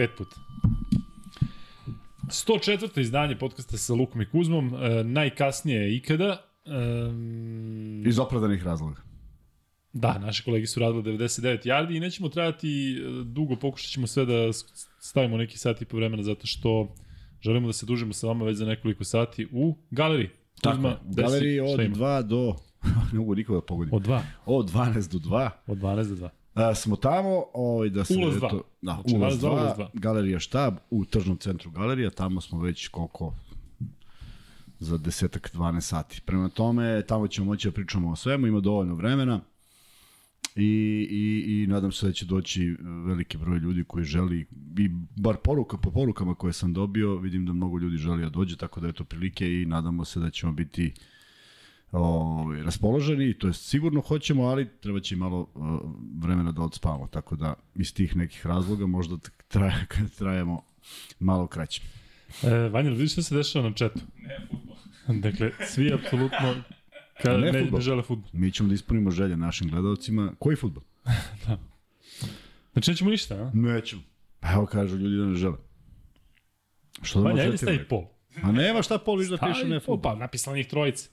pet puta. 104. izdanje podcasta sa Lukom i Kuzmom, e, najkasnije ikada. E, Iz opravdanih razloga. Da, naši kolegi su radili 99 yardi i nećemo trajati e, dugo, pokušat ćemo sve da stavimo neki sat i po vremena zato što želimo da se dužimo sa vama već za nekoliko sati u galeriji. Tako, Kuzma, desi, galeriji od šta ima? 2 do... ne mogu nikoga da pogodim. Od 2. Od 12 do 2. Od 12 do 2. A, smo tamo, ovaj, da se... Ulaz eto. Da, Znači, ulaz ulaz dva, 2, ulaz dva. galerija štab u tržnom centru galerija, tamo smo već koliko za desetak, 12 sati. Prema tome, tamo ćemo moći da pričamo o svemu, ima dovoljno vremena i, i, i nadam se da će doći veliki broj ljudi koji želi, i bar poruka po porukama koje sam dobio, vidim da mnogo ljudi želi da dođe, tako da je to prilike i nadamo se da ćemo biti ovaj, raspoloženi, to je sigurno hoćemo, ali treba će malo uh, vremena da odspavamo, tako da iz tih nekih razloga možda traje, trajemo malo kraće. E, Vanja, vidiš šta se dešava na četu? Ne, futbol. dakle, svi apsolutno ka, Ne ne, ne, fudbal. žele futbol. Mi ćemo da ispunimo želje našim gledalcima. Koji futbol? Znači, nećemo ništa, a? Nećemo. Pa evo kažu ljudi da ne žele. Što da Vanja, možete ajde stavi pol. A nema šta pol da piše ne futbol. pa napisala njih trojice.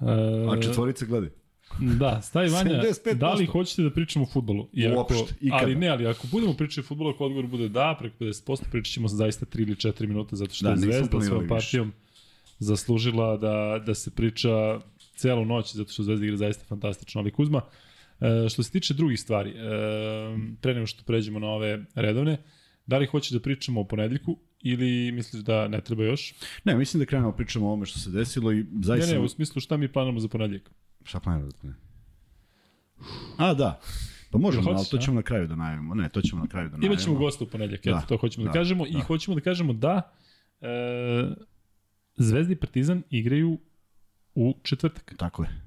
E, A četvorice gledaj. Da, stavi Vanja, 75%. da li hoćete da pričamo o futbolu? Uopšte, ikada. ali ne, ali ako budemo pričati o futbolu, ako odgovor bude da, preko 50%, pričat ćemo zaista 3 ili 4 minuta, zato što Da, je Zvezda svojom više. partijom zaslužila da, da se priča celu noć, zato što Zvezda igra zaista fantastično. Ali Kuzma, e, što se tiče drugih stvari, e, pre nego što pređemo na ove redovne, da li hoćeš da pričamo o ponedljiku ili misliš da ne treba još? Ne, mislim da krenemo pričamo o ovome što se desilo i Ne, zaista... ne, u smislu šta mi planamo za ponedljak. Šta planiramo da ne? A, da. Pa možemo, Jel ali hoćeš, to a? ćemo na kraju da najavimo. Ne, to ćemo na kraju da najavimo. Imaćemo gosta u ponedljak, eto, Da, to hoćemo da, da, kažemo. I da. hoćemo da kažemo da e, Zvezda i Partizan igraju u četvrtak. Tako je.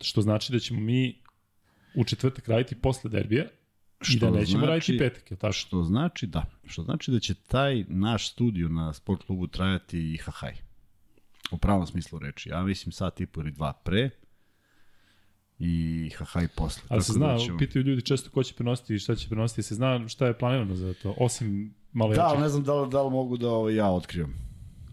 Što znači da ćemo mi u četvrtak raditi posle derbija i da nećemo znači- raditi petak, je tako? Što znači da. Što znači da će taj naš studio na sport klubu trajati i hahaj. U pravom smislu reči. Ja mislim sat i po ili dva pre i hahaj posle. Ali se Tako zna, da ćemo- pitaju ljudi često ko će prenositi i šta će prenositi, se zna šta je planirano za to, osim malo Da, jačih. ne znam da li, da li mogu da ovaj, ja otkrivam.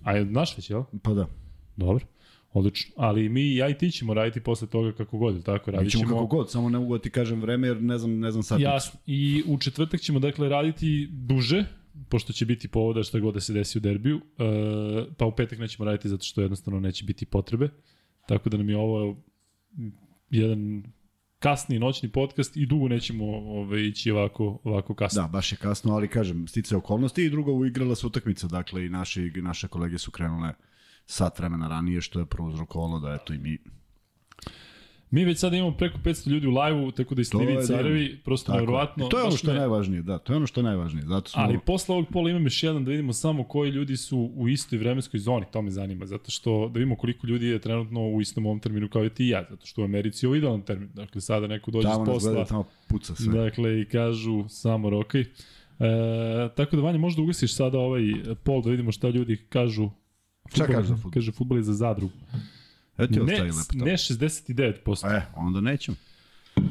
A je znaš već, jel? Pa da. Dobro. Odlično. Ali mi, ja i ti ćemo raditi posle toga kako god, tako? Mi Radit ćemo ćemo, kako god, samo ne mogu da ti kažem vreme jer ne znam, ne znam sad. Jasno. I u četvrtak ćemo dakle raditi duže, pošto će biti povoda šta god da se desi u derbiju, e, pa u petak nećemo raditi zato što jednostavno neće biti potrebe. Tako da nam je ovo jedan kasni noćni podcast i dugo nećemo ove, ići ovako, ovako kasno. Da, baš je kasno, ali kažem, stice okolnosti i drugo uigrala se utakmica, dakle i naši, naše kolege su krenule sat vremena ranije, što je prouzrokovalo da eto i mi Mi već sad imamo preko 500 ljudi u live-u, tako da i To Stivi je i Carevi, prosto Tako je. nevjerovatno. I to je ono što je najvažnije, da, to je ono što je najvažnije. Zato smo, Ali posle ovog pola imam još jedan da vidimo samo koji ljudi su u istoj vremenskoj zoni, to me zanima, zato što da vidimo koliko ljudi je trenutno u istom ovom terminu kao i ti i ja, zato što u Americi je ovo idealan termin, dakle sada neko dođe tamo s posla, gleda, tamo puca sve. dakle i kažu samo rokaj. E, tako da Vanja možda ugasiš sada ovaj pol da vidimo šta ljudi kažu. Šta kažu za fudbal? Kaže futbol je za zadrugu. Ti Ne, ne 69%. E, onda nećemo.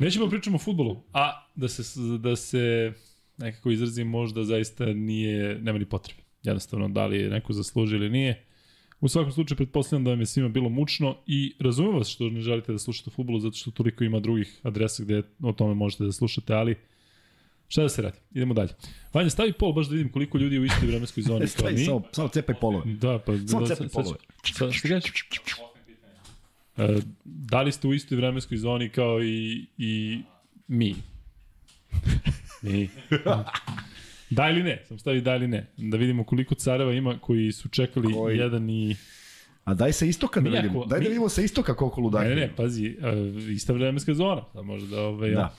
Nećemo da pričamo o futbolu, a da se, da se nekako izrazim možda zaista nije, nema ni potrebe. Jednostavno, da li je neko zasluži ili nije. U svakom slučaju, pretpostavljam da vam je svima bilo mučno i razumem vas što ne želite da slušate o futbolu, zato što toliko ima drugih adresa gde o tome možete da slušate, ali šta da se radi? Idemo dalje. Vanja, stavi pol baš da vidim koliko ljudi u istoj vremenskoj zoni kao Stavi, mi. samo, samo cepaj polove. Da, pa... Samo da, cepaj sad- sad- polove. Sad, šta kažeš? E, da li ste u istoj vremenskoj zoni kao i, i mi? mi. Da ili ne? Sam stavi da ili ne. Da vidimo koliko careva ima koji su čekali Koji? jedan i... A daj sa istoka da vidimo. Daj da mi- vidimo sa istoka koliko ludaka. Ne, ne, ne, pazi, uh, ista vremenska zona. Da može da... Ovaj, Da. ja.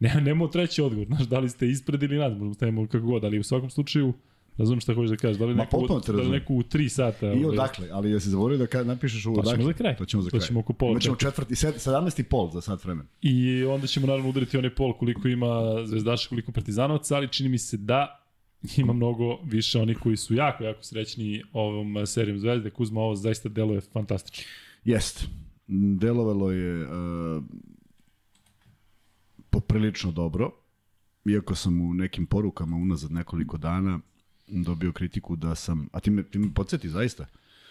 Ne, nemo treći odgovor, znaš, da li ste ispred ili nad, možemo stavimo kako god, ali u svakom slučaju, razumem šta hoćeš da kažeš, da li Ma, te da li neko u 3 sata... I ovaj, odakle, ali ja se zaboravio da kad napišeš u To odakle. ćemo za kraj. To ćemo za To kraj. ćemo oko pola Imaćemo četvrti, sed- 17 i pol za sat vremena. I onda ćemo naravno udariti onaj pol koliko ima zvezdaša, koliko partizanovaca, ali čini mi se da ima mnogo više onih koji su jako, jako srećni ovom serijom zvezde. Kuzma, ovo zaista deluje fantastično. Jest. Delovalo je uh, poprilično dobro. iako sam u nekim porukama unazad nekoliko dana dobio kritiku da sam, a ti me, ti me podsjeti zaista,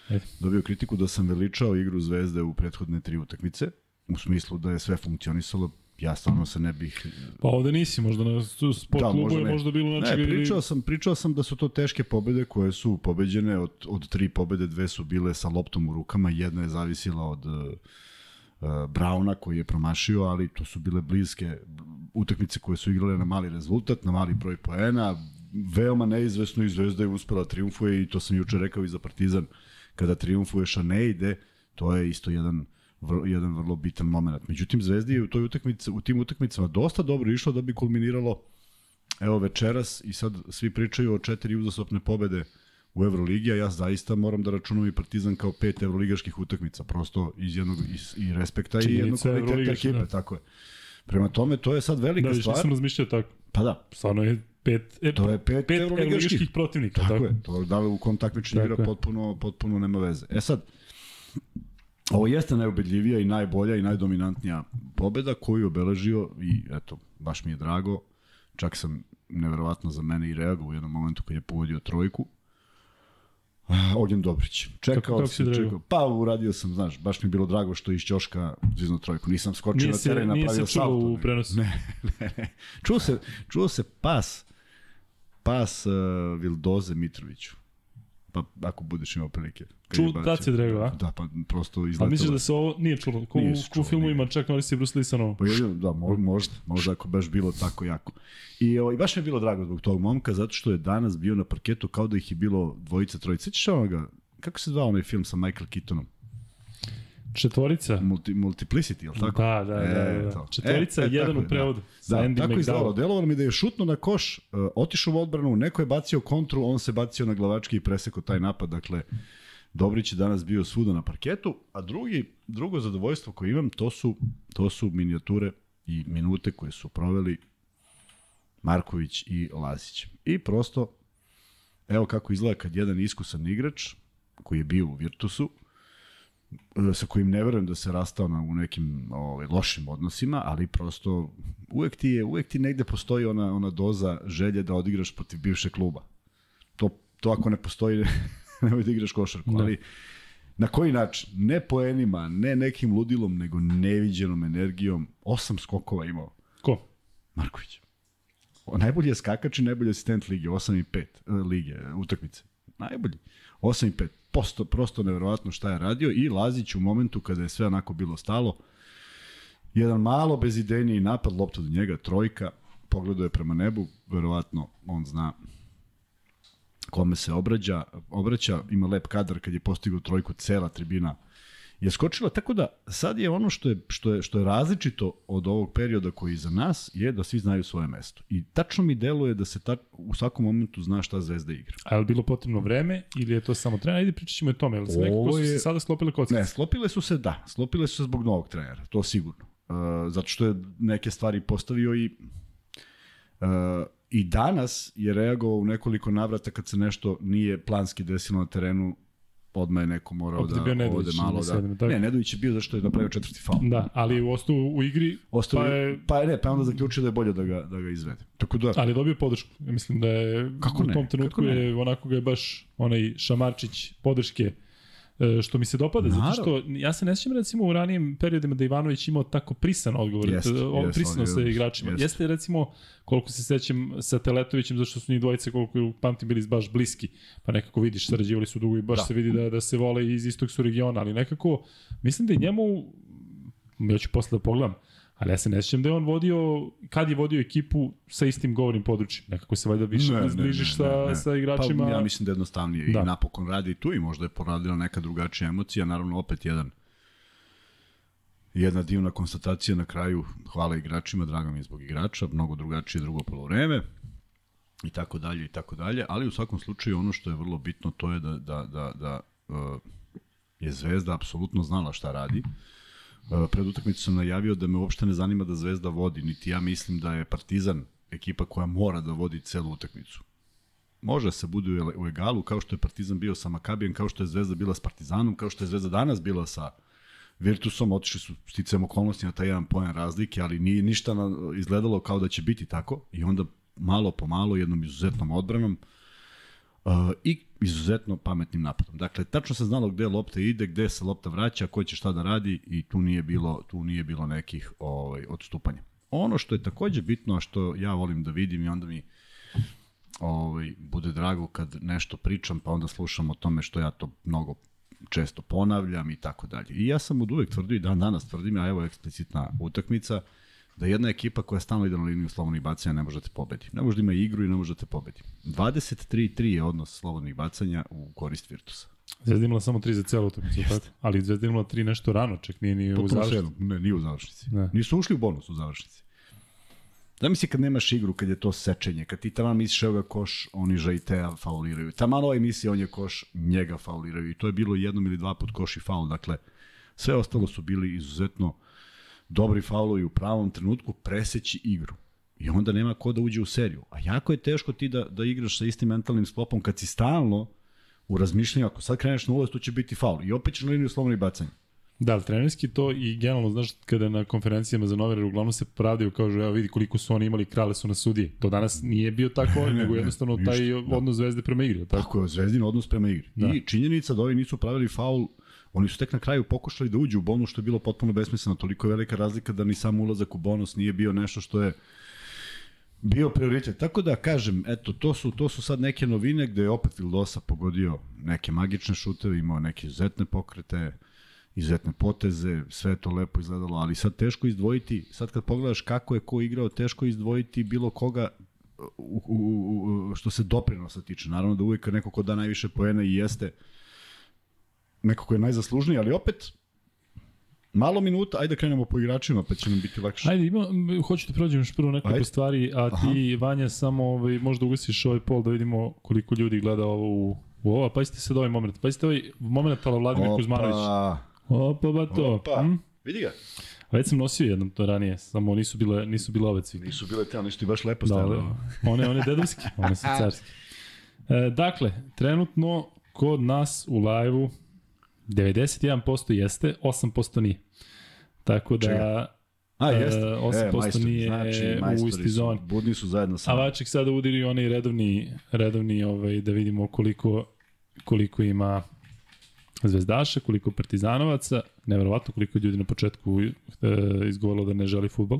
E. dobio kritiku da sam veličao igru Zvezde u prethodne tri utakmice, u smislu da je sve funkcionisalo, ja stvarno se ne bih Pa ovde nisi, možda na sport Da, klubu možda je ne. možda bilo Ne, nečega ili... pričao sam, pričao sam da su to teške pobede koje su pobeđene od, od tri pobede, dve su bile sa loptom u rukama, jedna je zavisila od Brauna koji je promašio, ali to su bile bliske utakmice koje su igrale na mali rezultat, na mali broj poena, veoma neizvesno i Zvezda je uspela da triumfuje i to sam juče rekao i za Partizan, kada triumfuješ a ne ide, to je isto jedan vrlo, jedan vrlo bitan moment. Međutim, Zvezdi je u, toj utakmici, u tim utakmicama dosta dobro išlo da bi kulminiralo evo večeras i sad svi pričaju o četiri uzastopne pobede u Euroligi, a ja zaista moram da računam i Partizan kao pet evroligaških utakmica, prosto iz jednog iz, i respekta i Činjenica jednog kvaliteta ekipe, da. tako je. Prema tome, to je sad velika Da, stvar. nisam razmišljao tako. Pa da, Stvarno je pet, e, To je pet pet evroligaških. evroligaških protivnika. Tako, Tako, je, to da li u kom takmičenju igra potpuno, potpuno nema veze. E sad, ovo jeste najubedljivija i najbolja i najdominantnija pobeda koju je obeležio i eto, baš mi je drago, čak sam neverovatno za mene i reagovao u jednom momentu kad je povodio trojku. Ah, Ognjen Dobrić. Čekao Kako- sam, čekao. Pa uradio sam, znaš, baš mi je bilo drago što iz Ćoška zvizno trojku. Nisam skočio Nije na se, teren i nije napravio se čulo salto. u nego- prenosu. Ne, ne, ne. Čuo se, čuo se pas, pas uh, Vildoze Mitroviću. Pa ako budeš imao prilike. Ču- tad si drago, a? Da, pa prosto A izletelo. misliš da se ovo nije čulo? Ko, Nije u, u filmu ima čak Norris i Bruce Lee sa novom? Pa jedino, da, mo, možda, možda ako baš bilo tako jako. I ovaj, baš mi je bilo drago zbog tog momka, zato što je danas bio na parketu kao da ih je bilo dvojica, trojica. Sećaš onoga, kako se zvao onaj film sa Michael Keatonom? Četvorica? Multi, multiplicity, je li tako? Da, da, da. E, da. to. Četvorica, E, e, jedan u je, prevodu. Da, Andy tako je izgledalo. McDowell. Delovalo mi da je šutno na koš, uh, otišao u odbranu, neko je bacio kontru, on se bacio na glavački i presekao taj napad. Dakle, Dobrić je danas bio svuda na parketu, a drugi, drugo zadovoljstvo koje imam, to su, to su minijature i minute koje su proveli Marković i Lazić. I prosto, evo kako izgleda kad jedan iskusan igrač, koji je bio u Virtusu, sa kojim ne verujem da se rastao na, u nekim ovaj, lošim odnosima, ali prosto uvek ti, je, uvek ti negde postoji ona, ona doza želje da odigraš protiv bivšeg kluba. To, to ako ne postoji, nemoj da igraš košarku, da. ali na koji način? Ne poenima, ne nekim ludilom, nego neviđenom energijom. Osam skokova imao. Ko? Marković. O, najbolji je skakač i najbolji asistent lige, 8 i 5 eh, lige, utakmice. Najbolji. Uh, 8,5 posto, prosto neverovatno šta je radio i Lazić u momentu kada je sve onako bilo stalo, jedan malo bezidejniji napad, lopta do njega, trojka, pogledao je prema nebu, verovatno on zna kome se obraća, obraća ima lep kadar kad je postigao trojku, cela tribina je skočila, tako da sad je ono što je, što je, što je različito od ovog perioda koji je iza nas, je da svi znaju svoje mesto. I tačno mi deluje da se ta, u svakom momentu zna šta Zvezda igra. A je li bilo potrebno vreme ili je to samo trener? Ajde pričat ćemo o tome. Jel se nekako Ovo su se je- sada sklopile kockice? Ne, sklopile su se, da, sklopile su se zbog novog trenera, to sigurno. Uh, zato što je neke stvari postavio i uh, i danas je reagovao u nekoliko navrata kad se nešto nije planski desilo na terenu, odmah je neko morao Opet da bio ode Nedović, malo ili da... sedam, tako? Ne, Nedović je bio zašto je napravio četvrti faul. Da, ali u ostao u igri, Ostao pa je, pa ne, pa onda zaključio da je bolje da ga, da ga izvede. Tako da, ali je dobio podršku. Ja mislim da je Kako u ne, tom trenutku kako ne? je onako ga je baš onaj šamarčić podrške što mi se dopada, zato što ja se ne sjećam recimo u ranijim periodima da Ivanović imao tako prisan odgovor, Jeste, jeste, jeste, prisano on sa igračima. jeste. Jeste. recimo, koliko se sećam sa Teletovićem, zašto su njih dvojice, koliko pamtim, bili baš bliski, pa nekako vidiš, sarađivali su dugo i baš Da. da. se vidi da, da se vole iz istog su regiona, ali nekako, mislim da je njemu, ja ću posle da pogledam, ali ja se ne sjećam da je on vodio, kad je vodio ekipu sa istim govornim područjem. Nekako se valjda više Ne, ne, ne, zbližiš ne, sa, ne, ne. sa igračima. Pa, ja mislim da je jednostavnije da. Da. i napokon radi i tu i možda je poradila neka drugačija emocija, naravno opet jedan jedna divna konstatacija na kraju, hvala igračima, drago mi je zbog igrača, mnogo drugačije drugo polovreme i tako dalje i tako dalje, ali u svakom slučaju ono što je vrlo bitno to je da, da, da, da uh, je Zvezda apsolutno znala šta radi. Uh, pred utakmicu sam najavio da me uopšte ne zanima da Zvezda vodi, niti ja mislim da je Partizan ekipa koja mora da vodi celu utakmicu. Može se bude u egalu, kao što je Partizan bio sa Makabijem, kao što je Zvezda bila s Partizanom, kao što je Zvezda danas bila sa Virtusom, otišli su sticam okolnosti na taj jedan poen razlike, ali nije ništa izgledalo kao da će biti tako i onda malo po malo jednom izuzetnom odbranom uh, i izuzetno pametnim napadom. Dakle, tačno se znalo gde lopta ide, gde se lopta vraća, ko će šta da radi i tu nije bilo, tu nije bilo nekih ovaj, odstupanja. Ono što je takođe bitno, a što ja volim da vidim i onda mi ovaj, bude drago kad nešto pričam, pa onda slušam o tome što ja to mnogo često ponavljam i tako dalje. I ja sam od uvek tvrdio i dan danas tvrdim, a evo eksplicitna utakmica, da jedna ekipa koja stalno ide na liniju slobodnih bacanja ne možete pobedi. Ne može da ima igru i ne možete pobedi. 23-3 je odnos slobodnih bacanja u korist Virtusa. Zvezda imala samo 3 za celu utakmicu, tako? Ali Zvezda imala 3 nešto rano, čak nije ni u završnici. Ne, nije u završnici. Ne. Nisu ušli u bonus u završnici. Zamisli kad nemaš igru, kad je to sečenje, kad ti tamo misliš evo ga koš, oni Žaitea fauliraju. Tamo ovaj misli on je koš, njega fauliraju. I to je bilo jednom ili dva put koš i faul. Dakle, sve ostalo su bili izuzetno dobri faulovi u pravom trenutku, preseći igru. I onda nema ko da uđe u seriju. A jako je teško ti da, da igraš sa istim mentalnim sklopom kad si stalno u razmišljanju, ako sad kreneš na ulaz, to će biti faul. I opet ćeš na liniju slobodnih bacanja. Da, ali trenerski to i generalno, znaš, kada na konferencijama za novinare uglavnom se pravdaju, kažu, evo vidi koliko su oni imali, krale su na sudije. To danas nije bio tako, ne, nego jednostavno ne, taj da. odnos zvezde prema igri. Tako, tako je, zvezdin odnos prema igri. Da. I činjenica da ovi nisu pravili faul, oni su tek na kraju pokušali da uđu u bonus, što je bilo potpuno besmisleno. Toliko je velika razlika da ni sam ulazak u bonus nije bio nešto što je bio prioritet. Tako da kažem, eto, to su, to su sad neke novine gde je opet Vildosa pogodio neke magične šuteve, imao neke izuzetne pokrete, izuzetne poteze, sve to lepo izgledalo, ali sad teško izdvojiti, sad kad pogledaš kako je ko igrao, teško izdvojiti bilo koga u, u, u, što se doprinosa tiče. Naravno da uvijek neko ko da najviše poena i jeste neko ko je najzaslužniji, ali opet Malo minuta, ajde da krenemo po igračima, pa će nam biti lakše. Ajde, ima, hoću da prođem još prvo nekoliko ajde. stvari, a ti, Aha. Vanja, samo ovaj, možda ugasiš ovaj pol da vidimo koliko ljudi gleda ovo u, u ovo. Pazite sad ovaj moment. Pazite ovaj moment Pala Vladimir Opa. Kuzmanović. Opa, ba to. Opa, hm? vidi ga. A već sam nosio jednom to ranije, samo nisu bile, nisu bile ove cvike. Nisu bile te, ali nisu ti baš lepo. Da, da. one, one dedovski, one su carski. E, dakle, trenutno kod nas u live-u 91% jeste, 8% nije. Tako da... Čega? A, jeste. 8% e, majstori, nije znači, u isti zoni. Budni su zajedno sa. A Vaček sada udiri onaj redovni, redovni ovaj, da vidimo koliko, koliko ima zvezdaša, koliko partizanovaca, neverovatno koliko ljudi na početku e, izgovorilo da ne želi futbol.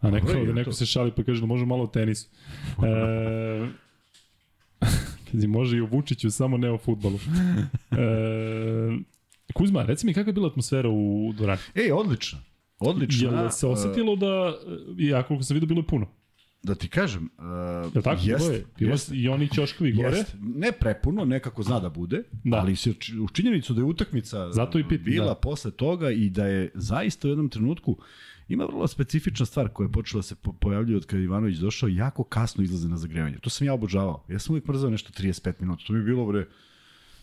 A neko, da neko se šali pa kaže da može malo o tenisu. E, Kazi može i o Vučiću, samo ne o futbolu. e, Kuzma, reci mi kakva je bila atmosfera u dvorani? Ej, odlično. Odlično. Jel se osetilo da, ja koliko sam vidio, bilo je puno? Da ti kažem, uh, Jel tako, jest, je, bilo jest, i oni Ćoškovi gore. Jest. Ne prepuno, nekako zna da bude, da. ali se u činjenicu da je utakmica Zato i pit, bila da. posle toga i da je zaista u jednom trenutku ima vrlo specifična stvar koja je počela da se pojavljuje od kada Ivanović došao, jako kasno izlaze na zagrevanje. To sam ja obožavao. Ja sam uvijek mrzao nešto 35 minuta. To mi je bilo bre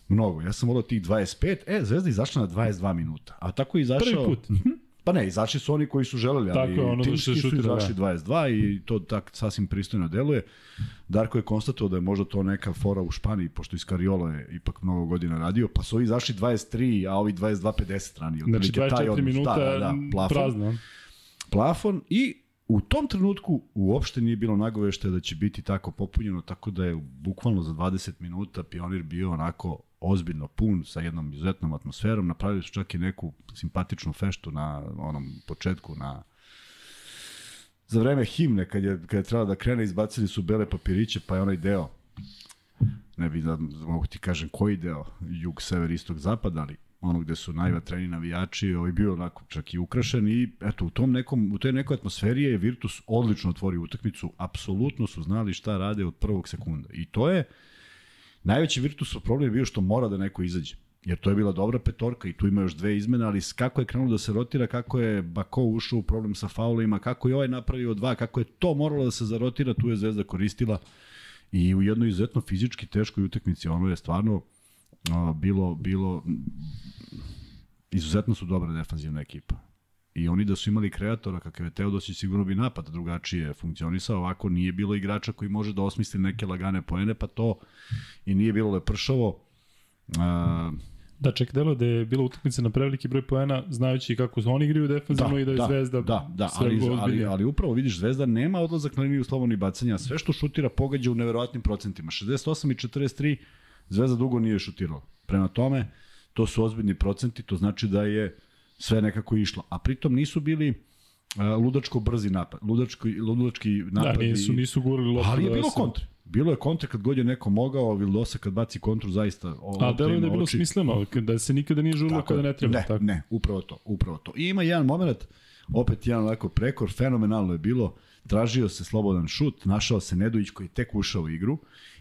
mnogo. Ja sam volao tih 25. E, Zvezda izašla na 22 minuta. A tako je izašao... Prvi put. Mhm. Pa ne, izašli su oni koji su želeli, ali Tako, ono timski da su izašli da. 22 i to tak sasvim pristojno deluje. Darko je konstatovao da je možda to neka fora u Španiji, pošto iz Kariola je ipak mnogo godina radio, pa su ovi izašli 23, a ovi 22-50 strani. Znači 24 taj minuta da, da, da, plafon, prazno. Plafon i u tom trenutku uopšte nije bilo nagovešte da će biti tako popunjeno, tako da je bukvalno za 20 minuta Pionir bio onako ozbiljno pun sa jednom izuzetnom atmosferom. Napravili su čak i neku simpatičnu feštu na onom početku na za vreme himne kad je, kad je trebalo da krene izbacili su bele papiriće pa je onaj deo ne bih da mogu ti kažem koji deo jug, sever, istok, zapad ali ono gde su najvatreni navijači, ovaj bio onako čak i ukrašen i eto u tom nekom u toj nekoj atmosferi je Virtus odlično otvorio utakmicu, apsolutno su znali šta rade od prvog sekunda. I to je Najveći Virtusov problem je bio što mora da neko izađe. Jer to je bila dobra petorka i tu ima još dve izmene, ali kako je krenulo da se rotira, kako je Bako ušao u problem sa faulima, kako je ovaj napravio dva, kako je to moralo da se zarotira, tu je Zvezda koristila i u jednoj izuzetno fizički teškoj utakmici, ono je stvarno bilo, bilo izuzetno su dobra defanzivna ekipa. I oni da su imali kreatora kakav je Teodosić, sigurno bi napad drugačije funkcionisao. Ovako nije bilo igrača koji može da osmisli neke lagane poene, pa to i nije bilo lepršavo. Uh, Da, ček, delo da je bila utakmica na preveliki broj poena, znajući kako su oni igraju defensivno Da, i da je da, Zvezda da, da, sve ali, ozbiljnije. ali, ali upravo vidiš, Zvezda nema odlazak na liniju slobodnih bacanja, sve što šutira pogađa u neverovatnim procentima. 68 i 43 Zvezda dugo nije šutirala. Prema tome, to su ozbiljni procenti, to znači da je sve nekako išlo. A pritom nisu bili uh, ludačko brzi napad, ludački, ludački Da, napad. nisu, nisu gurali loptu. Ali je da bilo kontre. Bilo je kontre kad god je neko mogao, Vildosa kad baci kontru zaista... o- A delo je da je bilo oči. smisleno, da se nikada nije žurilo Tako kada ne treba. Ne, tako. ne, upravo to, upravo to. I ima jedan moment, opet jedan onako prekor, fenomenalno je bilo, tražio se slobodan šut, našao se Nedović koji je tek ušao u igru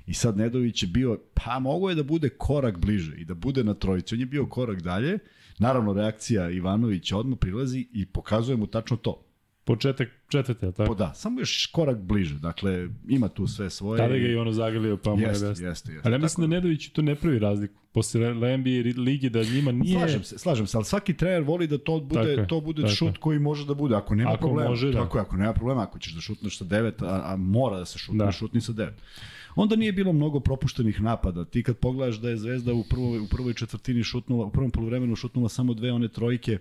i sad Nedović je bio, pa mogo je da bude korak bliže i da bude na trojici. On je bio korak dalje, naravno reakcija Ivanovića odmah prilazi i pokazuje mu tačno to. Početak četvrte, tako? Po da, samo još korak bliže, dakle ima tu sve svoje. Tada ga je i ono zagrlio, pa mu je Jeste, desno. jeste, jeste. Ali ja mislim da Nedović tu ne pravi razliku. Posle NBA ligi da njima nije... Slažem se, slažem se, ali svaki trener voli da to bude, Tako to bude tako šut koji može da bude. Ako nema Ako problema, može, da. tako je, ako nema problema, ako ćeš da šutneš sa 9, a, a mora da se šutne, Da. šutni sa 9. Onda nije bilo mnogo propuštenih napada. Ti kad pogledaš da je Zvezda u prvoj, u prvoj četvrtini šutnula, u prvom poluvremenu šutnula samo dve one trojke,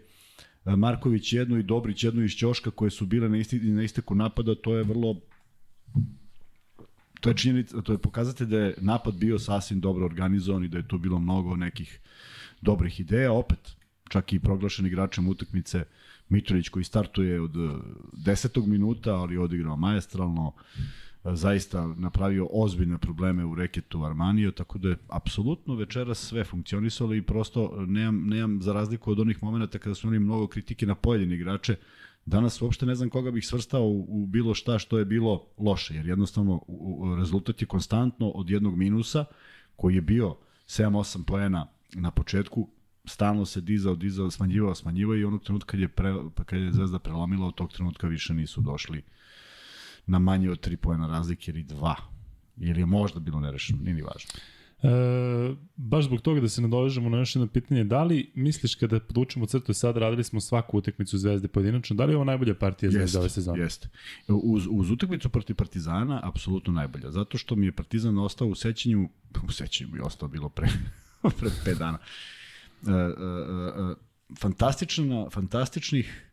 e, Marković jednu i Dobrić jednu iz Ćoška koje su bile na, isti, na isteku napada, to je vrlo to je činjenica, to je pokazatelj da je napad bio sasvim dobro organizovan i da je tu bilo mnogo nekih dobrih ideja, opet čak i proglašen igračem utakmice Mitrović koji startuje od eh, 10. minuta, ali odigrao majestralno, eh, zaista napravio ozbiljne probleme u reketu Armaniju, tako da je apsolutno večeras sve funkcionisalo i prosto nemam, nemam za razliku od onih momenta kada smo imali mnogo kritike na pojedine igrače, Danas uopšte ne znam koga bih svrstao u, u bilo šta što je bilo loše, jer jednostavno u, u, rezultat je konstantno od jednog minusa, koji je bio 7-8 poena na početku, stalno se dizao, dizao, smanjivao, smanjivao i onog trenutka kad je, pre, kad je Zvezda prelomila, od tog trenutka više nisu došli na manje od 3 poena razlike ili 2. Ili je možda bilo nerešeno, nije ni važno. E, baš zbog toga da se nadovežemo na još jedno pitanje, da li misliš kada podučemo crtu sad, radili smo svaku utakmicu Zvezde pojedinačno, da li je ovo najbolja partija Zvezde ove sezone? Jeste. Uz, uz utakmicu protiv Partizana, apsolutno najbolja. Zato što mi je Partizan ostao u sećanju, u sećanju mi je ostao bilo pre, pre 5 dana. E, e, e, fantastična, fantastičnih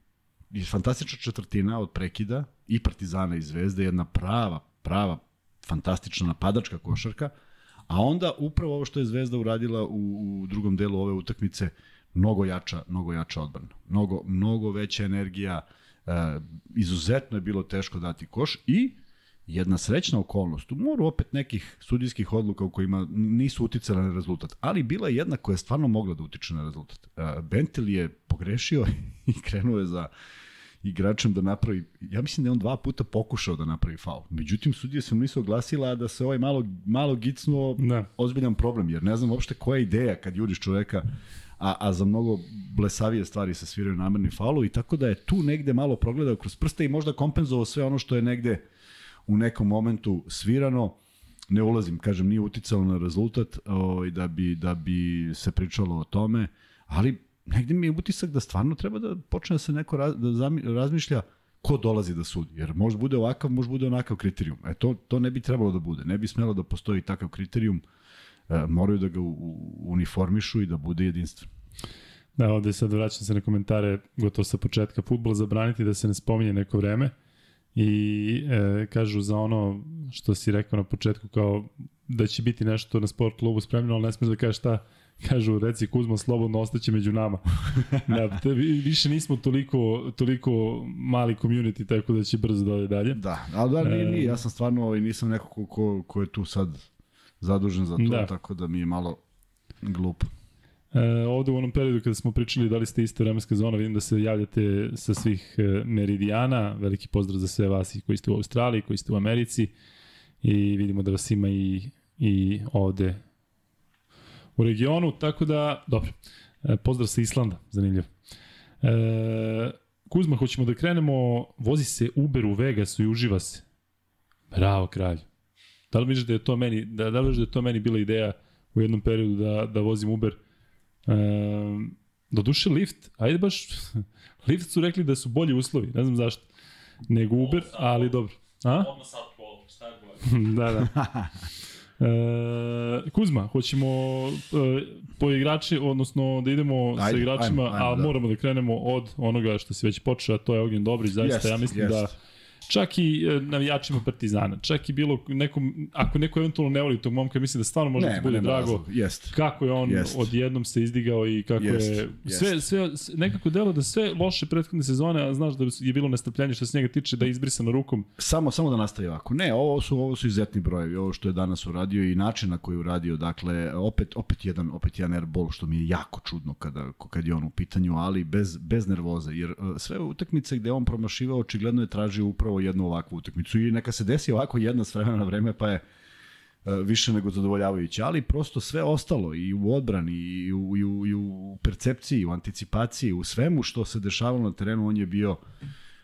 fantastična četvrtina od prekida i Partizana i Zvezde, jedna prava, prava, fantastična napadačka košarka, a onda upravo ovo što je Zvezda uradila u, u drugom delu ove utakmice, mnogo jača, mnogo jača odbrana. Mnogo, mnogo veća energija, e, izuzetno je bilo teško dati koš i jedna srećna okolnost, u moru opet nekih sudijskih odluka u kojima nisu uticale na rezultat, ali bila je jedna koja je stvarno mogla da utiče na rezultat. E, Bentel je pogrešio i krenuo je za igračem da napravi, ja mislim da je on dva puta pokušao da napravi faul. Međutim, sudije se mu nisu oglasila da se ovaj malo, malo gicnuo Da. ozbiljan problem, jer ne znam uopšte koja je ideja kad juriš čoveka, a, a za mnogo blesavije stvari se sviraju namerni faulu i tako da je tu negde malo progledao kroz prste i možda kompenzovao sve ono što je negde u nekom momentu svirano. Ne ulazim, kažem, nije uticalo na rezultat ovaj, da, bi, da bi se pričalo o tome, ali negde mi je utisak da stvarno treba da počne da se neko raz, da zami, razmišlja ko dolazi da sudi. Jer može bude ovakav, može bude onakav kriterijum. E to, to ne bi trebalo da bude. Ne bi smelo da postoji takav kriterijum. E, moraju da ga u, u, uniformišu i da bude jedinstven. Da, ovde sad vraćam se na komentare gotovo sa početka. Futbol zabraniti da se ne spominje neko vreme i e, kažu za ono što si rekao na početku kao da će biti nešto na sport klubu spremno, ali ne smeš da kažeš šta kažu, reci Kuzma, slobodno ostaće među nama. da, te, vi- više nismo toliko, toliko mali community, tako da će brzo da ode dalje. Da, ali da, nije, nije, ja sam stvarno ovaj, nisam neko ko, ko, ko je tu sad zadužen za to, Da. tako da mi je malo glupo. E, ovde u onom periodu kada smo pričali da li ste ista vremenska zona, vidim da se javljate sa svih e, meridijana. Veliki pozdrav za sve vas i koji ste u Australiji, koji ste u Americi i vidimo da vas ima i, i ovde u regionu, tako da, dobro. E, pozdrav sa Islanda, zanimljivo. E, Kuzma, hoćemo da krenemo, vozi se Uber u Vegasu i uživa se. Bravo, kralj. Da li vidiš da je to meni, da, da li vidiš da je to meni bila ideja u jednom periodu da, da vozim Uber? E, do duše lift, ajde baš, lift su rekli da su bolji uslovi, ne znam zašto, nego Uber, ali dobro. A? Odmah sad polo, šta je bolje? da, da. E, Kuzma, hoćemo e, po igrači, odnosno da idemo ajde, sa igračima, ajde, ajde, a da. moramo da krenemo od onoga što se već počeo, to je Ognjen Dobrić, zaista jest, ja mislim jest. da čak i e, navijačima Partizana, čak i bilo nekom, ako neko eventualno ne voli tog momka, mislim da stvarno može da bude drago jest. kako je on jest. odjednom se izdigao i kako jest. je sve, sve, nekako delo da sve loše prethodne sezone, a znaš da je bilo nestrpljenje što se njega tiče da je izbrisano rukom. Samo, samo da nastavi ovako. Ne, ovo su, ovo su izetni brojevi, ovo što je danas uradio i način na koji je uradio, dakle, opet, opet jedan, opet jedan airball, što mi je jako čudno kada, kad je on u pitanju, ali bez, bez nervoze, jer e, sve utakmice gde on promašivao, očigledno je tražio upravo jednu ovakvu utakmicu. I neka se desi ovako jedna s vremena na vreme pa je e, više nego zadovoljavajuće, ali prosto sve ostalo i u odbrani i u, i u, i u percepciji, u anticipaciji, u svemu što se dešavalo na terenu, on je bio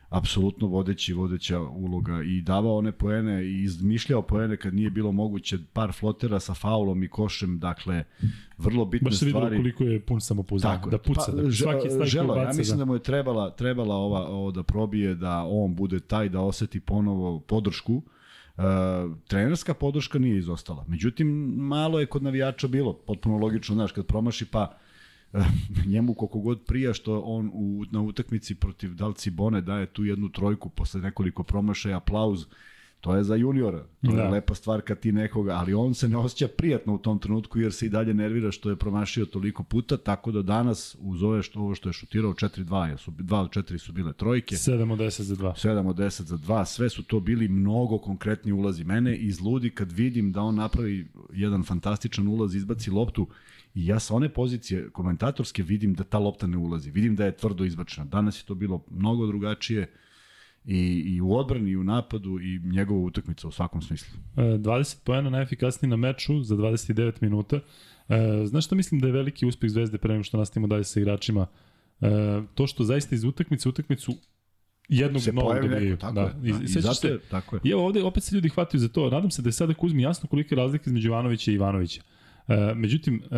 apsolutno vodeći, vodeća uloga i davao one poene i izmišljao poene kad nije bilo moguće par flotera sa faulom i košem, dakle, vrlo bitne stvari. Baš se koliko je pun samopouzdanja, da puca, pa, da svaki stavik želo. Ja mislim da. da mu je trebala, trebala ova, ovo da probije, da on bude taj, da oseti ponovo podršku. Uh, trenerska podrška nije izostala. Međutim, malo je kod navijača bilo, potpuno logično, znaš, kad promaši pa njemu koliko god prija što on u, na utakmici protiv Dalci Bone daje tu jednu trojku posle nekoliko promašaja, aplauz, to je za juniora. To da. je lepa stvar kad ti nekoga, ali on se ne osjeća prijatno u tom trenutku jer se i dalje nervira što je promašio toliko puta, tako da danas uz ove što, ovo što je šutirao 4-2, jer su 2 od 4 su bile trojke. 7 od 10 za 2. 7 od 10 za 2, sve su to bili mnogo konkretni ulazi. Mene izludi kad vidim da on napravi jedan fantastičan ulaz, izbaci loptu I ja sa one pozicije komentatorske vidim da ta lopta ne ulazi. Vidim da je tvrdo izbačena. Danas je to bilo mnogo drugačije i, i u odbrani i u napadu i njegova utakmica u svakom smislu. 20 e, poena najefikasniji na meču za 29 minuta. E, znaš šta mislim da je veliki uspeh Zvezde pre nego što nastavimo dalje sa igračima? E, to što zaista iz utakmice utakmicu jednog se novog dobijaju. Tako da. Je, da. I, I zato se, tako je. I evo ovde opet se ljudi hvataju za to. Nadam se da je sada Kuzmi jasno kolika je razlika između Ivanovića i Ivanovića. E, međutim, e,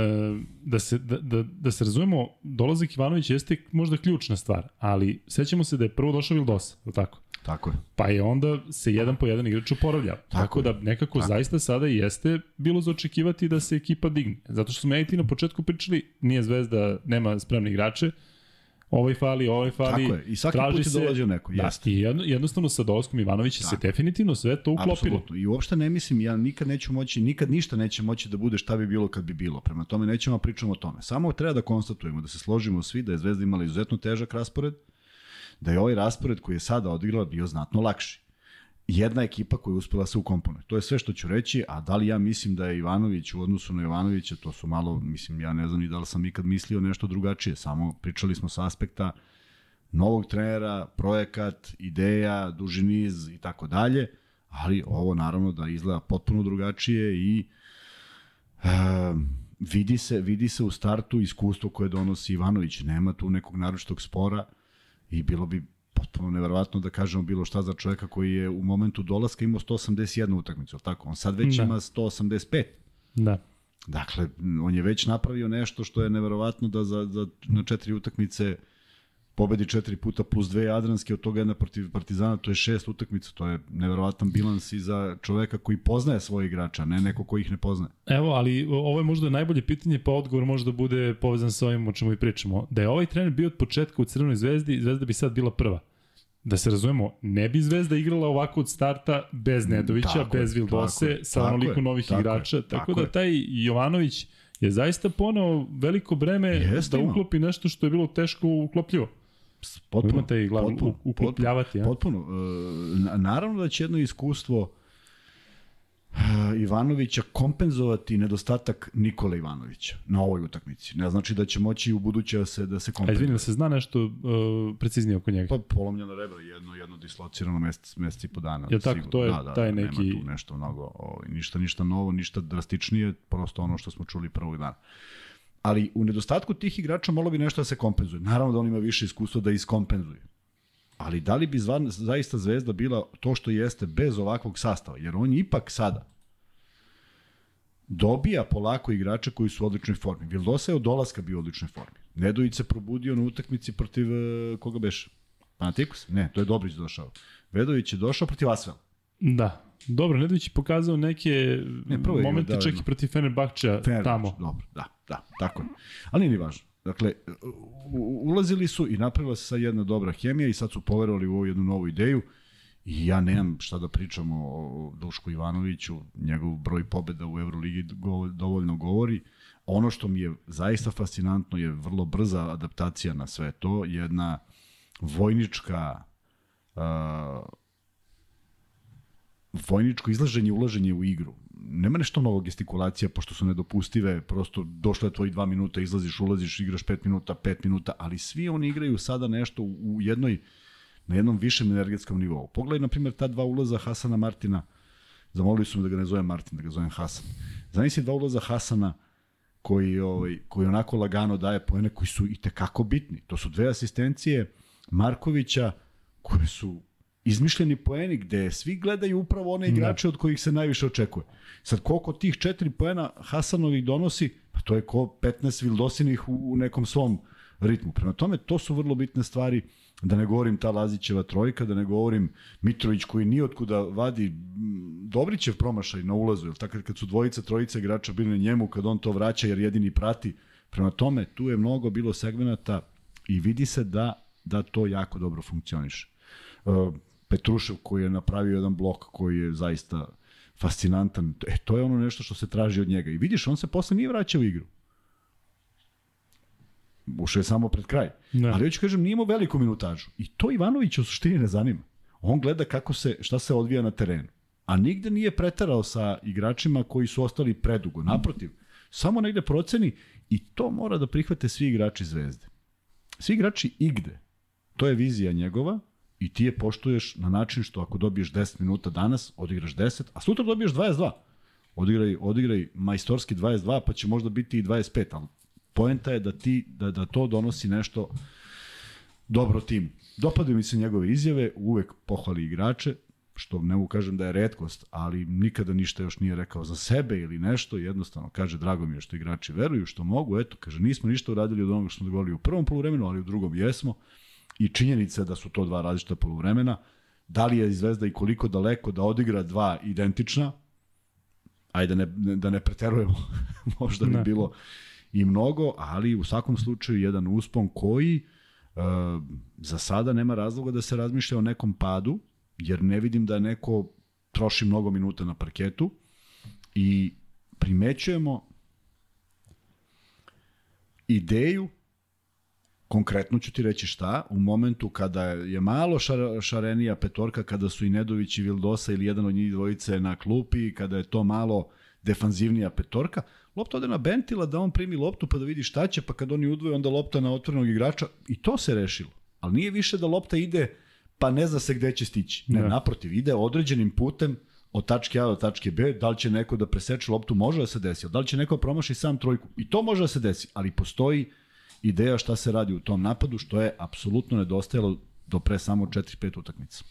da, se, da, da, da se razumemo, dolazak Ivanovića jeste možda ključna stvar, ali sećamo se da je prvo došao Vildosa, je tako? Tako je. Pa je onda se jedan po jedan igrač oporavljao. Tako, tako da nekako tako. zaista sada jeste bilo za očekivati da se ekipa digne. Zato što smo ja i ti na početku pričali, nije zvezda, nema spremne igrače, ovaj fali, ovaj fali. Tako je, i svaki put se dolazi neko, da, jeste. I jedno, jednostavno sa dolazkom Ivanovića se definitivno sve to uklopilo. Apsolutno, i uopšte ne mislim, ja nikad neću moći, nikad ništa neće moći da bude šta bi bilo kad bi bilo. Prema tome nećemo da pričamo o tome. Samo treba da konstatujemo, da se složimo svi da je Zvezda imala izuzetno težak raspored, da je ovaj raspored koji je sada odigrala bio znatno lakši jedna ekipa koja je uspela se ukomponuje. To je sve što ću reći, a da li ja mislim da je Ivanović u odnosu na Ivanovića, to su malo, mislim, ja ne znam ni da li sam ikad mislio nešto drugačije, samo pričali smo sa aspekta novog trenera, projekat, ideja, duži niz i tako dalje, ali ovo naravno da izgleda potpuno drugačije i e, vidi se, vidi se u startu iskustvo koje donosi Ivanović, nema tu nekog naročitog spora i bilo bi potpuno neverovatno da kažemo bilo šta za čoveka koji je u momentu dolaska imao 181 utakmicu, tako? On sad već da. ima 185. Da. Dakle, on je već napravio nešto što je neverovatno da za, za, na četiri utakmice pobedi četiri puta plus dve Jadranske, od toga jedna protiv Partizana, to je šest utakmica, to je neverovatan bilans i za čoveka koji poznaje svoje igrača, ne neko koji ih ne poznaje. Evo, ali ovo je možda najbolje pitanje, pa odgovor možda bude povezan sa ovim o čemu i pričamo. Da je ovaj trener bio od početka u Crvenoj zvezdi, zvezda bi sad bila prva. Da se razumemo, ne bi Zvezda igrala ovako od starta bez Nedovića, tako bez Vildose, sa onoliko novih tako igrača, tako, tako da taj Jovanović je zaista ponao veliko breme Jeste da uklopi nešto što je bilo teško uklopljivo. Potpuno. Imate i glavu potpuno, uklopljavati. Potpuno. potpuno. E, naravno da će jedno iskustvo Ivanovića kompenzovati nedostatak Nikola Ivanovića na ovoj utakmici. Ne znači da će moći u buduće da se, da se kompenzuje. Izvini, da se zna nešto uh, preciznije oko njega? Pa polomljeno rebro, jedno, jedno dislocirano mesec, mesec i po dana. Je tako, sigurno. to je da, da, taj da, neki... Nema tu nešto mnogo, o, ovaj, ništa, ništa novo, ništa drastičnije, prosto ono što smo čuli prvog dana. Ali u nedostatku tih igrača malo bi nešto da se kompenzuje. Naravno da on ima više iskustva da iskompenzuje. Ali da li bi zvan, zaista Zvezda bila to što jeste bez ovakvog sastava? Jer on ipak sada dobija polako igrača koji su u odličnoj formi. Vildosa je od dolaska bio u odličnoj formi. Nedović se probudio na utakmici protiv e, koga beše? Panatikus? Ne, to je Dobrić došao. Vedović je došao protiv Asvela. Da. Dobro, Nedović je pokazao neke Ne, je momente da, čak i protiv Fenerbahča tamo. Dobro, da, da, tako je. Ali nije ni važno. Dakle, ulazili su i napravila se sad jedna dobra hemija i sad su poverovali u ovu jednu novu ideju i ja nemam šta da pričam o o Dušku Ivanoviću, njegov broj pobeda u Euroligi dovoljno govori. Ono što mi je zaista fascinantno je vrlo brza adaptacija na sve to, jedna vojnička uh, vojničko izlaženje ulaženje u igru. Nema nešto mnogo gestikulacija, pošto su nedopustive, prosto došlo je tvoji dva minuta, izlaziš, ulaziš, igraš pet minuta, pet minuta, ali svi oni igraju sada nešto u jednoj, na jednom višem energetskom nivou. Pogledaj, na primjer, ta dva ulaza Hasana Martina, zamolili su me da ga ne zovem Martin, da ga zovem Hasan. Zamisli dva ulaza Hasana koji, ovaj, koji onako lagano daje poene koji su i tekako bitni. To su dve asistencije Markovića koje su izmišljeni poeni gde svi gledaju upravo one igrače od kojih se najviše očekuje. Sad, koliko tih četiri poena Hasanovih donosi, pa to je ko 15 Vildosinih u, u nekom svom ritmu. Prema tome, to su vrlo bitne stvari, da ne govorim ta Lazićeva trojka, da ne govorim Mitrović koji nije otkuda vadi Dobrićev promašaj na ulazu, jel tako kad su dvojica, trojica igrača bili na njemu, kad on to vraća jer jedini prati. Prema tome, tu je mnogo bilo segmenata i vidi se da, da to jako dobro funkcioniše. Uh, Petrušev koji je napravio jedan blok koji je zaista fascinantan. E, to je ono nešto što se traži od njega. I vidiš, on se posle nije vraćao u igru. Ušao je samo pred kraj. Da. Ali hoću kažem, nije imao veliku minutažu. I to Ivanović u suštini ne zanima. On gleda kako se, šta se odvija na terenu. A nigde nije preterao sa igračima koji su ostali predugo. Naprotiv, samo negde proceni i to mora da prihvate svi igrači zvezde. Svi igrači igde. To je vizija njegova i ti je poštuješ na način što ako dobiješ 10 minuta danas, odigraš 10, a sutra dobiješ 22. Odigraj, odigraj majstorski 22, pa će možda biti i 25, ali poenta je da ti da, da to donosi nešto dobro timu. Dopadaju mi se njegove izjave, uvek pohvali igrače, što ne mogu kažem da je redkost, ali nikada ništa još nije rekao za sebe ili nešto, jednostavno kaže drago mi je što igrači veruju, što mogu, eto, kaže nismo ništa uradili od onoga što smo dogovorili u prvom poluvremenu, ali u drugom jesmo i činjenica je da su to dva različita poluvremena. Da li je Zvezda i koliko daleko da odigra dva identična, ajde da ne, da ne preterujemo, možda bi Ne. bilo i mnogo, ali u svakom slučaju jedan uspon koji e, za sada nema razloga da se razmišlja o nekom padu, jer ne vidim da neko troši mnogo minuta na parketu i primećujemo ideju konkretno ću ti reći šta, u momentu kada je malo šar, šarenija petorka, kada su i Nedović i Vildosa ili jedan od njih dvojice na klupi, kada je to malo defanzivnija petorka, lopta ode na Bentila da on primi loptu pa da vidi šta će, pa kad oni udvoje onda lopta na otvorenog igrača i to se rešilo. Ali nije više da lopta ide pa ne zna se gde će stići. Ne, Da. naprotiv, ide određenim putem od tačke A do tačke B, da li će neko da preseče loptu, može da se desi, da li će neko promaši sam trojku, i to može da se desi, ali postoji ideja šta se radi u tom napadu, što je apsolutno nedostajalo do pre samo 4-5 utakmica.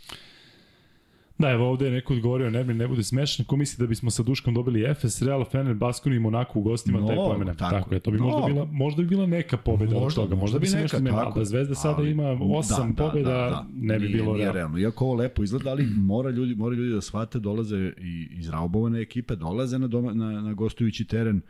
Da, evo ovde je neko odgovorio, ne, ne bude smešan, ko misli da bismo sa Duškom dobili Efes, Real, Fener, Baskoni i Monaco u gostima, taj Mnogo, pojmena. tako Tako, je. to bi možda Mnogo. bila, možda bi bila neka pobeda od Možda, toga, možda, možda bi neka, tako da. Zvezda sada Ali- ima 8 pobeda, ne bi Nije- bilo nije realno. realno. Iako ovo lepo izgleda, ali mora ljudi, mora ljudi da shvate, dolaze i iz raubovane ekipe, dolaze na, doma, na, na gostujući teren,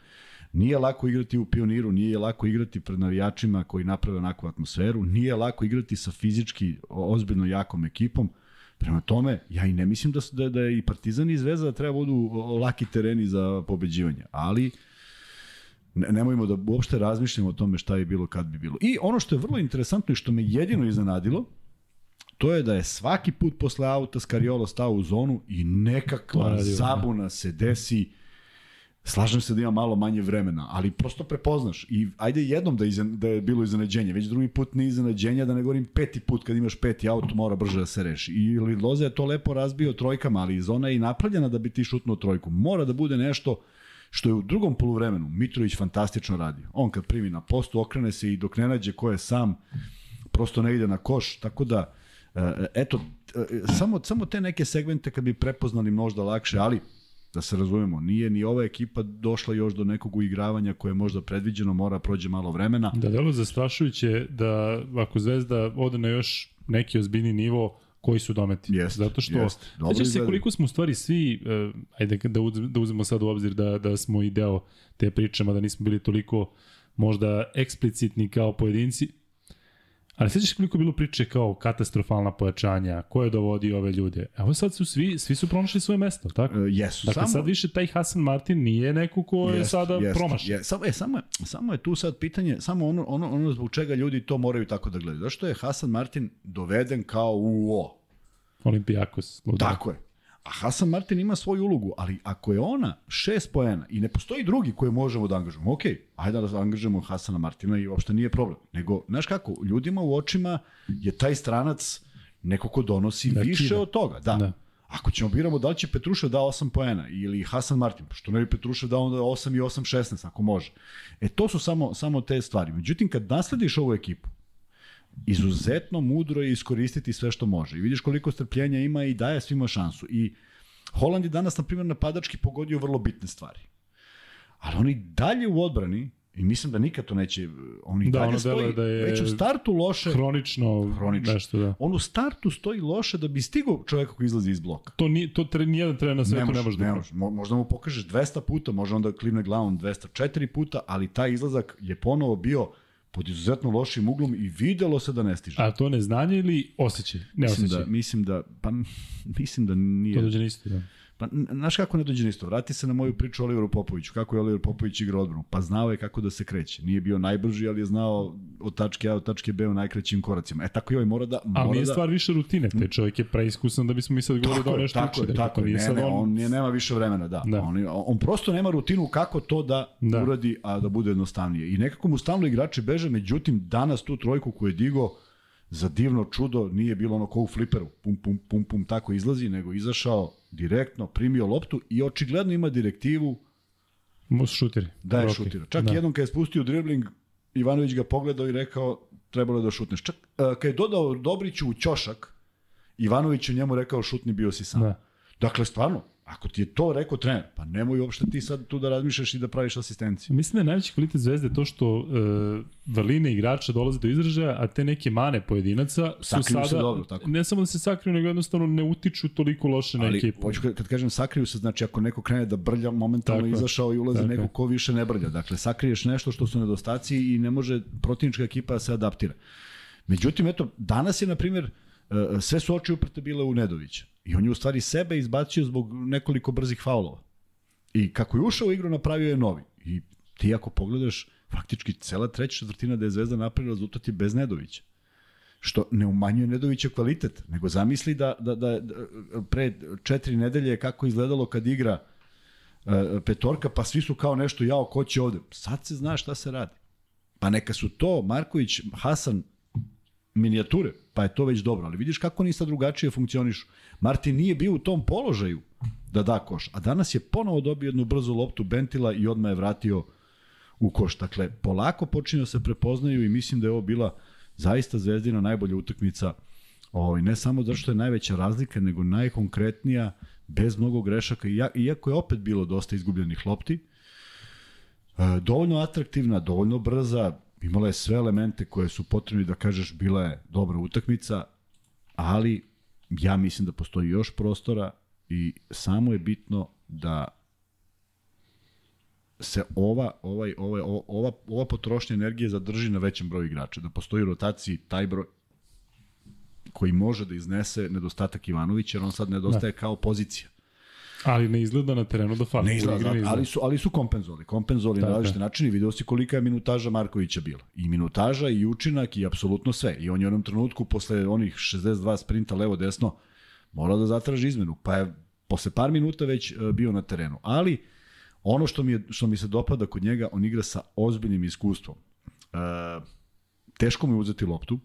Nije lako igrati u pioniru, nije lako igrati pred navijačima koji naprave onakvu atmosferu, nije lako igrati sa fizički ozbiljno jakom ekipom. Prema tome, ja i ne mislim da, su- da, da je i Partizan i Zvezda da treba budu laki tereni za pobeđivanje, ali ne, nemojmo da uopšte razmišljamo o tome šta je bilo kad bi bilo. I ono što je vrlo interesantno i što me jedino iznenadilo, to je da je svaki put posle auta Skariolo stao u zonu i nekakva da. zabuna se desi Slažem se da ima malo manje vremena, ali prosto prepoznaš i ajde jednom da, izan, da je bilo iznenađenje, već drugi put ne iznenađenja, da ne govorim peti put kad imaš peti auto mora brže da se reši. I Loza je to lepo razbio trojkama, ali zona je i napravljena da bi ti šutnuo trojku. Mora da bude nešto što je u drugom poluvremenu Mitrović fantastično radio. On kad primi na postu, okrene se i dok ne nađe ko je sam, prosto ne ide na koš, tako da e, eto, e, samo, samo te neke segmente kad bi prepoznali možda lakše, ali da se razumemo, nije ni ova ekipa došla još do nekog uigravanja koje je možda predviđeno, mora prođe malo vremena. Da, delo zastrašujuće da ako Zvezda ode na još neki ozbiljni nivo, koji su dometi. Jeste, Zato što. Dobro sećaš se koliko smo u stvari svi, uh, ajde da, uz, da uzmemo sad u obzir da, da smo i deo te priče, da nismo bili toliko možda eksplicitni kao pojedinci, Ali sećaš koliko je bilo priče kao katastrofalna pojačanja, ko je dovodio ove ljude? Evo sad su svi, svi su pronašli svoje mesto, tako? E, jesu, Dakle, samo, sad više taj Hasan Martin nije neko ko je Jest, sada jest, promašen. Je, samo, e, samo, je, samo je tu sad pitanje, samo ono, ono, ono zbog čega ljudi to moraju tako da gledaju. Zašto je Hasan Martin doveden kao UO? Olimpijakos. ludo. Tako je. A Hasan Martin ima svoju ulogu, ali ako je ona šest poena i ne postoji drugi koje možemo da angažujemo, ok, ajde da angažujemo Hasana Martina i uopšte nije problem. Nego, znaš kako, ljudima u očima je taj stranac neko ko donosi Da, više kida. od toga. Da. Da. Ako ćemo biramo da li će Petrušev da 8 poena ili Hasan Martin, što ne bi Petrušev dao onda 8 i 8 16 ako može. E to su samo, samo te stvari. Međutim, kad naslediš ovu ekipu, izuzetno mudro je iskoristiti sve što može. I vidiš koliko strpljenja ima i daje svima šansu. I Holand je danas, na primjer, napadački pogodio vrlo bitne stvari. Ali oni dalje u odbrani, i mislim da nikad to neće, oni Da, dalje ono stoji, da je- već u startu loše, Hronično, Hronično. nešto da. on u startu stoji loše da bi stigao čovjeka koji izlazi iz bloka. To, ni, to tre, nijedan trener na svetu ne može, ne da može. Mo- Možda mu pokažeš 200 puta, može onda klivne glavom 204 puta, ali taj izlazak je ponovo bio pod izuzetno lošim uglom i videlo se da ne stiže. A to ne znanje ili osjećaj? Ne mislim osjećaj. da, mislim da, pa mislim da nije. To dođe na isto, da. Pa, znaš kako ne dođe na isto? Vrati se na moju priču o Oliveru Popoviću. Kako je Oliver Popović igrao odbranu? Pa znao je kako da se kreće. Nije bio najbrži, ali je znao od tačke A do tačke B u najkraćim koracima. E tako i ovaj mora da... Ali mora nije da... stvar više rutine, taj čovjek je preiskusan da bismo mi sad govorili da Tako on je, nešto tako uči. je, dakle, tako to je. Ne, ne, on... on nema više vremena, da. Da. On, on prosto nema rutinu kako to da, Da. uradi, a da bude jednostavnije. I nekako mu stalno igrači beže, međutim, danas tu trojku koju je digo za divno čudo nije bilo ono ko u fliperu, pum, pum, pum, pum, tako izlazi, nego izašao direktno, primio loptu i očigledno ima direktivu Mus šutiri. da je šutira. Čak da. jednom kad je spustio dribling, Ivanović ga pogledao i rekao trebalo je da šutneš. Čak uh, kad je dodao Dobriću u ćošak, Ivanović je njemu rekao šutni bio si sam. Da. Dakle, stvarno, ako ti je to rekao trener, pa nemoj uopšte ti sad tu da razmišljaš i da praviš asistenciju. Mislim da je najveći kvalitet zvezde to što e, vrline igrača dolaze do izražaja, a te neke mane pojedinaca su Sakriju sada, se dobro, tako. ne samo da se sakriju, nego jednostavno ne utiču toliko loše na Ali, ekipu. hoću kad, kažem sakriju se, znači ako neko krene da brlja, momentalno Tako izašao i ulazi Tako neko ko više ne brlja. Dakle, sakriješ nešto što su nedostaci i ne može protivnička ekipa da se adaptira. Međutim, eto, danas je, na primjer, e, sve su oči uprte bile u Nedovića. I on je u stvari sebe izbacio zbog nekoliko brzih faulova. I kako je ušao u igru, napravio je novi. I ti ako pogledaš, faktički cela treća četvrtina da je Zvezda napravila rezultat je bez Nedovića. Što ne umanjuje Nedovića kvalitet, nego zamisli da, da, da, da pre četiri nedelje kako izgledalo kad igra e, petorka, pa svi su kao nešto jao, ko će ovde. Sad se zna šta se radi. Pa neka su to Marković, Hasan, minijature, pa je to već dobro. Ali vidiš kako oni sad drugačije funkcionišu. Martin nije bio u tom položaju da da koš, a danas je ponovo dobio jednu brzu loptu Bentila i odmah je vratio u koš. Dakle, polako počinju da se prepoznaju i mislim da je ovo bila zaista zvezdina najbolja utakmica ovaj, ne samo zato što je najveća razlika, nego najkonkretnija, bez mnogo grešaka, iako je opet bilo dosta izgubljenih lopti, e, dovoljno atraktivna, dovoljno brza, imala je sve elemente koje su potrebni da kažeš bila je dobra utakmica, ali ja mislim da postoji još prostora i samo je bitno da se ova, ovaj, ovaj, ova, ova potrošnja energije zadrži na većem broju igrača, da postoji u rotaciji taj broj koji može da iznese nedostatak Ivanovića, jer on sad nedostaje da. kao pozicija. Ali ne izgleda na terenu da fali. Ne izgleda, ne ali su, ali su kompenzovali. Kompenzovali na Tako je. različite načine. Video si kolika je minutaža Markovića bila. I minutaža, i učinak, i apsolutno sve. I on je u onom trenutku, posle onih 62 sprinta levo-desno, morao da zatraži izmenu. Pa je posle par minuta već e, bio na terenu. Ali, ono što mi, je, što mi se dopada kod njega, on igra sa ozbiljnim iskustvom. E, teško mu je uzeti loptu,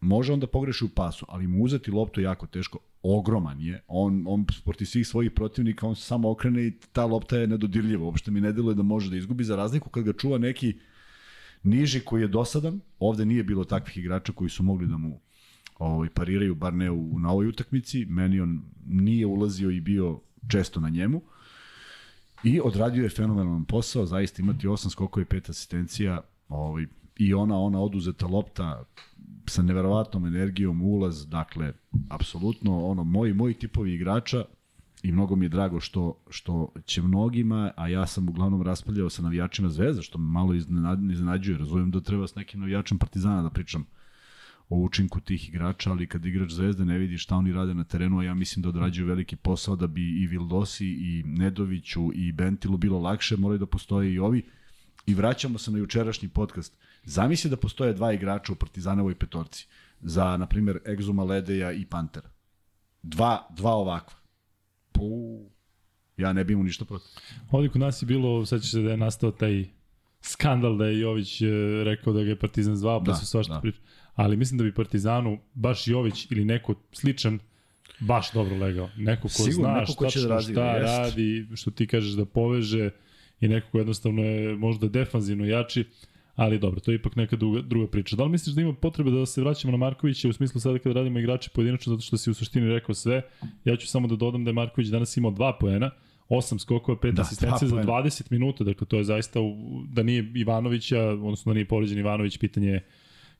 može on da pogreši u pasu, ali mu uzeti loptu je jako teško. Ogroman je. On, on protiv svih svojih protivnika, on se samo okrene i ta lopta je nedodirljiva. Uopšte mi ne deluje da može da izgubi za razliku kad ga čuva neki niži koji je dosadan. Ovde nije bilo takvih igrača koji su mogli da mu ovaj, pariraju, bar ne u, na ovoj utakmici. Meni on nije ulazio i bio često na njemu. I odradio je fenomenalan posao, zaista imati osam skokova i pet asistencija, ovaj, i ona ona oduzeta lopta sa neverovatnom energijom, ulaz, dakle, apsolutno, ono, moji, moji tipovi igrača, i mnogo mi je drago što, što će mnogima, a ja sam uglavnom raspaljao sa navijačima Zvezda, što me malo iznenađuje. Razumijem da treba s nekim navijačem Partizana da pričam o učinku tih igrača, ali kad igrač Zvezde ne vidi šta oni rade na terenu, a ja mislim da odrađuju veliki posao da bi i Vildosi i Nedoviću i Bentilu bilo lakše, moraju da postoje i ovi. I vraćamo se na jučerašnji podcast. Zamisli da postoje dva igrača u Partizanovoj petorci za, na primjer, Egzuma Ledeja i Pantera. Dva, dva ovakva. Pu, ja ne bih mu ništa protiv. Ovdje kod nas je bilo, sećaš se da je nastao taj skandal da je Jović e, rekao da ga je Partizan zvao, pa da, su svašta da. priča. Ali mislim da bi Partizanu baš Jović ili neko sličan baš dobro legao. Neko ko Sigur, zna neko ko šta, da radi, šta jest. radi, što ti kažeš da poveže i neko ko jednostavno je možda defanzivno jači, ali dobro, to je ipak neka druga, druga priča. Da li misliš da ima potrebe da se vraćamo na Markovića u smislu sada kada radimo igrače pojedinačno, zato što si u suštini rekao sve, ja ću samo da dodam da je Marković danas imao dva poena, 8 skokova, 5 da, asistencija za 20 minuta, dakle to je zaista, da nije Ivanovića, odnosno da nije povređen Ivanović, pitanje je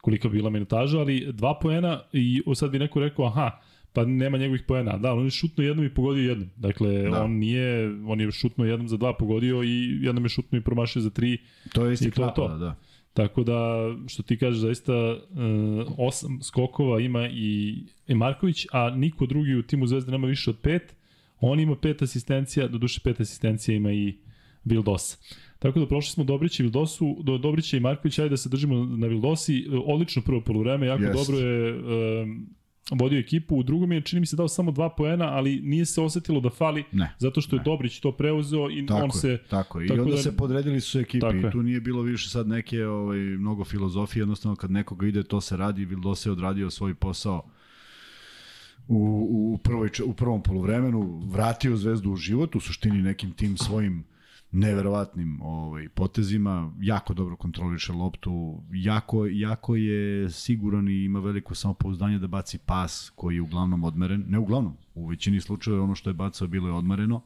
koliko bi bila minutaža, ali dva poena i sad bi neko rekao, aha, pa nema njegovih poena. Da, on je šutno jednom i pogodio jednom. Dakle, da. on nije, on je šutno jednom za dva pogodio i jednom je šutno i promašio za tri. To je isti klapa, to. da, da. Tako da, što ti kažeš, zaista uh, osam skokova ima i, i Marković, a niko drugi u timu Zvezde nema više od pet. On ima pet asistencija, do duše pet asistencija ima i Vildosa. Tako da prošli smo Dobrića i Vildosu, do Dobrića i Markovića, ajde da se držimo na Vildosi. Odlično prvo polovreme, jako yes. dobro je um, vodio ekipu. U drugom je, čini mi se, dao samo dva poena, ali nije se osetilo da fali, ne, zato što je ne. Dobrić to preuzeo i tako on je, se... Tako je, i onda da, se podredili su ekipi. I tu nije bilo više sad neke ovaj, mnogo filozofije, jednostavno kad nekoga ide, to se radi, Vildos je odradio svoj posao u, u, prvoj, u prvom polovremenu, vratio Zvezdu u život, u suštini nekim tim svojim neverovatnim ovaj, potezima, jako dobro kontroliše loptu, jako, jako je siguran i ima veliko samopouzdanje da baci pas koji je uglavnom odmeren, ne uglavnom, u većini slučajeva ono što je bacao bilo je odmereno,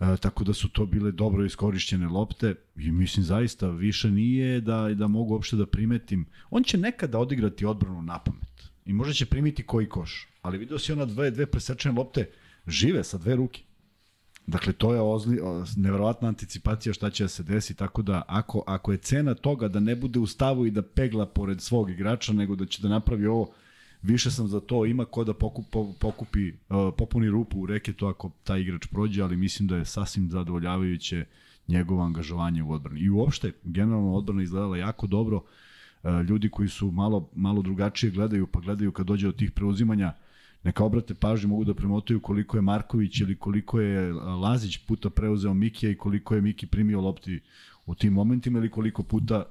E, tako da su to bile dobro iskorišćene lopte i mislim zaista više nije da, da mogu uopšte da primetim. On će nekada odigrati odbranu na pamet i možda će primiti koji koš, ali vidio si ona dve, dve presečene lopte žive sa dve ruke. Dakle, to je ozli, neverovatna anticipacija šta će da se desi, tako da ako, ako je cena toga da ne bude u stavu i da pegla pored svog igrača, nego da će da napravi ovo, više sam za to, ima ko da pokup, pokupi, popuni rupu u reketu ako taj igrač prođe, ali mislim da je sasvim zadovoljavajuće njegovo angažovanje u odbrani. I uopšte, generalno odbrana izgledala jako dobro, uh, ljudi koji su malo, malo drugačije gledaju, pa gledaju kad dođe do tih preuzimanja, neka obrate pažnju, mogu da premotaju koliko je Marković ili koliko je Lazić puta preuzeo Mikija i koliko je Miki primio lopti u tim momentima ili koliko puta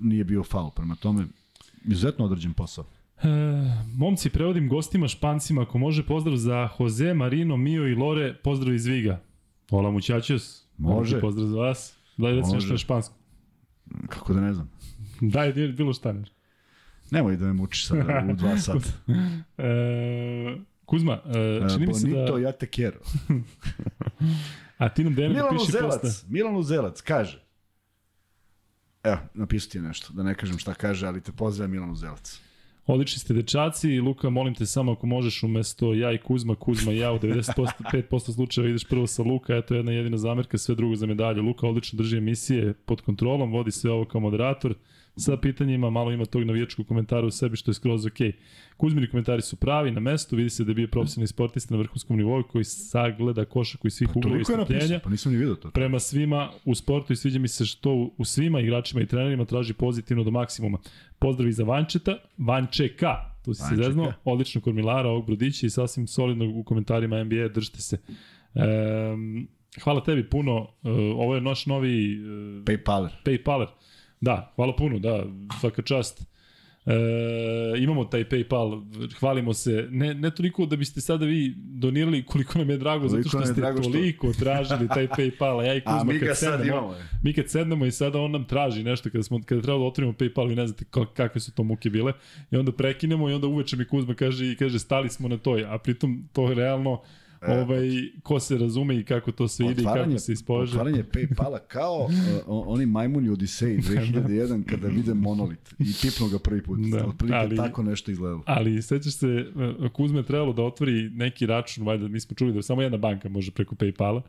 nije bio faul. Prema tome, izuzetno određen posao. E, momci, prevodim gostima špancima, ako može pozdrav za Jose, Marino, Mio i Lore, pozdrav iz Viga. Hola muchachos. Može. Pozdrav za vas. Daj da se nešto na španskom. Kako da ne znam. Daj, bilo šta ne. Nemoj da me mučiš sada u dva sata. e, Kuzma, e, čini mi se da... Bonito, ja te kjero. A ti nam Dejan piši Zelac, posle. Milan Uzelac, kaže. Evo, napisao ti nešto, da ne kažem šta kaže, ali te pozdrav Milan Uzelac. Odlični ste dečaci, Luka, molim te samo ako možeš umesto ja i Kuzma, Kuzma i ja u 95% slučajeva ideš prvo sa Luka, eto jedna jedina zamerka, sve drugo za medalju. Luka odlično drži emisije pod kontrolom, vodi sve ovo kao moderator sa pitanjima, malo ima tog navijačkog komentara u sebi što je skroz ok. Kuzmini komentari su pravi, na mestu, vidi se da je bio profesionalni sportista na vrhunskom nivou koji sagleda košak i svih pa, uglova i strpljenja. Pa nisam ni vidio to. Prema svima u sportu i sviđa mi se što u svima igračima i trenerima traži pozitivno do maksimuma. Pozdravi za Vančeta, Vančeka, tu si Vančeka. se zeznuo, odlično kormilara ovog Brodića i sasvim solidno u komentarima NBA, držite se. Um, hvala tebi puno, uh, ovo je naš novi... Uh, Paypaler. Paypaler. Da, hvala puno, da, svaka čast. E, imamo taj PayPal, hvalimo se, ne, ne toliko da biste sada vi donirali koliko nam je drago, koliko zato što ste drago toliko što... tražili taj PayPal, a ja i Kuzma a, mi kad sednemo, imamo, mi kad sednemo i sada on nam traži nešto, kada, smo, kada treba da otvorimo PayPal, i ne znate kakve su to muke bile, i onda prekinemo i onda uveče mi Kuzma kaže, i kaže stali smo na toj, a pritom to je realno ovaj, ko se razume i kako to sve ide i kako se ispože. Otvaranje Paypala kao uh, oni majmuni Odiseji 2001 kada vide monolit i pipnu ga prvi put. Da, Otprilike ali, tako nešto izgledalo. Ali sećaš se, Kuzme trebalo da otvori neki račun, valjda mi smo čuli da samo jedna banka može preko Paypala.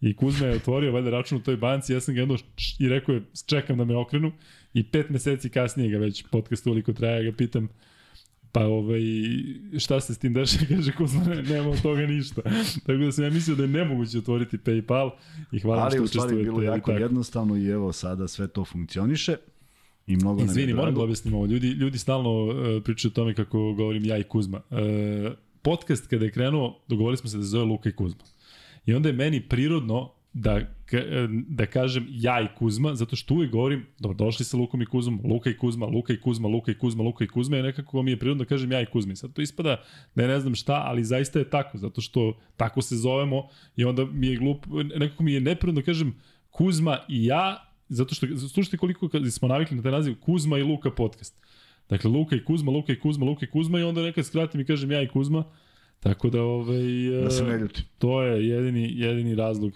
I Kuzma je otvorio valjda račun u toj banci, ja sam ga jedno i rekao je čekam da me okrenu i pet meseci kasnije ga već podcast uliko traja, ga pitam pa ovaj, šta se s tim deša, kaže Kuzma, ne, nema od toga ništa. tako da sam ja mislio da je nemoguće otvoriti Paypal i hvala Ali što učestvujete. Ali u stvari bilo jako tako. jednostavno i evo sada sve to funkcioniše. I mnogo Izvini, moram da objasnim ovo. Ljudi, ljudi stalno uh, pričaju o tome kako govorim ja i Kuzma. Uh, podcast kada je krenuo, dogovorili smo se da se zove Luka i Kuzma. I onda je meni prirodno da, da kažem ja i Kuzma, zato što uvijek govorim, dobro, došli sa Lukom i Kuzmom, Luka i Kuzma, Luka i Kuzma, Luka i Kuzma, Luka i Kuzma, i nekako mi je prirodno da kažem ja i Kuzma. I sad to ispada da ne, ne znam šta, ali zaista je tako, zato što tako se zovemo i onda mi je glup, nekako mi je neprirodno da kažem Kuzma i ja, zato što, slušajte koliko smo navikli na taj naziv, Kuzma i Luka podcast. Dakle, Luka i Kuzma, Luka i Kuzma, Luka i Kuzma i onda nekad skratim i kažem ja i Kuzma, Tako da, ovaj, da se ne ljuti. To je jedini, jedini razlog.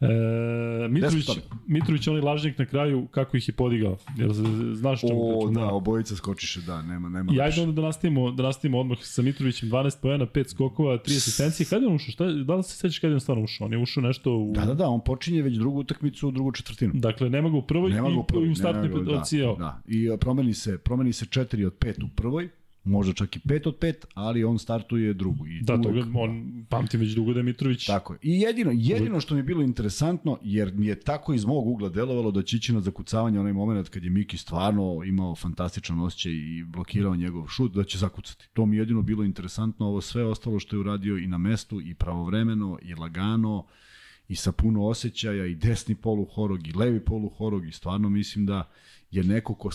E, Mitrović, Mitrović onaj lažnjak na kraju, kako ih je podigao? Jel znaš čemu o, pričam? Da, obojica skočiše, da, nema, nema. I ajde onda da nastavimo, da nastavimo odmah sa Mitrovićem, 12 pojena, 5 skokova, 3 asistencije. Kada je on ušao? Šta, da li se sećaš kada je on stvarno ušao? On je ušao nešto u... Da, da, da, on počinje već drugu utakmicu u drugu četvrtinu. Dakle, nema ga u prvoj nema i, u, prvoj, i u startnoj da, da, I promeni se, promeni se 4 od 5 u prvoj, možda čak i 5 od 5, ali on startuje drugu. I da, toga on pamti već dugo da Mitrović. Tako je. I jedino, jedino što mi je bilo interesantno, jer mi je tako iz mog ugla delovalo da će na zakucavanje onaj moment kad je Miki stvarno imao fantastičan osjećaj i blokirao njegov šut, da će zakucati. To mi je jedino bilo interesantno, ovo sve ostalo što je uradio i na mestu, i pravovremeno, i lagano, i sa puno osjećaja, i desni poluhorog, i levi poluhorog, i stvarno mislim da je neko ko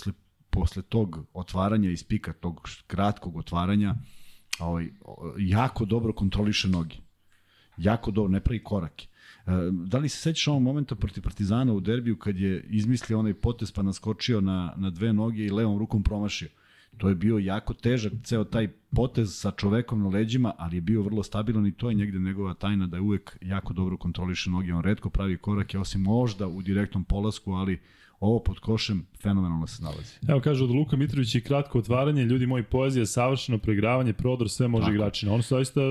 posle tog otvaranja iz pika, tog kratkog otvaranja, ovaj, jako dobro kontroliše noge. Jako dobro, ne pravi korake. E, da li se sećaš ovog momenta protiv Partizana u derbiju kad je izmislio onaj potez pa naskočio na, na dve noge i levom rukom promašio? To je bio jako težak ceo taj potez sa čovekom na leđima, ali je bio vrlo stabilan i to je negde njegova tajna da je uvek jako dobro kontroliše noge. On redko pravi korake, osim možda u direktnom polasku, ali ovo pod košem fenomenalno se nalazi. Evo kaže od Luka Mitrovića i kratko otvaranje, ljudi moji poezija, savršeno preigravanje, prodor, sve može Tako. igračina. On su zaista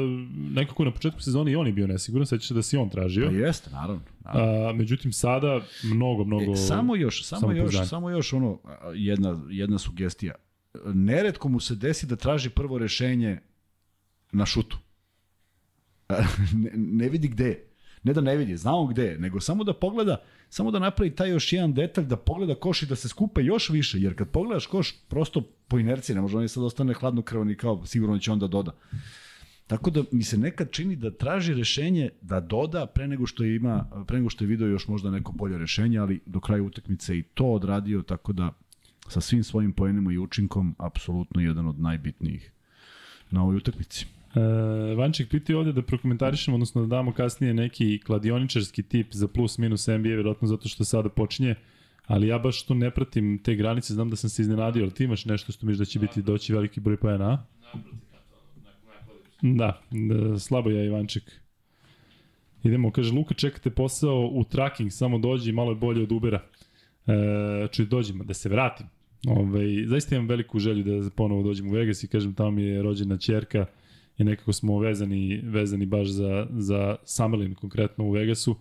nekako na početku sezone i on je bio nesiguran, sećaš se da si on tražio. Pa jeste, naravno. naravno. A, međutim sada mnogo mnogo e, samo još samo, samo još samo još ono jedna jedna sugestija. Neretko mu se desi da traži prvo rešenje na šutu. ne, ne vidi gde je. Ne da ne vidi, znamo gde je, nego samo da pogleda samo da napravi taj još jedan detalj, da pogleda koš i da se skupe još više, jer kad pogledaš koš, prosto po inerciji, ne može on je sad ostane hladno krvan i kao sigurno će onda doda. Tako da mi se nekad čini da traži rešenje da doda pre nego što je ima pre nego što je video još možda neko bolje rešenje, ali do kraja utakmice i to odradio tako da sa svim svojim poenima i učinkom apsolutno jedan od najbitnijih na ovoj utakmici. Uh, Vanček piti ovde da prokomentarišemo, odnosno da damo kasnije neki kladioničarski tip za plus minus NBA, vjerojatno zato što sada počinje, ali ja baš tu ne pratim te granice, znam da sam se iznenadio, ali ti imaš nešto što miš da će biti doći veliki broj pojena, a? Da, da, slabo je Ivanček. Idemo, kaže Luka, čekate posao u tracking, samo dođi malo je bolje od Ubera. E, čuj, dođimo, da se vratim. Ove, ovaj, zaista imam veliku želju da ponovo dođem u Vegas i kažem, tamo mi je rođena čerka, i nekako smo vezani, vezani baš za, za Summerlin konkretno u Vegasu.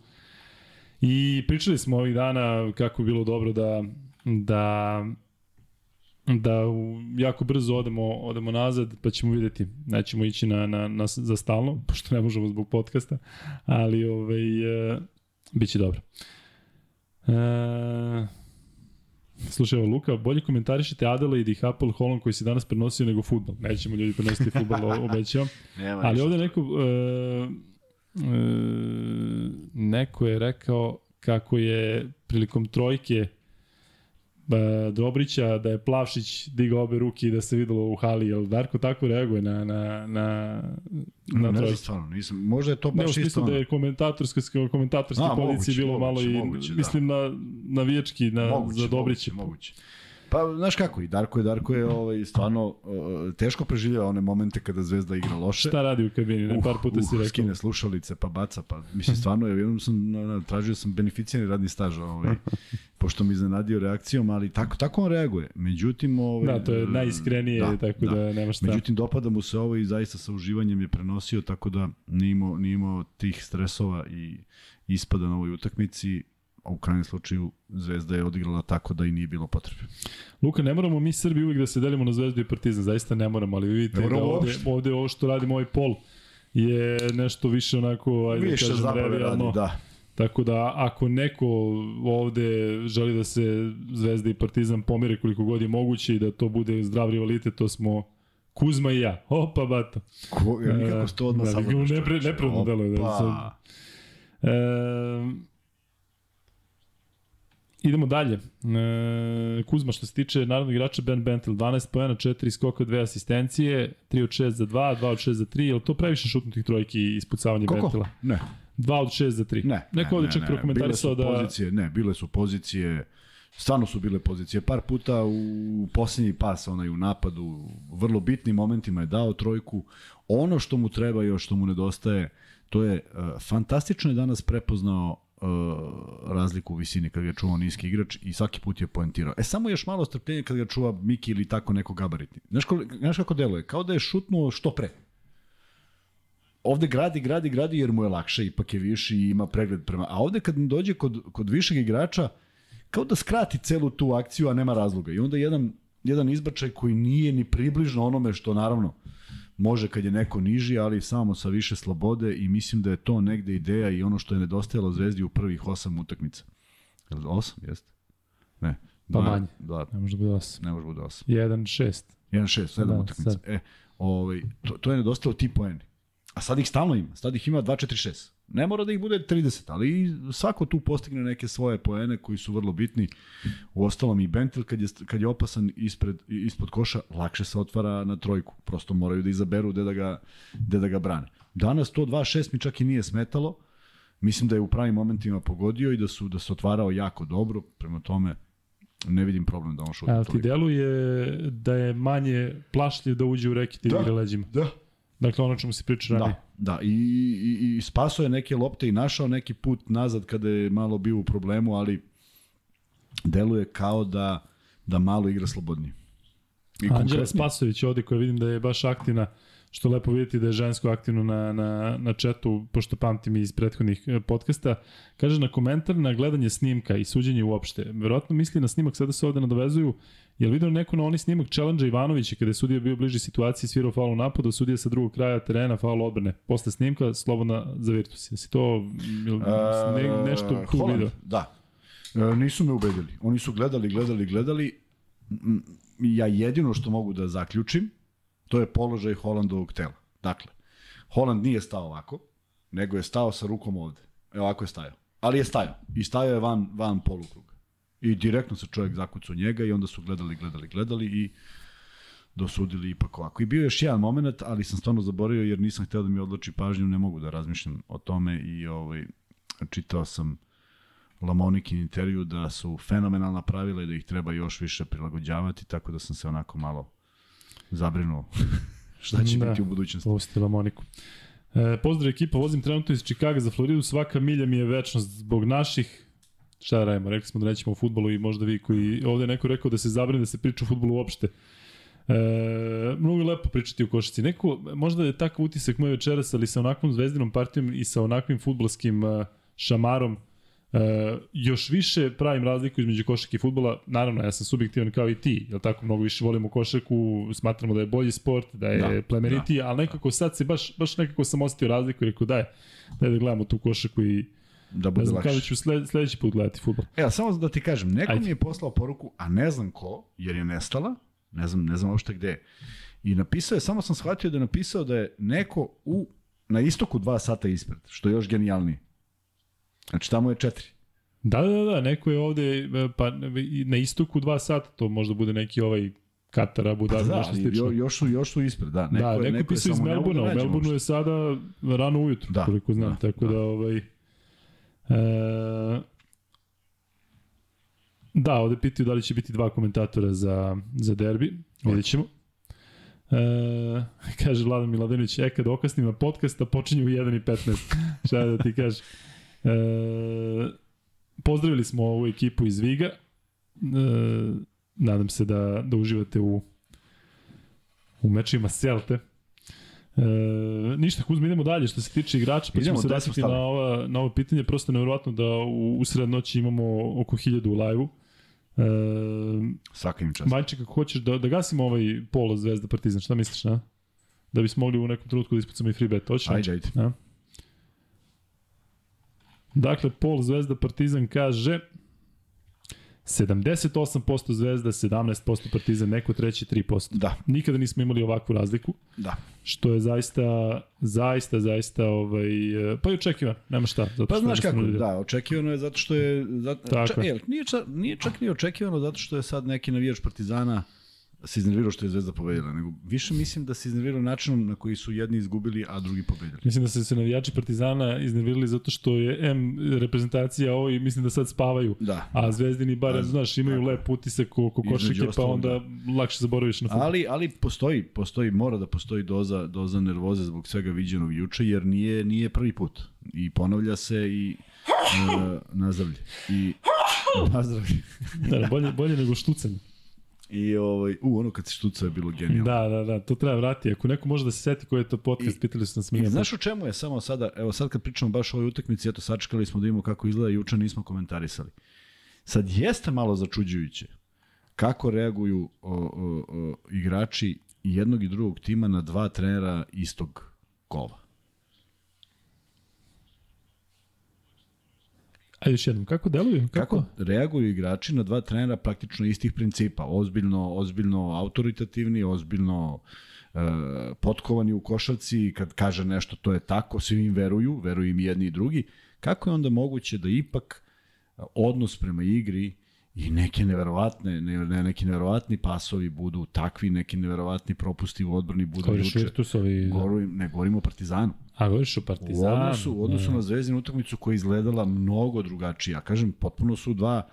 I pričali smo ovih dana kako je bilo dobro da, da da jako brzo odemo, odemo nazad, pa ćemo videti. Nećemo ići na, na, na, za stalno, pošto ne možemo zbog podcasta, ali ovaj, e, bit će dobro. E, Slušaj, evo, Luka, bolje komentarišite Adelaide i Hapoel Holland koji se danas prenosio nego futbol. Nećemo ljudi prenositi futbol, obećao. Ali ovde neko, uh, uh, neko je rekao kako je prilikom trojke Dobrića, da je Plavšić digao obe ruke i da se videlo u hali, jel Darko tako reaguje na, na, na, na ne znam stvarno, nisam, možda je to baš ne, isto. Ne, da je komentatorska, komentatorski pozici bilo moguće, malo i, moguće, da. mislim, na navijački na, moguće, za Dobrića. Moguće, moguće. Pa, znaš kako, i Darko je, Darko je ovaj, stvarno uh, teško preživljava one momente kada Zvezda igra loše. Šta radi u kabini? Ne, par puta uh, si rekao. Skine slušalice, pa baca, pa mislim stvarno, jednom sam, na, tražio sam beneficijani radni staž, ovaj, pošto mi iznenadio reakcijom, ali tako, tako on reaguje. Međutim, ovaj, Da, to je najiskrenije, da, tako da, da nema šta. Međutim, dopada mu se ovo i zaista sa uživanjem je prenosio, tako da nije imao, nije imao tih stresova i ispada na ovoj utakmici a u krajnjem slučaju Zvezda je odigrala tako da i nije bilo potrebe. Luka, ne moramo mi Srbi uvijek da se delimo na Zvezdu i Partizan, zaista ne moramo, ali vidite da ovde, ovde ovo što radimo ovaj pol je nešto više onako, ajde da više kažem, revijalno. Radi, da. Tako da ako neko ovde želi da se Zvezda i Partizan pomire koliko god je moguće i da to bude zdrav rivalitet, to smo Kuzma i ja. Opa, bato. Ko, ja nikako sto odmah da, samo. Nepre, nepravno deluje. Da, sad, e, Idemo dalje. E, Kuzma, što se tiče narodnog igrača Ben Bentel, 12 pojena, 4 skoka, 2 asistencije, 3 od 6 za 2, 2 od 6 za 3, je li to previše šutnutih trojki i ispucavanje Koliko? Bentela? Ne. 2 od 6 za 3. Ne. Neko ovde ne, čak ne, prokomentarisao da... Pozicije, ne, bile su pozicije, stvarno su bile pozicije. Par puta u poslednji pas, onaj u napadu, vrlo bitnim momentima je dao trojku. Ono što mu treba i još što mu nedostaje, to je uh, fantastično je danas prepoznao razliku u visini kad ga čuva niski igrač i svaki put je poentirao. E samo još malo strpljenja kad ga čuva Miki ili tako neko gabaritni. Znaš, ko, znaš kako deluje? Kao da je šutnuo što pre. Ovde gradi, gradi, gradi jer mu je lakše, ipak je viši i ima pregled prema... A ovde kad dođe kod, kod višeg igrača, kao da skrati celu tu akciju, a nema razloga. I onda jedan, jedan izbačaj koji nije ni približno onome što naravno može kad je neko niži, ali samo sa više slobode i mislim da je to negde ideja i ono što je nedostajalo Zvezdi u prvih osam utakmica. Je li osam, jeste? Ne. Pa manje. Dva, ne može da bude osam. Ne može da bude osam. 1-6. 1-6, sedam da, utakmica. Sad. E, ovaj, to, to je nedostalo ti poeni. A sad ih stalno ima. Sad ih ima 2-4-6. Ne mora da ih bude 30, ali svako tu postigne neke svoje poene koji su vrlo bitni. U ostalom i Bentel kad je, kad je opasan ispred, ispod koša, lakše se otvara na trojku. Prosto moraju da izaberu gde da ga, gde da ga brane. Danas to 2-6 mi čak i nije smetalo. Mislim da je u pravim momentima pogodio i da su da se otvarao jako dobro. Prema tome, ne vidim problem da on šuti. A ti deluje da je manje plašljiv da uđe u reket i da, igre leđima. Da, Dakle, ono čemu se priča ranije. Da, da. I, i, i spaso je neke lopte i našao neki put nazad kada je malo bio u problemu, ali deluje kao da, da malo igra slobodnije. I Anđela Spasović ovde koja vidim da je baš aktivna što lepo vidjeti da je žensko aktivno na, na, na četu, pošto pamtim iz prethodnih e, podcasta, kaže na komentar na gledanje snimka i suđenje uopšte. Verovatno misli na snimak, sada se ovde nadovezuju, Jel vidio neko na oni snimak challenge Ivanovića kada je sudija bio bliži situaciji, svirao faul u napadu, sudija sa drugog kraja terena, faul odbrane. Posle snimka, slobodna za Virtus. Jesi to ne, nešto tu Holland, video? Da. E, nisu me ubedili. Oni su gledali, gledali, gledali. Ja jedino što mogu da zaključim, to je položaj Holandovog tela. Dakle, Holand nije stao ovako, nego je stao sa rukom ovde. E, ovako je stajao. Ali je stajao. I stajao je van, van polukruga. I direktno se čovjek zakucao njega i onda su gledali, gledali, gledali i dosudili ipak ovako. I bio je još jedan moment, ali sam stvarno zaboravio jer nisam hteo da mi odloči pažnju, ne mogu da razmišljam o tome i ovaj, čitao sam Lamonikin intervju da su fenomenalna pravila i da ih treba još više prilagođavati, tako da sam se onako malo zabrinuo šta će da, biti u budućnosti. Pusti Lamoniku. E, pozdrav ekipa, vozim trenutno iz Čikaga za Floridu, svaka milja mi je večnost zbog naših šta da radimo, rekli smo da nećemo u futbolu i možda vi koji, ovde je neko rekao da se zabrine da se priča o futbolu uopšte. E, mnogo je lepo pričati o košici. Neko, možda je takav utisak moj večeras, ali sa onakvom zvezdinom partijom i sa onakvim futbolskim uh, šamarom, Uh, još više pravim razliku između košarke i futbola. Naravno, ja sam subjektivan kao i ti, jel tako, mnogo više volimo košarku, smatramo da je bolji sport, da je da, plemenitiji, da, ali nekako sad se baš, baš nekako sam osetio razliku i rekao daj, daj da gledamo tu košarku i da bude ne znam lakše. kada ću sled, sledeći put gledati futbol. Evo, samo da ti kažem, neko Ajde. mi je poslao poruku, a ne znam ko, jer je nestala, ne znam, ne znam uopšte gde I napisao je, samo sam shvatio da je napisao da je neko u, na istoku dva sata ispred, što je još genijalnije. Znači, tamo je četiri. Da, da, da, neko je ovde, pa na istoku dva sata, to možda bude neki ovaj Katar, Abu Dhabi, pa da, nešto slično. još su, još su ispred, da. Neko, da, neko, neko pisao iz Melburna, da u Melbourneu je sada rano ujutru, da, koliko znam, da, tako da, da ovaj, E, Da, ovde pitaju da li će biti dva komentatora za, za derbi. Vidjet ćemo. E, kaže Vladan Miladinović, e kad okasnim na podcast, a počinje u 1.15. Šta da ti kaže? E, pozdravili smo ovu ekipu iz Viga. E, nadam se da, da uživate u, u mečima Celte. E, ništa, Kuzma, idemo dalje što se tiče igrača, pa Idemo, ćemo se vratiti na, ova, na ovo pitanje. Prosto je nevjerovatno da u, u sred noći imamo oko 1000 u live-u. E, Svaka im čast. Majček, ako hoćeš da, da gasimo ovaj polo Zvezda Partizan, šta misliš, na? Da bismo mogli u nekom trenutku da ispucamo i free bet, hoćeš? Ajde, ajde. Da. Dakle, pol Zvezda Partizan kaže 78% Zvezda, 17% Partizan, neko treći 3%. Da, Nikada nismo imali ovakvu razliku, da. što je zaista, zaista, zaista, ovaj, pa i očekivan, nema šta. Zato Pa što znaš kako, ljudi- da, očekivano je zato što je... Zato, Tako čak, je. nije, čak, nije čak ni očekivano zato što je sad neki navijač Partizana se iznervirao što je Zvezda pobedila, nego više mislim da se iznervirao načinom na koji su jedni izgubili, a drugi pobedili. Mislim da se se navijači Partizana iznervirali zato što je M reprezentacija ovo i mislim da sad spavaju. Da. A Zvezdini barem, Da, znaš, imaju je. lep utisak oko košake, pa onda lakše zaboraviš na futbol. Ali, ali postoji, postoji, mora da postoji doza, doza nervoze zbog svega viđenog juče, jer nije, nije prvi put. I ponavlja se i uh, nazdravlje. I nazdravlje. Da, bolje, bolje nego štucanje. I ovaj, u, ono kad se štuca je bilo genijalno. Da, da, da, to treba vratiti. Ako neko može da se seti koji je to podcast, I- pitali su nas mi. znaš u čemu je samo sada, evo sad kad pričamo baš o ovoj utakmici, eto sačekali smo da vidimo kako izgleda, juče nismo komentarisali. Sad jeste malo začuđujuće kako reaguju o, o, o, igrači jednog i drugog tima na dva trenera istog kova. Ajde još jednom, kako deluju? Kako? Kako reaguju igrači na dva trenera praktično istih principa, ozbiljno, ozbiljno autoritativni, ozbiljno e, potkovani u košarci, kad kaže nešto to je tako, svi im veruju, veruju im jedni i drugi. Kako je onda moguće da ipak odnos prema igri i neke neverovatne, ne, ne, neki neverovatni pasovi budu takvi, neki neverovatni propusti u odbrani budu Govoriš juče. Virtusovi. Da. Govorim, ne govorimo o Partizanu. A govoriš o U Partizanu. odnosu, u odnosu na zvezdinu utakmicu koja je izgledala mnogo drugačije. Ja kažem, potpuno su dva,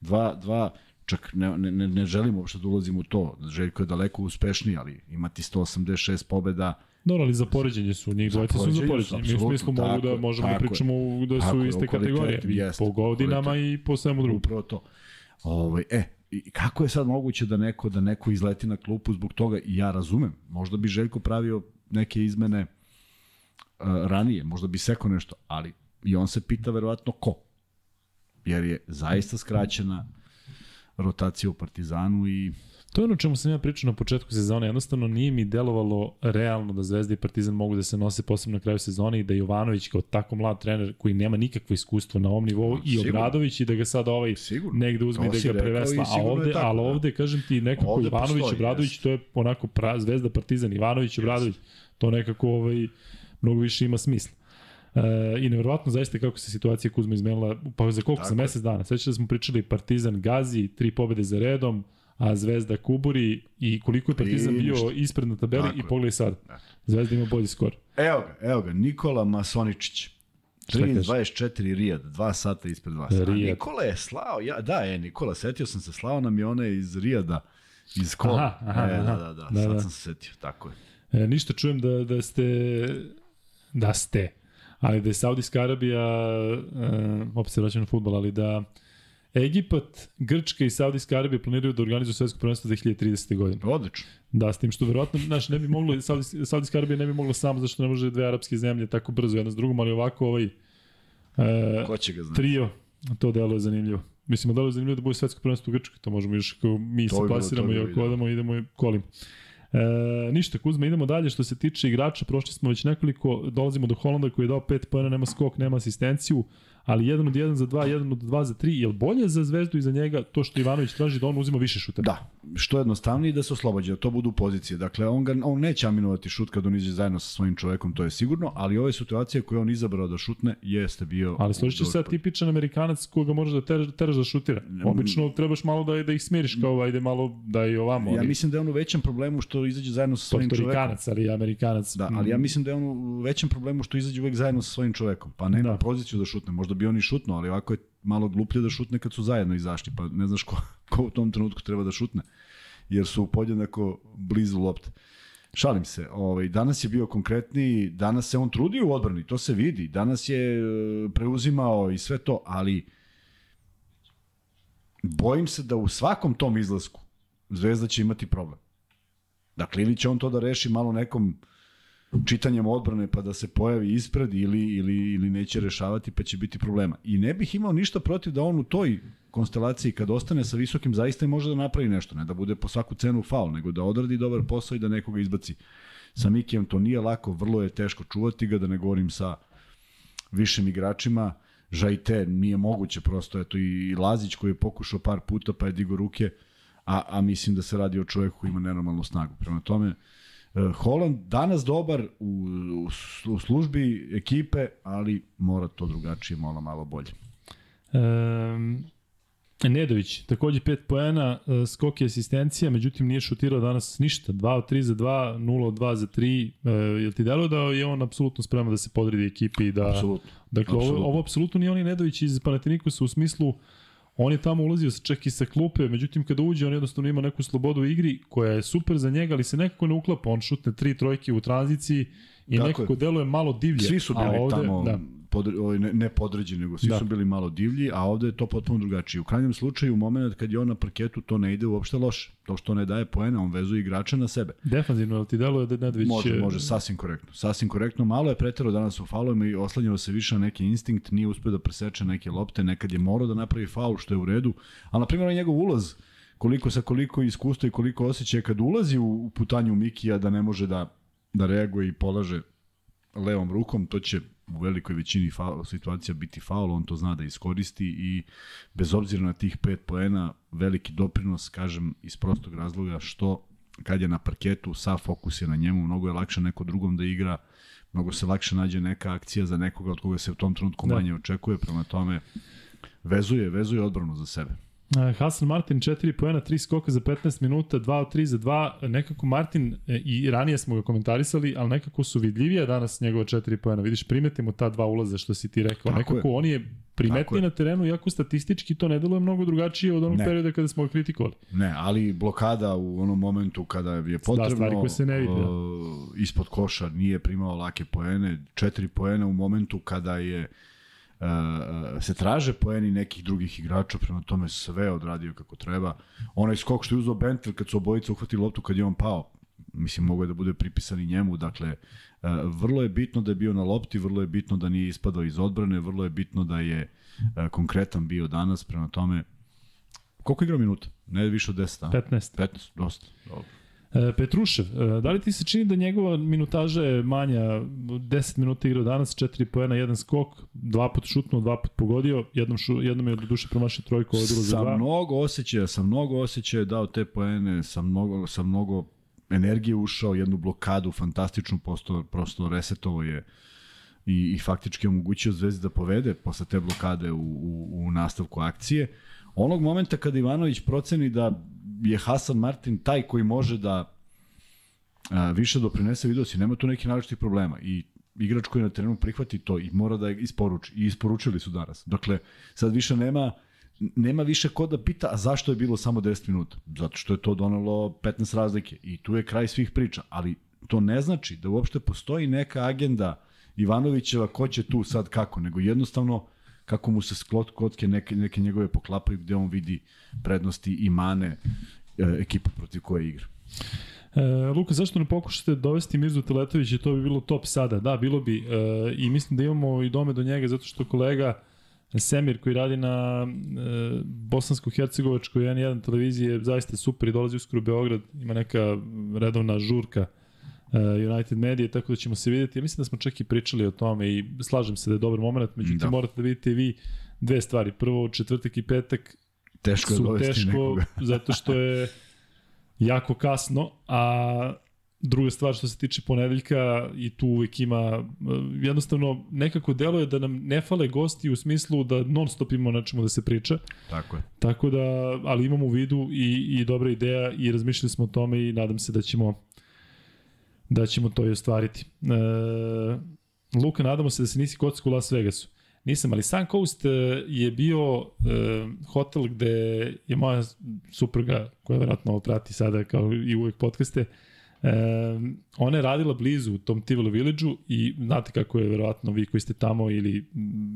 dva, dva čak ne, ne, ne, želim uopšte da ulazim u to. Željko je daleko uspešniji, ali imati 186 pobeda, Dobro, ali za poređenje su, njih dvojica su za poređenje. Mi u smislu mogu da možemo da je. pričamo da su iste kategorije. jeste, po godinama i po svemu drugom. upravo to. Ovaj, e, kako je sad moguće da neko da neko izleti na klupu zbog toga i ja razumem. Možda bi Željko pravio neke izmene uh, ranije, možda bi seko nešto, ali i on se pita verovatno ko. Jer je zaista skraćena rotacija u Partizanu i To je ono čemu sam ja pričao na početku sezone. Jednostavno nije mi delovalo realno da Zvezda i Partizan mogu da se nose posebno na kraju sezone i da Jovanović kao tako mlad trener koji nema nikakvo iskustvo na ovom nivou i. Obradović i da ga sad ovaj sigurno. negde uzme da ga prevesla. A ovde, tako, ali da. ovde, kažem ti, nekako Ovde Ivanović, postoji, Obradović, to je onako pra, Zvezda, Partizan, Ivanović, Obradović. To nekako ovaj, mnogo više ima smisla. E, I nevjerovatno zaista kako se situacija Kuzma izmenila, pa za koliko, za Tako je. mesec dana. Sveća da smo pričali Partizan Gazi, tri pobede za redom, a Zvezda Kuburi i koliko je Partizan bio ispred na tabeli Tako i pogledaj sad. Da. Zvezda ima bolji skor. Evo ga, evo ga, Nikola Masoničić. Šta kažeš? 3.24 Rijad, 2 sata ispred vas. A Rijad. Nikola je slao, ja, da, je, Nikola, setio sam se, slao nam je one iz Rijada, iz kola. Aha, aha, e, da, da, da, Da, sad da. sam se setio, tako je. E, ništa čujem da, da ste, da ste, ali da je Saudijska Arabija, e, opet se vraćam na futbol, ali da Egipat, Grčka i Saudijska Arabija planiraju da organizuju svetsko prvenstvo 2030. godine. Odlično. Da, s tim što verovatno, znaš, ne bi moglo, Saudijska, Saudijska Arabija ne bi mogla samo, zašto ne može dve arapske zemlje tako brzo jedna s drugom, ali ovako ovaj e, Ko će ga znati? trio, to deluje zanimljivo. Mislim, da deluje zanimljivo da bude svetsko prvenstvo u Grčkoj, to možemo još kao mi To se plasiramo i ako odemo, idemo i kolimo. E, ništa, Kuzma, idemo dalje. Što se tiče igrača, prošli smo već nekoliko, dolazimo do Holanda koji je dao 5 pojena, nema skok, nema asistenciju, ali jedan od 1 za 2, jedan od 2 za 3. Je li bolje za Zvezdu i za njega to što Ivanović traži da on uzima više šuteva? Da, što jednostavnije da se oslobađa, da to budu pozicije. Dakle, on, ga, on neće aminovati šut kad on iđe zajedno sa svojim čovekom, to je sigurno, ali ove situacije koje on izabrao da šutne, jeste bio... Ali složit će se sad tipičan Amerikanac koga možeš da teraš, teraš da šutira. Obično trebaš malo da, da ih smiriš kao ajde malo da i ovamo. Ja ali mislim da je on u većem problemu što izađe zajedno sa svojim čovekom. Portorikanac, ali Amerikanac. Da, ali ja mislim da je on u većem problemu što izađe uvek zajedno sa svojim čovekom, pa nema Da. da. poziciju da šutne. Možda možda bi oni šutno, ali ovako je malo gluplje da šutne kad su zajedno izašli, pa ne znaš ko, ko u tom trenutku treba da šutne, jer su podjednako blizu lopte. Šalim se, ovaj, danas je bio konkretniji, danas se on trudio u odbrani, to se vidi, danas je e, preuzimao i sve to, ali bojim se da u svakom tom izlasku Zvezda će imati problem. Dakle, ili će on to da reši malo nekom čitanjem odbrane pa da se pojavi ispred ili, ili, ili neće rešavati pa će biti problema. I ne bih imao ništa protiv da on u toj konstelaciji kad ostane sa visokim zaista i može da napravi nešto, ne da bude po svaku cenu faul, nego da odradi dobar posao i da nekoga izbaci. Sa Mikijem to nije lako, vrlo je teško čuvati ga, da ne govorim sa višim igračima. Žajte nije moguće prosto, eto i Lazić koji je pokušao par puta pa je digo ruke, a, a mislim da se radi o čoveku koji ima nenormalnu snagu. Prema tome, Holland danas dobar u, u, službi ekipe, ali mora to drugačije, malo malo bolje. Um, Nedović, takođe 5 poena, e, skok i asistencija, međutim nije šutirao danas ništa. 2 od 3 za 2, 0 od 2 za 3. E, jel ti delo da je on apsolutno spreman da se podredi ekipi i da... Apsolutno. Dakle, apsolutno. ovo, ovo apsolutno nije oni Nedović iz Panatinikusa u smislu on je tamo ulazio čak i sa klupe, međutim kada uđe on jednostavno ima neku slobodu u igri koja je super za njega, ali se nekako ne uklapa. On šutne tri trojke u tranziciji i Tako nekako je. deluje malo divlje. Svi su bili ovde, tamo da pod, ovaj, ne, ne podređeni, nego svi da. su bili malo divlji, a ovde je to potpuno drugačije. U krajnjem slučaju, u moment kad je on na parketu, to ne ide uopšte loše. To što ne daje poena, on vezuje igrača na sebe. Defanzivno, ali ti deluje da Nedvić... Može, može, sasvim korektno. Sasvim korektno. Malo je pretero danas u faulovima i oslanjava se više na neki instinkt, nije uspeo da preseče neke lopte, nekad je morao da napravi faul, što je u redu. Ali, na primjer, njegov ulaz, koliko sa koliko iskustva i koliko osjećaja kad ulazi u, u putanju Mikija da ne može da, da reaguje i polaže levom rukom, to će u velikoj većini faul, situacija biti faul, on to zna da iskoristi i bez obzira na tih pet poena, veliki doprinos, kažem, iz prostog razloga što kad je na parketu, sa fokus je na njemu, mnogo je lakše neko drugom da igra, mnogo se lakše nađe neka akcija za nekoga od koga se u tom trenutku da. manje očekuje, prema tome vezuje, vezuje odbranu za sebe. E, Hasan Martin 4 poena, 3 skoka za 15 minuta, 2 od 3 za 2. Nekako Martin, e, i ranije smo ga komentarisali, ali nekako su vidljivije danas njegova 4 poena. Vidiš, primetimo ta dva ulaza što si ti rekao. Tako nekako je. on je primetniji na terenu, iako statistički to ne deluje mnogo drugačije od onog ne. perioda kada smo ga kritikovali. Ne, ali blokada u onom momentu kada je potrebno da, stvari koje se ne vidi, da. ispod koša nije primao lake poene, 4 poena u momentu kada je Uh, se traže poeni nekih drugih igrača, prema tome sve odradio kako treba. Onaj skok što je uzao Bentel kad su obojica uhvatili loptu kad je on pao, mislim, mogo je da bude pripisan i njemu, dakle, uh, vrlo je bitno da je bio na lopti, vrlo je bitno da nije ispadao iz odbrane, vrlo je bitno da je konkretan bio danas, prema tome, koliko igra minuta? Ne više od 10, a? 15. 15, dosta. Dobro. E, Petrušev, e, da li ti se čini da njegova minutaža je manja, 10 minuta igrao danas, 4 poena, jedan skok, dva put šutnuo, dva put pogodio, jednom, šu, jednom je do duše promašio trojku, ovo je bilo za dva. Sa mnogo osjećaja, sa mnogo osjećaja dao te poene, sa mnogo, sa mnogo energije ušao, jednu blokadu fantastičnu, prosto, prosto resetovo je i, i faktički omogućio Zvezdi da povede posle te blokade u, u, u nastavku akcije. Onog momenta kada Ivanović proceni da je Hasan Martin taj koji može da a, više doprinese video si, nema tu nekih naročitih problema. I igrač koji na terenu prihvati to i mora da isporuči. I isporučili su danas. Dakle, sad više nema nema više ko da pita a zašto je bilo samo 10 minuta. Zato što je to donalo 15 razlike. I tu je kraj svih priča, ali to ne znači da uopšte postoji neka agenda Ivanovićeva ko će tu sad kako, nego jednostavno kako mu se sklot kotke neke, neke njegove poklapaju gde on vidi prednosti i mane e, ekipa protiv koje igra. E, Luka, zašto ne pokušate dovesti Mirzu Teletovića, to bi bilo top sada. Da, bilo bi. E, I mislim da imamo i dome do njega, zato što kolega Semir koji radi na e, bosansko-hercegovačkoj N1 televiziji je zaista super i dolazi uskoro u Beograd, ima neka redovna žurka United Media, tako da ćemo se videti. Ja mislim da smo čak i pričali o tome i slažem se da je dobar moment, međutim da. morate da vidite i vi dve stvari. Prvo, četvrtak i petak teško su teško nekoga. zato što je jako kasno, a druga stvar što se tiče ponedeljka i tu uvek ima jednostavno nekako deluje da nam ne fale gosti u smislu da non stop imamo na čemu da se priča. Tako je. Tako da, ali imamo u vidu i, i dobra ideja i razmišljali smo o tome i nadam se da ćemo da ćemo to i ostvariti. E, Luka, nadamo se da se nisi kocka u Las Vegasu. Nisam, ali Suncoast e, je bio uh, hotel gde je moja supruga, koja verovatno ovo prati sada kao i uvek podcaste, E, ona je radila blizu u tom Tivoli Village-u i znate kako je verovatno vi koji ste tamo ili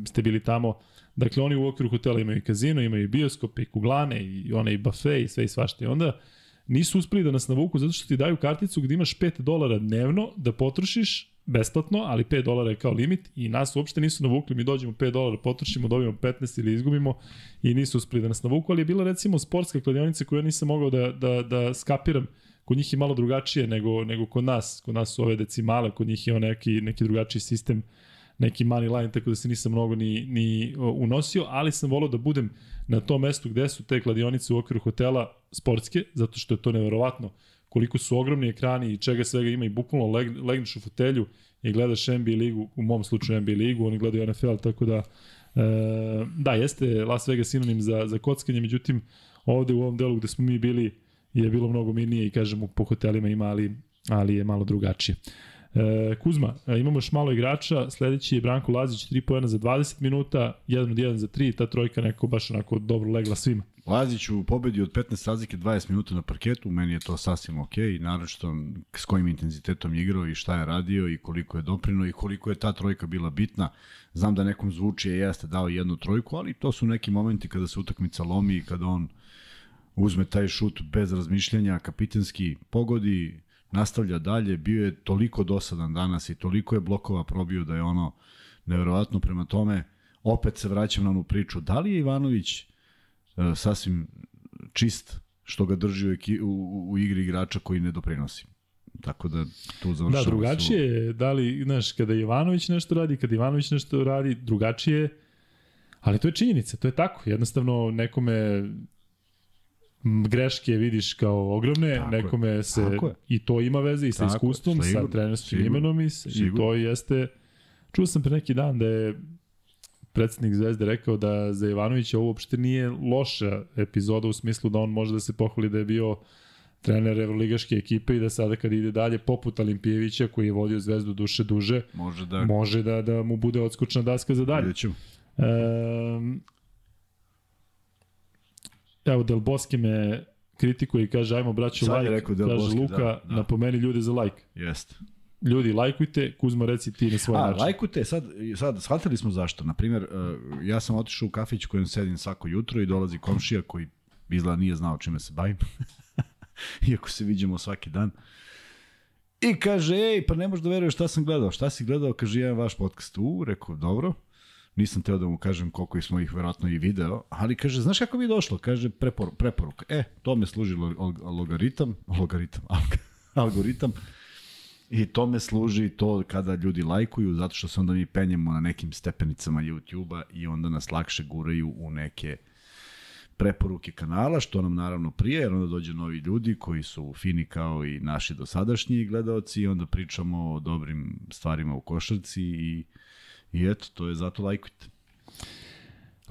ste bili tamo, dakle oni u okviru hotela imaju i kazino, imaju i bioskop i kuglane i one i bafe i sve i svašta i onda nisu uspeli da nas navuku zato što ti daju karticu gde imaš 5 dolara dnevno da potrošiš besplatno, ali 5 dolara je kao limit i nas uopšte nisu navukli, mi dođemo 5 dolara, potrošimo, dobijemo 15 ili izgubimo i nisu uspeli da nas navuku, ali je bila recimo sportska kladionica koju ja nisam mogao da, da, da skapiram. Kod njih je malo drugačije nego, nego kod nas. Kod nas su ove decimale, kod njih je neki, neki drugačiji sistem, neki money line, tako da se nisam mnogo ni, ni unosio, ali sam volao da budem na tom mestu gde su te kladionice u okviru hotela sportske, zato što je to neverovatno koliko su ogromni ekrani i čega svega ima i bukvalno leg, legneš u fotelju i gledaš NBA ligu, u mom slučaju NBA ligu, oni gledaju NFL, tako da e, da, jeste Las Vegas sinonim za, za kockanje, međutim ovde u ovom delu gde smo mi bili je bilo mnogo mirnije i kažemo po hotelima ima, ali, ali je malo drugačije. E, Kuzma, e, imamo još malo igrača, sledeći je Branko Lazić, 3 pojena za 20 minuta, 1 od 1 za 3, ta trojka neko baš onako dobro legla svima. Lazić u pobedi od 15 razlike 20 minuta na parketu, meni je to sasvim ok, naročito s kojim intenzitetom je igrao i šta je radio i koliko je doprino i koliko je ta trojka bila bitna. Znam da nekom zvuči je jeste dao jednu trojku, ali to su neki momenti kada se utakmica lomi i kada on uzme taj šut bez razmišljanja, kapitenski pogodi, nastavlja dalje, bio je toliko dosadan danas i toliko je blokova probio da je ono neverovatno prema tome. Opet se vraćam na onu priču, da li je Ivanović uh, sasvim čist što ga drži u, u, u igri igrača koji ne doprinosi. Tako da tu završamo. Da, drugačije je, da li, znaš, kada Ivanović nešto radi, kada Ivanović nešto radi, drugačije ali to je činjenica, to je tako. Jednostavno nekome greške vidiš kao ogromne, tako nekome je, se i to ima veze i sa tako iskustvom, sa trenerskim imenom i, i to jeste čuo sam pre neki dan da je predsednik Zvezde rekao da za Ivanovića uopšte nije loša epizoda u smislu da on može da se pohvali da je bio trener evroligaške ekipe i da sada kad ide dalje poput Olimpijevića koji je vodio Zvezdu duše duže može da, može da, da mu bude odskočna daska za dalje. Um, Evo, Del Bosque me kritikuje i kaže, ajmo braću Sad like, rekao Del kaže Bosque, Luka, da, da. napomeni ljudi za like. Jeste. Ljudi, lajkujte, Kuzma reci ti na svoj A, način. lajkujte, sad, sad shvatili smo zašto. Naprimjer, uh, ja sam otišao u kafić kojem sedim svako jutro i dolazi komšija koji izgleda nije znao čime se bavim. Iako se vidimo svaki dan. I kaže, ej, pa ne možeš da veruješ šta sam gledao. Šta si gledao? Kaže, jedan vaš podcast. U, rekao, dobro nisam teo da mu kažem koliko smo ih verovatno i video, ali kaže, znaš kako bi došlo? Kaže, prepor, preporuka. E, to me služi logaritam, logaritam, algoritam, I to me služi to kada ljudi lajkuju, zato što se onda mi penjemo na nekim stepenicama YouTube-a i onda nas lakše guraju u neke preporuke kanala, što nam naravno prije, jer onda dođe novi ljudi koji su fini kao i naši dosadašnji gledalci i onda pričamo o dobrim stvarima u košarci i I eto, to je zato lajkujte.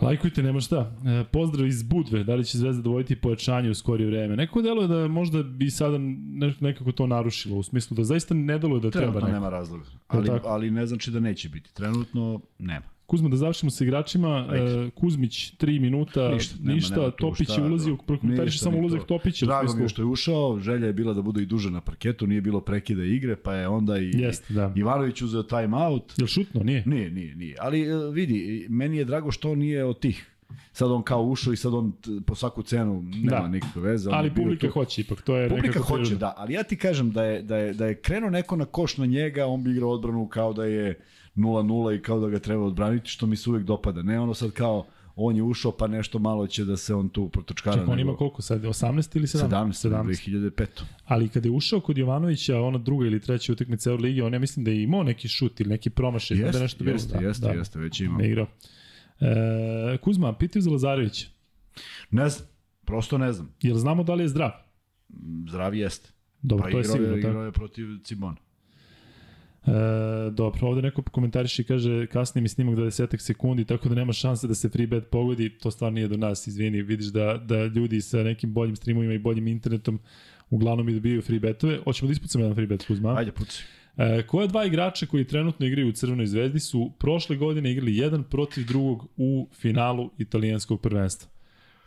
Lajkujte, nema šta. E, pozdrav iz Budve, da li će Zvezda dovoditi pojačanje u skorije vreme? Neko deluje da možda bi sada nekako to narušilo, u smislu da zaista ne deluje da Trenutno treba neko. nema razloga, ali, ali ne znači da neće biti. Trenutno nema. Kuzma, da završimo sa igračima. Uh, Kuzmić, 3 minuta, ništa. Nema, ništa nema Topić je ulazio, prokomentariš samo ulazak Topića. Drago mi je što je ušao, želja je bila da bude i duže na parketu, nije bilo prekida igre, pa je onda i Jest, da. Ivanović uzeo time out. Je šutno? Nije? Nije, nije, nije. Ali e, vidi, meni je drago što nije od tih sad on kao ušao i sad on po svaku cenu nema da. nikakve veze. Ali publika to... hoće ipak, to je Publika hoće, prirodno. da, ali ja ti kažem da je, da, je, da je krenuo neko na koš na njega, on bi igrao odbranu kao da je 0-0 i kao da ga treba odbraniti, što mi se uvek dopada. Ne ono sad kao on je ušao pa nešto malo će da se on tu protočkara. Čekaj, on ima koliko sad, 18 ili 17? 17, 17. 2005. Ali kada je ušao kod Jovanovića, ona druga ili treća utakmica Euroligi, on ja mislim da je imao neki šut ili neki promašaj. Jeste, da nešto jeste, bilo, da, jeste, da, jeste, već imao. Ne igrao. E, Kuzma, pitaju za Lazarević. Ne znam, prosto ne znam. Jel znamo da li je zdrav? Zdrav jeste. Dobro, pa to je sigurno. tako. Igrao je protiv Cibona. E, dobro, ovde neko komentariše i kaže kasnije mi snimak 20 sekundi, tako da nema šanse da se free bet pogodi, to stvarno nije do nas, izvini, vidiš da, da ljudi sa nekim boljim streamovima i boljim internetom uglavnom i dobijaju free betove. Hoćemo da ispucamo jedan free bet, Kuzma? Ajde, puci. E, koja dva igrača koji trenutno igraju u Crvenoj zvezdi su prošle godine igrali jedan protiv drugog u finalu italijanskog prvenstva?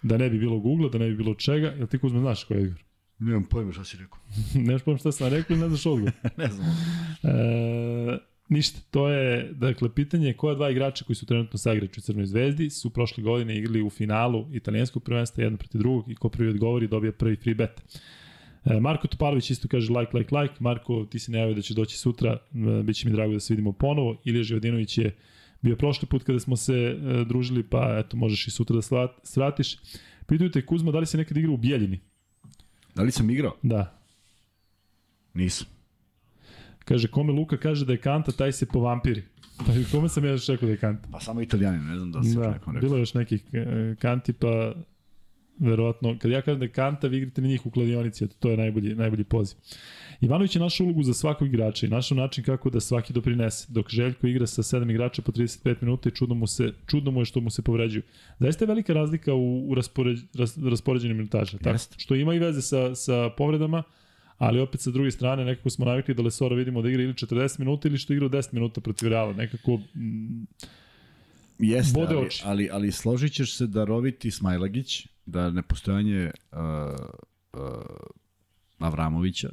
Da ne bi bilo Google, da ne bi bilo čega. Jel ti Kuzma znaš ko je Edgar? Nemam pojma šta si rekao. Nemaš pojma šta sam rekao ili ne znaš odgovor? ne znam. E, ništa, to je, dakle, pitanje je koja dva igrača koji su trenutno saigrači u Crnoj zvezdi su prošle godine igrali u finalu italijanskog prvenstva, jedan protiv drugog i ko prvi odgovori dobija prvi free bet. E, Marko Topalović isto kaže like, like, like. Marko, ti si najavio da će doći sutra, e, bit će mi drago da se vidimo ponovo. Ilija Živodinović je bio prošli put kada smo se e, družili, pa eto, možeš i sutra da svratiš. Pitaju te, Kuzma, da li si nekad igrao u Bijeljini? Da li sam igrao? Da. Nisam. Kaže, kome Luka kaže da je Kanta, taj se povampiri. Pa kome sam ja još rekao da je Kanta? Pa samo italijani, ne znam da se da, nekom rekao. Bilo je još nekih e, Kanti, pa verovatno, kad ja kažem da je Kanta, vi igrate na njih u kladionici, to je najbolji, najbolji poziv. Ivanović je našao ulogu za svakog igrača i našao način kako da svaki doprinese. Dok Željko igra sa 7 igrača po 35 minuta i čudno mu, se, čudno mu je što mu se povređuju. Zaista je velika razlika u, u raspoređ, ras, raspoređenju minutaža. Tako, što ima i veze sa, sa povredama, ali opet sa druge strane nekako smo navikli da Lesora vidimo da igra ili 40 minuta ili što igra 10 minuta protiv Reala. Nekako mm, Jeste, ali, ali, ali složit ćeš se da Roviti Smajlagić, da nepostojanje uh, uh, Avramovića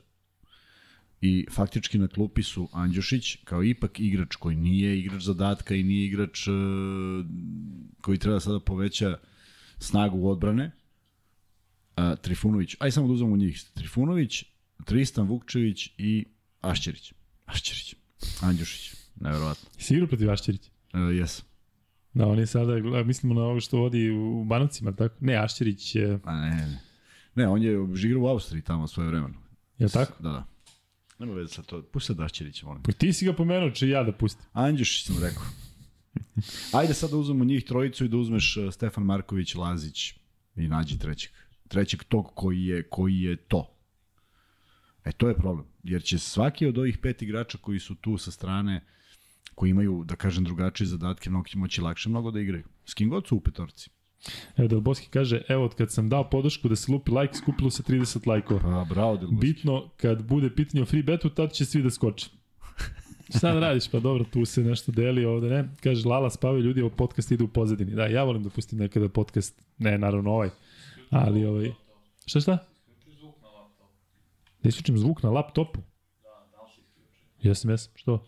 i faktički na klupi su Andjušić kao ipak igrač koji nije igrač zadatka i nije igrač uh, koji treba sada poveća snagu odbrane. Uh, Trifunović, aj samo da uzmemo njih. Trifunović, Tristan Vukčević i Ašćerić. Ašćerić. Andjušić. Neverovatno. Si igrao protiv Ašćerića? Uh, jes. Da, on je sada, mislimo na ovo što vodi u Banovcima, tako? Ne, Ašćerić je... Pa ne, ne. Ne, on je igrao u Austriji tamo svoje vremeno. Je tako? Da, da. Nema veze sa to. Pusti da Ašćerića, molim. Pa ti si ga pomenuo, če ja da pustim. Andjušić sam rekao. Ajde sad da uzmemo njih trojicu i da uzmeš uh, Stefan Marković, Lazić i nađi trećeg. Trećeg tog koji je, koji je to. E, to je problem. Jer će svaki od ovih pet igrača koji su tu sa strane, koji imaju, da kažem, drugačije zadatke, mnogo će moći lakše mnogo da igraju. S kim god su u petorci. Evo Delboski kaže, evo od kad sam dao podršku da se lupi like, skupilo se 30 lajkova. Pa, bravo Delboski. Bitno, kad bude pitanje o free betu, tad će svi da skoče. Šta da radiš? Pa dobro, tu se nešto deli ovde, ne? Kaže, Lala spavaju ljudi, ovo podcast ide u pozadini. Da, ja volim da pustim nekada podcast, ne, naravno ovaj, ali ovaj... Šta šta? Da isključim zvuk na laptopu? Da, da li si isključio? Jesam, jesam. Što?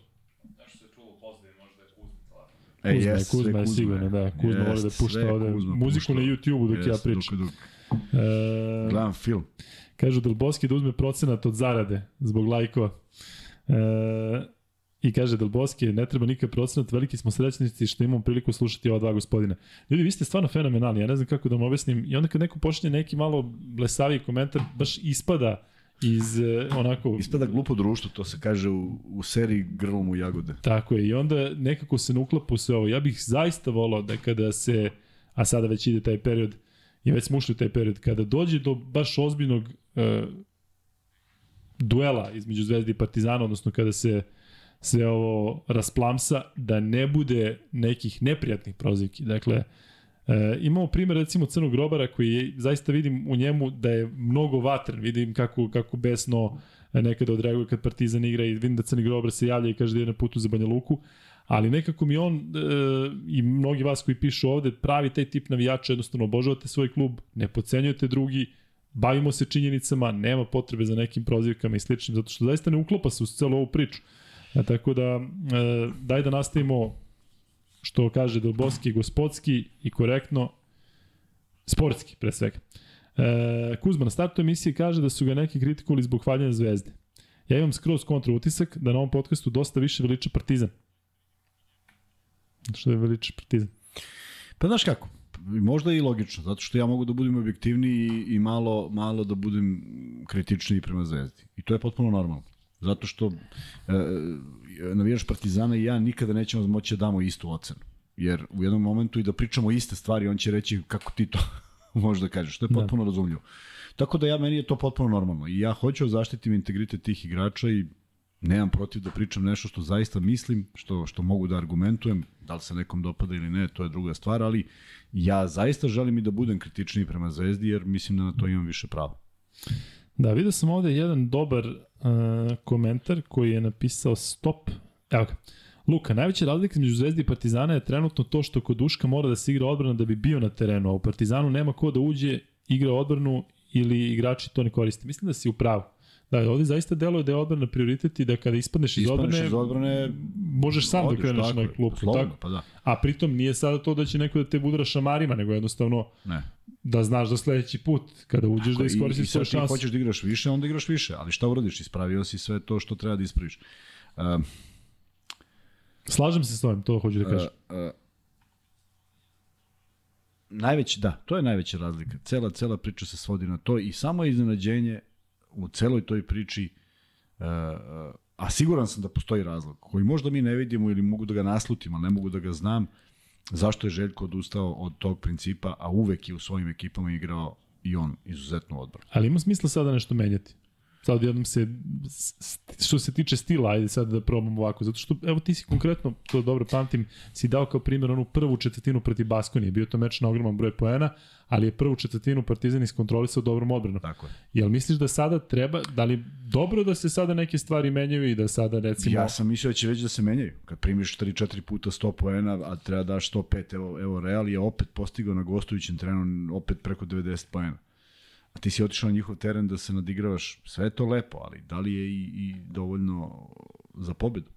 Nešto se čulo pozadnje, možda je Kuzma. E, Kuzma, yes, Kuzma je sigurno, da. Kuzma voli da pušta ovde muziku na YouTube-u dok yes, ja pričam. Dok, dok. E, Gledam film. Kažu Delboski da uzme procenat od zarade zbog lajkova. E, I kaže Delboski, ne treba nikakav procenat, veliki smo srećnici što imamo priliku slušati ova dva gospodina. Ljudi, vi ste stvarno fenomenalni, ja ne znam kako da vam objasnim. I onda kad neko počne neki malo blesaviji komentar, baš ispada iz e, onako... Ispada glupo društvo, to se kaže u, u seriji Grlom u jagode. Tako je, i onda nekako se nuklapu se ovo. Ja bih zaista volao da kada se, a sada već ide taj period, i već smo ušli u taj period, kada dođe do baš ozbiljnog uh, duela između Zvezde i Partizana, odnosno kada se sve ovo rasplamsa, da ne bude nekih neprijatnih prozivki. Dakle, uh, E, imamo primjer recimo Crnog grobara koji je, zaista vidim u njemu da je mnogo vatren, vidim kako, kako besno nekada odreaguje kad Partizan igra i vidim da Crni grobar se javlja i kaže da je na putu za Banja Luku, ali nekako mi on e, i mnogi vas koji pišu ovde pravi taj tip navijača, jednostavno obožavate svoj klub, ne pocenjujete drugi, bavimo se činjenicama, nema potrebe za nekim prozivkama i sličnim, zato što zaista ne uklopa se u celu ovu priču. E, tako da, e, daj da nastavimo što kaže Delboski, gospodski i korektno, sportski pre svega. E, Kuzma na startu emisije kaže da su ga neki kritikovali zbog hvaljanja zvezde. Ja imam skroz kontra utisak da na ovom podcastu dosta više veliča partizan. Što je veliča partizan? Pa znaš kako, možda i logično, zato što ja mogu da budem objektivniji i, i malo, malo da budem kritičniji prema zvezdi. I to je potpuno normalno. Zato što e, navijaš Partizana i ja nikada nećemo moći da damo istu ocenu. Jer u jednom momentu i da pričamo iste stvari, on će reći kako ti to možeš da kažeš. To je da. potpuno da. razumljivo. Tako da ja, meni je to potpuno normalno. I ja hoću da zaštitim integritet tih igrača i nemam protiv da pričam nešto što zaista mislim, što, što mogu da argumentujem, da li se nekom dopada ili ne, to je druga stvar, ali ja zaista želim i da budem kritičniji prema Zvezdi, jer mislim da na to imam više prava. Da, vidio sam ovde jedan dobar uh, komentar koji je napisao stop. Evo ga. Luka, najveća razlika između Zvezde i Partizana je trenutno to što kod Duška mora da se igra odbrana da bi bio na terenu, a u Partizanu nema ko da uđe, igra odbranu ili igrači to ne koriste. Mislim da si u pravu. Da, ovde zaista deluje da je odbrana prioritet i da kada ispadneš iz Ispadneš odbrane, iz odbrane, možeš sam da odiš, kreneš tako na je, klupu. slobodno, Tako. Pa da, A pritom nije sada to da će neko da te budra šamarima, nego jednostavno ne. da znaš da sledeći put kada uđeš da I, i iskoristiš svoje sad ti hoćeš da igraš više, onda igraš više. Ali šta uradiš? Ispravio si sve to što treba da ispraviš. Um, Slažem se s ovim, to hoću da kažem. Uh, uh, najveći, da, to je najveća razlika. Cela, cela priča se svodi na to i samo iznenađenje u celoj toj priči, uh, a siguran sam da postoji razlog, koji možda mi ne vidimo ili mogu da ga naslutim, ali ne mogu da ga znam, zašto je Željko odustao od tog principa, a uvek je u svojim ekipama igrao i on izuzetno odbranu. Ali ima smisla sada nešto menjati. Sad odjednom se, što se tiče stila, ajde sad da probamo ovako, zato što, evo ti si konkretno, to dobro pamtim, si dao kao primjer onu prvu četvrtinu protiv Baskonije, bio to meč na ogroman broj poena, ali je prvu četvrtinu Partizan iskontrolisao dobrom odbranom. Tako je. Jel misliš da sada treba, da li dobro da se sada neke stvari menjaju i da sada recimo... Ja sam mislio da će već da se menjaju. Kad primiš 3-4 puta 100 poena, a treba da daš 105, evo, evo Real je opet postigao na gostujućem terenu opet preko 90 poena. A ti si otišao na njihov teren da se nadigravaš. Sve je to lepo, ali da li je i, i dovoljno za pobedu?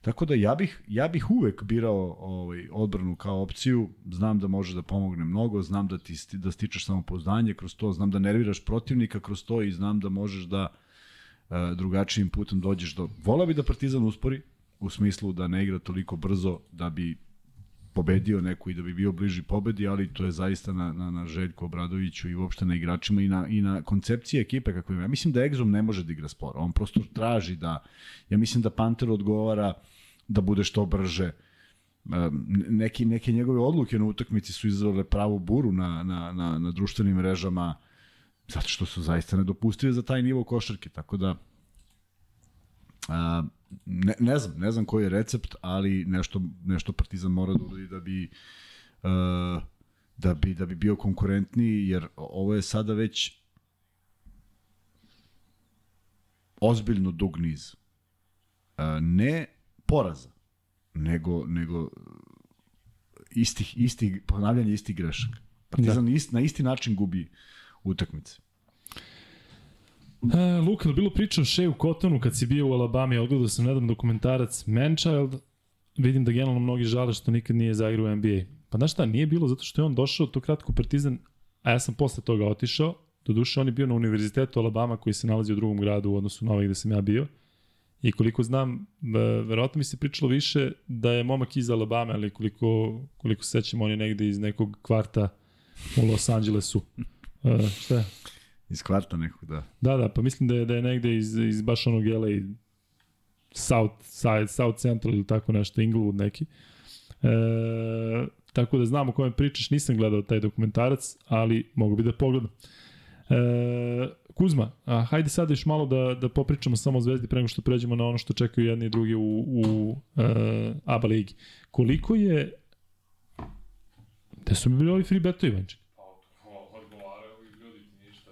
Tako da ja bih, ja bih uvek birao ovaj, odbranu kao opciju, znam da može da pomogne mnogo, znam da ti da stičeš samopouzdanje kroz to, znam da nerviraš protivnika kroz to i znam da možeš da e, drugačijim putem dođeš do... Vola bi da Partizan uspori, u smislu da ne igra toliko brzo da bi pobedio neku i da bi bio bliži pobedi, ali to je zaista na, na, na Željku Obradoviću i uopšte na igračima i na, i na koncepciji ekipe kako ima. Ja mislim da Exum ne može da igra sporo. On prosto traži da... Ja mislim da Panter odgovara da bude što brže. Neki, neke njegove odluke na utakmici su izazvale pravu buru na, na, na, na društvenim mrežama zato što su zaista nedopustive za taj nivo košarke, tako da a, ne, ne znam, ne znam koji je recept, ali nešto, nešto Partizan mora da uradi da bi uh, da bi da bi bio konkurentniji jer ovo je sada već ozbiljno dug niz. Uh, ne poraza, nego nego istih istih ponavljanje istih grešaka. Partizan da. ist, na isti način gubi utakmice. E, Luka, li bilo priča o Shea Cottonu kad si bio u Alabama, odgledao sam nedavno dokumentarac Manchild, vidim da generalno mnogi žale što nikad nije zaigrao u NBA. Pa znaš šta, nije bilo zato što je on došao to kratko u Partizan, a ja sam posle toga otišao, do duše on je bio na univerzitetu Alabama koji se nalazi u drugom gradu u odnosu na ovaj gde sam ja bio. I koliko znam, ve- verovatno mi se pričalo više da je momak iz Alabama, ali koliko, koliko se sećam, on je negde iz nekog kvarta u Los Angelesu. Uh, šta je? Iz kvarta nekog, da. Da, da, pa mislim da je, da je negde iz, iz baš onog LA South Side, South Central ili tako nešto, Inglewood neki. E, tako da znam o kojem pričaš, nisam gledao taj dokumentarac, ali mogu bi da pogledam. E, Kuzma, a hajde sad još malo da, da popričamo samo o Zvezdi pre nego što pređemo na ono što čekaju jedni i drugi u, u e, ABA ligi. Koliko je... Gde su mi bili ovi free betovi, Vanček? Odgovaraju i ljudi ti ništa.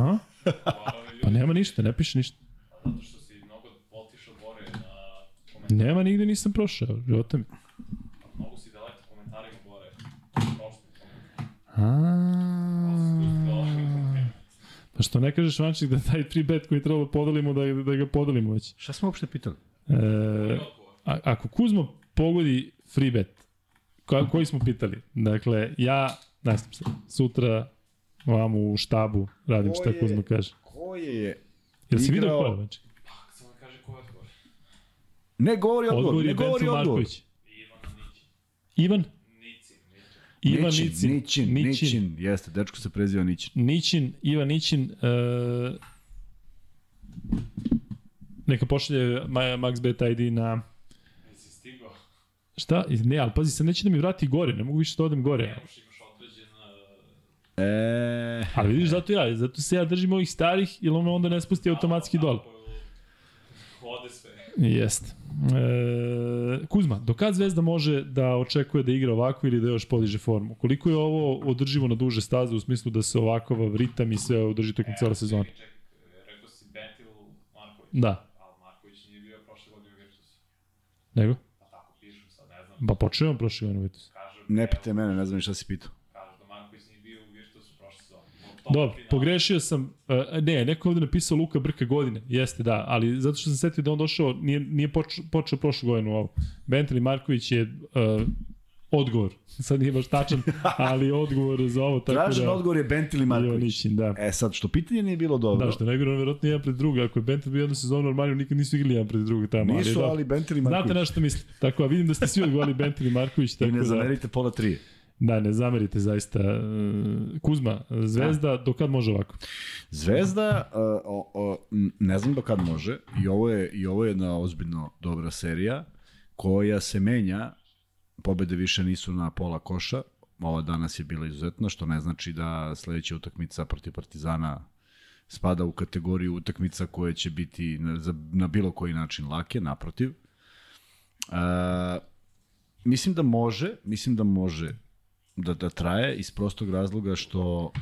A? Odgovaraju ljudi. Pa nema ništa, ne piše ništa. Zato što si mnogo otišao gore na komentarima. Nema nigde nisam prošao, života mi. Mnogo si daleko komentarima gore. A. Pa što ne kažeš Vanček da taj free bet koji treba da podelimo, da, da ga podelimo već. Šta smo uopšte pitali? E, a, ako Kuzmo pogodi free bet, ko, koji smo pitali? Dakle, ja, znam se, sutra vam u štabu radim šta Ko je- Kuzma kaže. Koje je Jel si vidio ko je? Samo kaže ko je odgovor. Ne govori odgovor, Odgovor ne govori Benco odgovor. Marković. Ivan. Ivan? Nicin, Nićin. Ivan Nićin, Nićin, jeste, dečko se preziva Nićin. Nićin, Ivan Nićin, e, neka pošalje Ma- Max Bet ID na Jesi stigao? Šta? Ne, ali pazi, sad neće da mi vrati gore, ne mogu više da odem gore. Uh, E, Ali vidiš, zato ja, zato se ja držim ovih starih, jer ono onda ne spusti automatski dol. Hode sve. Jeste. E, Kuzma, do kad Zvezda može da očekuje da igra ovako ili da još podiže formu? Koliko je ovo održivo na duže staze u smislu da se ovakav ritam i sve održi tokom cijela sezona? Čekaj, rekao si Bentil Marković. Da. Ali Marković nije bio prošle godine u Virtusu. Nego? Pa tako pišu, sad ne znam. Ba počeo on prošle godine Vitus. Kažu, Ne pitaj mene, ne znam šta si pitao. kažu da Marković nije bio u Virtusu prošle sezone. Dobro, pogrešio sam, uh, ne, neko ovde napisao Luka Brka godine, jeste da, ali zato što sam setio da on došao, nije, nije počeo, počeo prošlu godinu ovo. Bentley Marković je uh, odgovor, sad nije baš tačan, ali odgovor za ovo, tako Tražen da... odgovor je Bentil i Marković. Jonićin, da. E sad, što pitanje nije bilo dobro. Da, što ne gledam, verovatno jedan pred druga. Ako je Bentley bio jednu sezonu normalno, nikad nisu igrali jedan pred druga tamo. Nisu, ali, ali Bentil i Marković. Znate na što mislim. Tako, a vidim da ste svi odgovorili Bentley Marković. Tako I ne da, zamerite pola tri. Da, ne zamerite zaista. E, Kuzma, Zvezda, do kad može ovako? Zvezda, uh, o, o, ne znam do kad može, i ovo je, i ovo je jedna ozbiljno dobra serija, koja se menja, pobede više nisu na pola koša, ova danas je bila izuzetna, što ne znači da sledeća utakmica protiv Partizana spada u kategoriju utakmica koje će biti na, za, na bilo koji način lake, naprotiv. Uh, mislim da može, mislim da može da, da traje iz prostog razloga što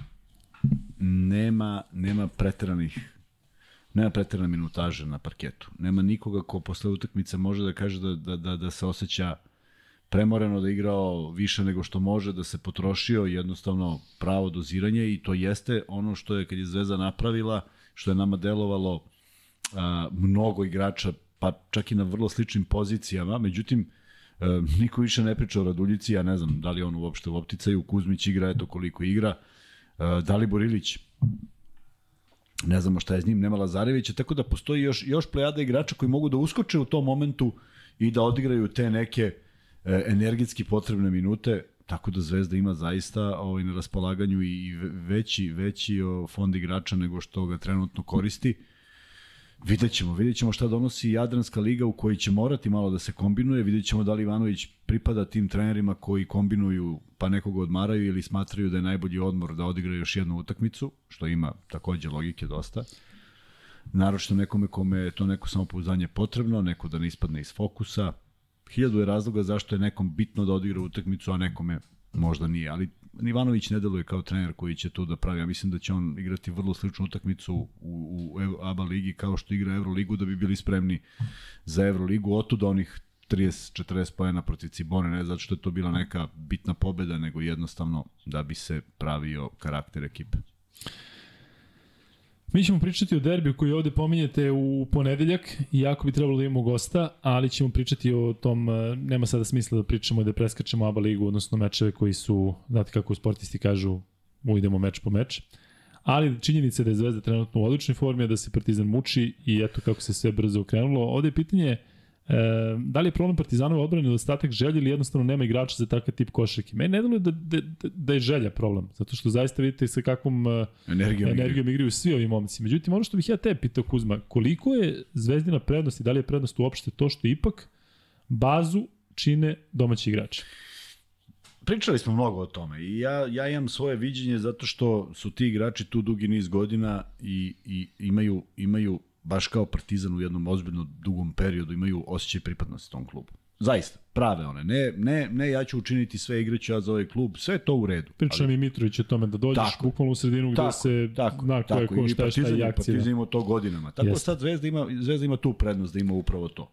nema, nema preteranih nema preterane minutaže na parketu. Nema nikoga ko posle utakmice može da kaže da, da, da, da se osjeća premoreno da igrao više nego što može, da se potrošio jednostavno pravo doziranje i to jeste ono što je kad je Zvezda napravila, što je nama delovalo a, mnogo igrača, pa čak i na vrlo sličnim pozicijama, međutim, niko više ne priča o Raduljici, ja ne znam da li on uopšte u opticaju, Kuzmić igra, eto koliko igra, e, Dalibor Ilić, ne znamo šta je s njim, nema Lazarevića, tako da postoji još, još plejada igrača koji mogu da uskoče u tom momentu i da odigraju te neke e, energetski potrebne minute, tako da Zvezda ima zaista ovaj, na raspolaganju i veći, veći fond igrača nego što ga trenutno koristi. Vidjet ćemo, vidjet ćemo šta donosi Jadranska liga u kojoj će morati malo da se kombinuje, vidjet ćemo da li Ivanović pripada tim trenerima koji kombinuju pa nekoga odmaraju ili smatraju da je najbolji odmor da odigra još jednu utakmicu, što ima takođe logike dosta. Naročno nekome kome je to neko samopouzdanje potrebno, neko da ne ispadne iz fokusa. Hiljadu je razloga zašto je nekom bitno da odigra utakmicu, a nekome možda nije, ali Ivanović ne deluje kao trener koji će to da pravi. Ja mislim da će on igrati vrlo sličnu utakmicu u, u ABA ligi kao što igra Euroligu da bi bili spremni za Euroligu. Otuda onih 30-40 pojena protiv Cibone, ne zato što je to bila neka bitna pobeda, nego jednostavno da bi se pravio karakter ekipe. Mi ćemo pričati o derbiju koji ovde pominjete u ponedeljak, iako bi trebalo da imamo gosta, ali ćemo pričati o tom, e, nema sada smisla da pričamo i da preskačemo ABA ligu, odnosno mečeve koji su, znate kako sportisti kažu, ujdemo meč po meč. Ali činjenica je da je Zvezda trenutno u odličnoj formi, da se Partizan muči i eto kako se sve brzo okrenulo. Ovde je pitanje E, da li je problem Partizanove odbrane nedostatak želje ili jednostavno nema igrača za takav tip košarke? Meni ne deluje da, da, da, da je želja problem, zato što zaista vidite sa kakvom energijom, energijom igraju svi ovi momci. Međutim, ono što bih ja te pitao Kuzma, koliko je Zvezdina prednost i da li je prednost uopšte to što ipak bazu čine domaći igrači? Pričali smo mnogo o tome i ja, ja imam svoje viđenje zato što su ti igrači tu dugi niz godina i, i imaju, imaju baš kao Partizan u jednom ozbiljno dugom periodu imaju osjećaj pripadnosti tom klubu. Zaista, prave one. Ne, ne, ne ja ću učiniti sve, igraću ja za ovaj klub, sve je to u redu. Priča mi Mitrović o tome da dođeš tako, bukvalno u sredinu tako, gde se tako, zna ko je ko, šta je šta i akcija. Partizan ima to godinama. Tako Jeste. sad Zvezda ima, Zvezda ima tu prednost da ima upravo to.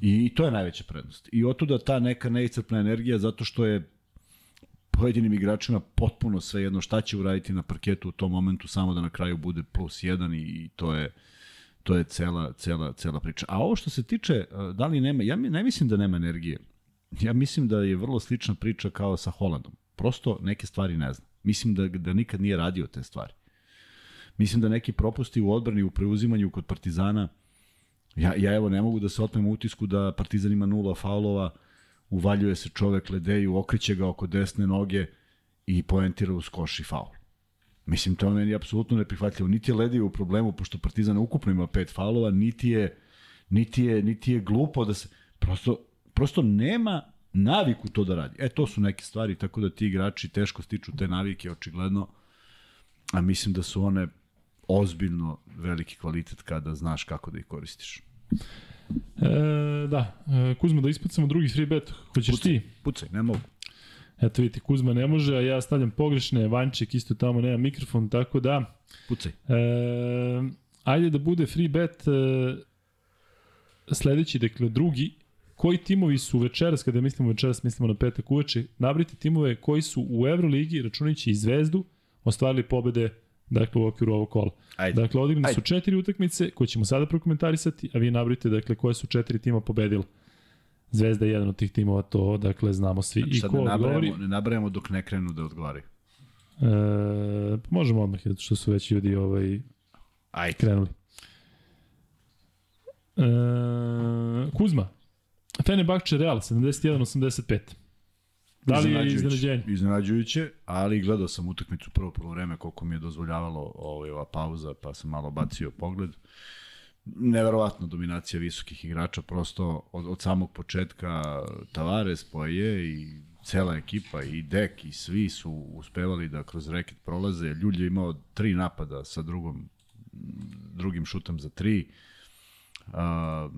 I, I to je najveća prednost. I otuda ta neka neiscrpna energija zato što je pojedinim igračima potpuno sve jedno šta će uraditi na parketu u tom momentu samo da na kraju bude plus jedan i, i to je to je cela, cela, cela priča. A ovo što se tiče, e, da li nema, ja ne mislim da nema energije. Ja mislim da je vrlo slična priča kao sa Holandom. Prosto neke stvari ne zna. Mislim da, da nikad nije radio te stvari. Mislim da neki propusti u odbrani, u preuzimanju kod Partizana, ja, ja evo ne mogu da se otmem utisku da Partizan ima nula faulova, uvaljuje se čovek ledeju, okriće ga oko desne noge i poentira uz koš i faul. Mislim, to je meni apsolutno neprihvatljivo. Niti je Ledija u problemu, pošto Partizan ukupno ima pet faulova, niti je, niti je, niti je glupo da se... Prosto, prosto nema naviku to da radi. E, to su neke stvari, tako da ti igrači teško stiču te navike, očigledno. A mislim da su one ozbiljno veliki kvalitet kada znaš kako da ih koristiš. E, da, e, Kuzma, da ispucamo drugi free bet. Hoćeš Pucaj. ti? Pucaj, ne mogu. Eto vidite, Kuzma ne može, a ja stavljam pogrešne, Vanček isto tamo nema mikrofon, tako da... Pucaj. E, ajde da bude free bet e, sledeći, dakle drugi, koji timovi su večeras, kada mislimo večeras, mislimo na petak uveče, nabrite timove koji su u Euroligi, računajući i Zvezdu, ostvarili pobede dakle, u okviru ovog kola. Ajde. Dakle, odigrane su četiri utakmice koje ćemo sada prokomentarisati, a vi nabrite dakle, koje su četiri tima pobedila. Zvezda je jedan od tih timova, to dakle znamo svi. Znači, I sad ko ne odgovori, ne nabrajamo dok ne krenu da odgovaraju. e, možemo odmah, zato što su već ljudi ovaj, Ajde. krenuli. E, Kuzma, Fenerbahče Real, 71-85. Da li je Iznenađujuće. iznenađenje? Iznenađujuće, ali gledao sam utakmicu prvo prvo vreme koliko mi je dozvoljavalo ovaj, ova pauza, pa sam malo bacio pogled. Neverovatna dominacija visokih igrača, prosto od, od samog početka Tavares, Poje i cela ekipa i Dek i svi su uspevali da kroz reket prolaze. Ljulj je imao tri napada sa drugom, drugim šutem za tri. A,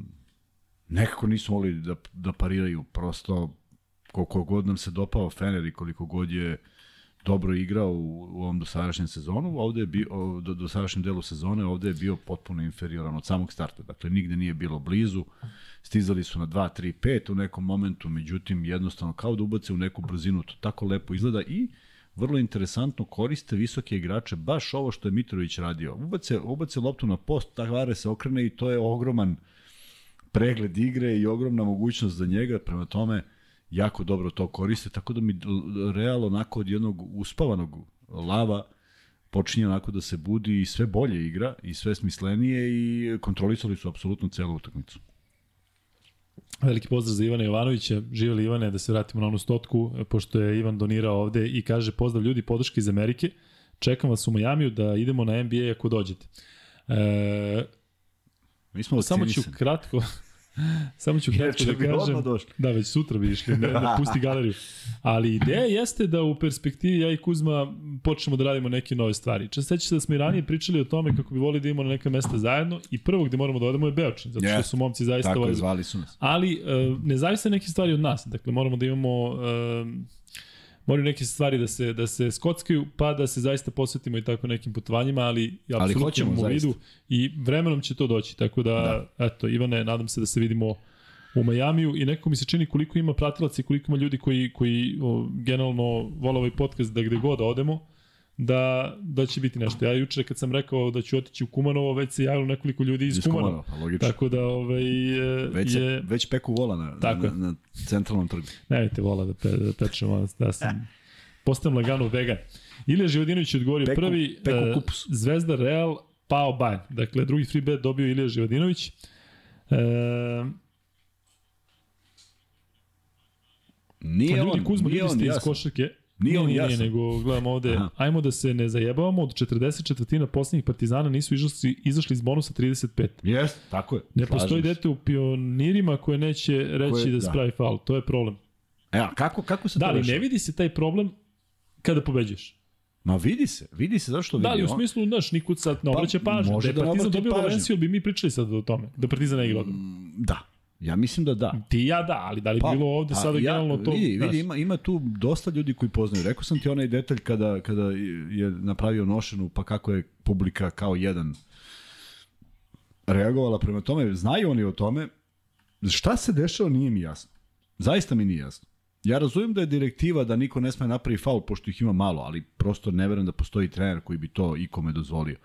nekako nisu mogli da, da pariraju, prosto koliko god nam se dopao Fener i koliko god je dobro igrao u, u ovom dosadašnjem sezonu, ovde je bio, do, dosadašnjem delu sezone, ovde je bio potpuno inferioran od samog starta. Dakle, nigde nije bilo blizu. Stizali su na 2, 3, 5 u nekom momentu, međutim, jednostavno kao da ubace u neku brzinu, to tako lepo izgleda i vrlo interesantno koriste visoke igrače, baš ovo što je Mitrović radio. Ubace, ubace loptu na post, Tavare se okrene i to je ogroman pregled igre i ogromna mogućnost za njega, prema tome jako dobro to koriste, tako da mi Real onako od jednog uspavanog lava počinje onako da se budi i sve bolje igra i sve smislenije i kontrolisali su apsolutno celu utakmicu. Veliki pozdrav za Ivana Jovanovića. Živeli Ivane, da se vratimo na onu stotku, pošto je Ivan donirao ovde i kaže pozdrav ljudi, podrška iz Amerike. Čekam vas u Majamiju da idemo na NBA ako dođete. E, Mi smo samo ću kratko Samo ću kratko da kažem. došli. Da, već sutra bi išli, ne, da pusti galeriju. Ali ideja jeste da u perspektivi ja i Kuzma počnemo da radimo neke nove stvari. Čas seća se da smo i ranije pričali o tome kako bi volili da imamo na neka mesta zajedno i prvo gde moramo da odemo je Beočin, zato što su momci zaista Tako ovaj- zvali su nas. ali e, ne zavise neke stvari od nas. Dakle, moramo da imamo e, moraju neke stvari da se da se skockaju, pa da se zaista posvetimo i tako nekim putovanjima, ali apsolutno hoćemo, u vidu i vremenom će to doći. Tako da, da, eto, Ivane, nadam se da se vidimo u Majamiju i nekako mi se čini koliko ima pratilaca i koliko ima ljudi koji, koji o, generalno vole ovaj podcast da gde god da odemo, da, da će biti nešto. Ja juče kad sam rekao da ću otići u Kumanovo, već se javilo nekoliko ljudi iz, Iz Kumanova. Kumanova, pa logično. Tako da ovaj, e, Već, je... već peku vola na, Tako na, na, centralnom trgu. Nemojte vola da, pe, da pečemo, da sam postajem lagano vegan. Ilija Živodinović je odgovorio Peku- prvi, peku e, kupus. Zvezda Real, pao Bayern. Dakle, drugi free bet dobio Ilija Živodinović. E, Nije ljudi, on, Kuzma, nije ljudi on ste iz jasan. košarke. Nije on nije, jasan. Nije, nego gledamo ovde, Aha. ajmo da se ne zajebavamo, od 40 četvrtina posljednjih partizana nisu izašli, izašli iz bonusa 35. Jes, tako je. Ne postoji se. dete u pionirima koje neće reći Koje- da da. spravi faul. To je problem. E, a kako, kako se Da, to ali rešava? ne vidi se taj problem kada pobeđuješ. Ma vidi se, vidi se zašto vidi. Da, ali u on- smislu, znaš, nikud sad ne Pa, obraća pažnju. može Da je da Partizan dobio pažnju. Valenciju, bi mi pričali sad o tome. Da Partizan ne igra odmah. Da, ja mislim da da. Ti ja da, ali da li Pa, bilo ovde sada ja, generalno to... Vidi, vidi ima, ima tu dosta ljudi koji poznaju. Rekao sam ti onaj detalj kada, kada je napravio nošenu, pa kako je publika kao jedan reagovala prema tome. Znaju oni o tome. Šta se dešava nije mi jasno. Zaista mi nije jasno. Ja razumijem da je direktiva da niko ne sme napravi faul, pošto ih ima malo, ali prosto ne verujem da postoji trener koji bi to ikome dozvolio.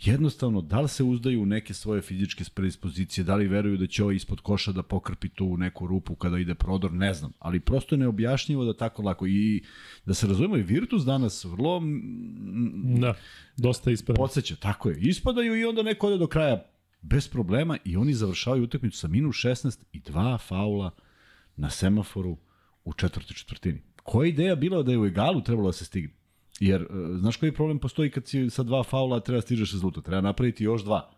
Jednostavno, da li se uzdaju u neke svoje fizičke predispozicije, da li veruju da će ovo ispod koša da pokrpi tu u neku rupu kada ide prodor, ne znam. Ali prosto je neobjašnjivo da tako lako. I da se razumemo, i Virtus danas vrlo Da, dosta ispravno. podsjeća, tako je. Ispadaju i onda neko ode do kraja bez problema i oni završavaju utakmicu sa minus 16 i dva faula na semaforu u četvrtoj četvrtini. Koja ideja bila da je u egalu trebalo da se stigne? Jer, e, znaš koji problem postoji kad si sa dva faula treba stižeš rezultat? Treba napraviti još dva.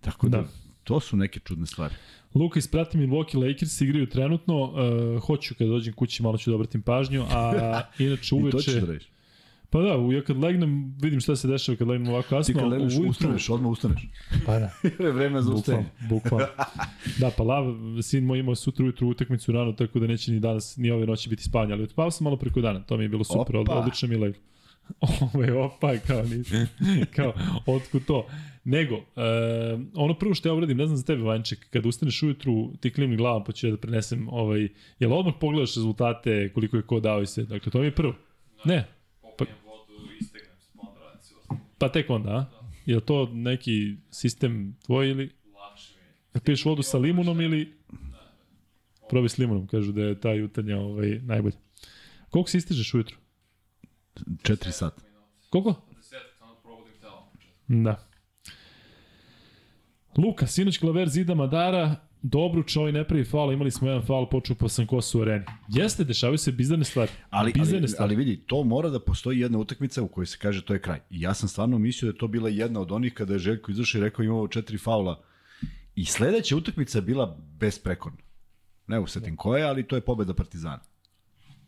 Tako da, Da. to su neke čudne stvari. Luka isprati Milwaukee Lakers igraju trenutno. Uh, hoću kad dođem kući malo ću da obratim pažnju, a inače I to ćeš uveče... da radiš. Pa da, ja kad legnem, vidim šta se dešava kad legnem ovako Ti kasno. kad legneš, ujutru- ustaneš, odmah ustaneš. Pa da. Jer je vreme za ustajanje. bukvalno. Da, pa Lav, sin moj imao sutra ujutru utakmicu rano, tako da neće ni danas, ni ove noći biti spavanje, ali otpao sam malo preko dana, to mi je bilo super, Opa. Odlično mi je leglo. Ove, opa, kao nisam, kao, otkud to. Nego, e, ono prvo što ja uradim, ne znam za tebe, Vanček, kad ustaneš ujutru, ti klimni glavom, pa ću ja da prenesem, ovaj, jel odmah pogledaš rezultate, koliko je ko dao i sve, dakle, to mi je prvo. Ne, Popijem vodu, istegnem se, pa onda radim sve ostalo. Pa tek onda, a? Je to neki sistem tvoj ili Lakše mi piješ vodu sa limunom ili... Probaj s limunom, kažu da je ta jutanja ovaj, najbolja. Koliko se istižeš ujutru? 4 sata. Koliko? Desetak, samo probudim telo. Da. Luka, sinoć klaver zida Madara, Dobruč, ovaj ne pravi faul, imali smo jedan faul, počeo po Sankosu u areni. Jeste, dešavaju se bizarne stvari. Ali, bizarne ali, stvari. ali vidi, to mora da postoji jedna utakmica u kojoj se kaže to je kraj. I ja sam stvarno mislio da je to bila jedna od onih kada je Željko izašao i rekao imamo četiri faula. I sledeća utakmica je bila besprekorna. Ne usetim koja, ali to je pobeda Partizana.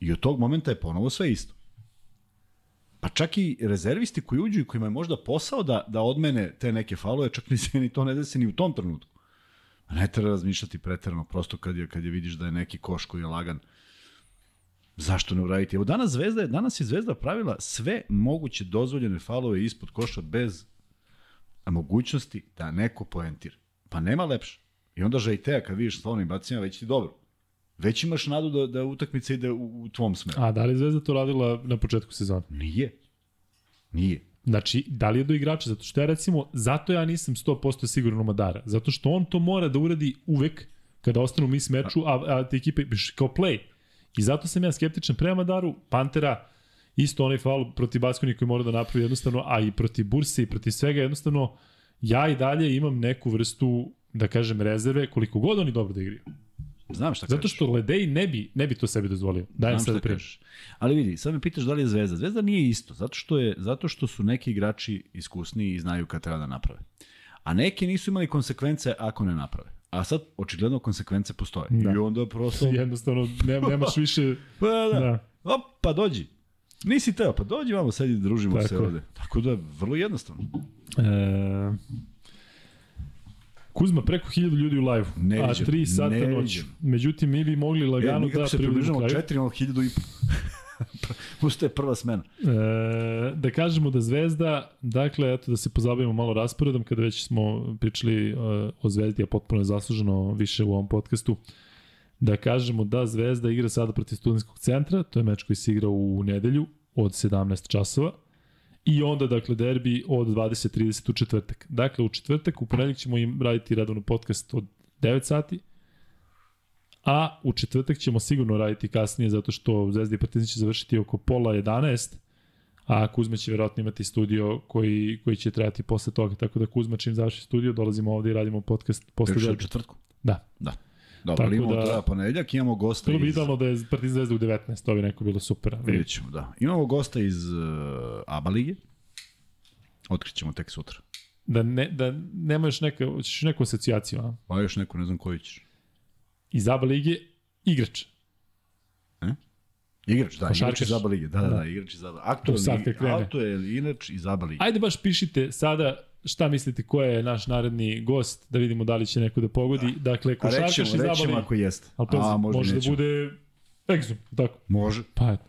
I od tog momenta je ponovo sve isto. Pa čak i rezervisti koji uđu i kojima je možda posao da, da odmene te neke faulove, čak ni se ni to ne desi ni u tom trenutku. A ne treba razmišljati preterano, prosto kad je, kad je vidiš da je neki koš koji je lagan, zašto ne uraditi? Evo danas Zvezda je, danas je Zvezda pravila sve moguće dozvoljene falove ispod koša bez mogućnosti da neko poentira. Pa nema lepše. I onda Žajteja kad vidiš slovnim bacima, već ti dobro. Već imaš nadu da, da utakmica ide u, u tvom smeru. A da li Zvezda to radila na početku sezona? Nije. Nije. Znači, da li je do igrača? Zato što ja recimo, zato ja nisam 100% siguran u Madara. Zato što on to mora da uradi uvek kada ostanu mi s meču, a, a te ekipe kao play. I zato sam ja skeptičan prema Madaru, Pantera, isto onaj faul protiv Baskoni koji mora da napravi jednostavno, a i protiv Burse i protiv svega jednostavno, ja i dalje imam neku vrstu, da kažem, rezerve, koliko god oni dobro da igraju. Znam šta Zato kažeš. što Ledej ne bi, ne bi to sebi dozvolio. Dajem Znam da šta prijem. kažeš. Ali vidi, sad me pitaš da li je Zvezda. Zvezda nije isto, zato što, je, zato što su neki igrači iskusniji i znaju kad treba da naprave. A neki nisu imali konsekvence ako ne naprave. A sad, očigledno, konsekvence postoje. Da. I onda prosto... Jednostavno, ne, nemaš više... Pa da, da. Da. Pa dođi. Nisi teo, pa dođi vamo, sad i družimo Tako se ovde. Tako da, vrlo jednostavno. E, Kuzma, preko 1000 ljudi u live Ne a viđem, 3 sata ne noć. Međutim, mi bi mogli E, lagano kako da približamo kraju. četiri, imamo hiljadu i po. Ustaje prva smena. E, da kažemo da Zvezda, dakle, eto da se pozabavimo malo rasporedom, kada već smo pričali e, o Zvezdi, a potpuno je zasluženo više u ovom podcastu, da kažemo da Zvezda igra sada protiv studentskog centra, to je meč koji se igra u nedelju od 17 časova, I onda, dakle, derbi od 20.30 u četvrtak. Dakle, u četvrtak, u ponedjeljak ćemo im raditi redovno podcast od 9 sati, a u četvrtak ćemo sigurno raditi kasnije, zato što Zvezda i Partizan će završiti oko pola 11, a Kuzma će verovatno imati studio koji, koji će trajati posle toga, tako da Kuzma čim završi studio, dolazimo ovde i radimo podcast posle Priča u derbi. četvrtku. Da. Da. Dobro, Tako imamo da- da... ponedeljak, imamo gosta Bilo bi iz... idealno da je Partizan Zvezda u 19, to bi neko bilo super. Vidjet ćemo, da. Imamo gosta iz uh, ABA lige. Otkrićemo tek sutra. Da, ne, da nema još neka, hoćeš neku asocijaciju, a? Pa još neko, ne znam koji ćeš. Iz ABA lige, igrač. Igrač, da, igrač Košarkaš. iz ABA lige. Da, da, Da. da, igrač iz ABA. Krene. Aktuelni, aktuelni inač iz ABA lige. Ajde baš pišite sada šta mislite ko je naš naredni gost, da vidimo da li će neko da pogodi. Dakle, A košarkaš iz ABA rećemo ako jeste. Ali pazi, A, možda može da bude Exum, tako? Može. Pa eto.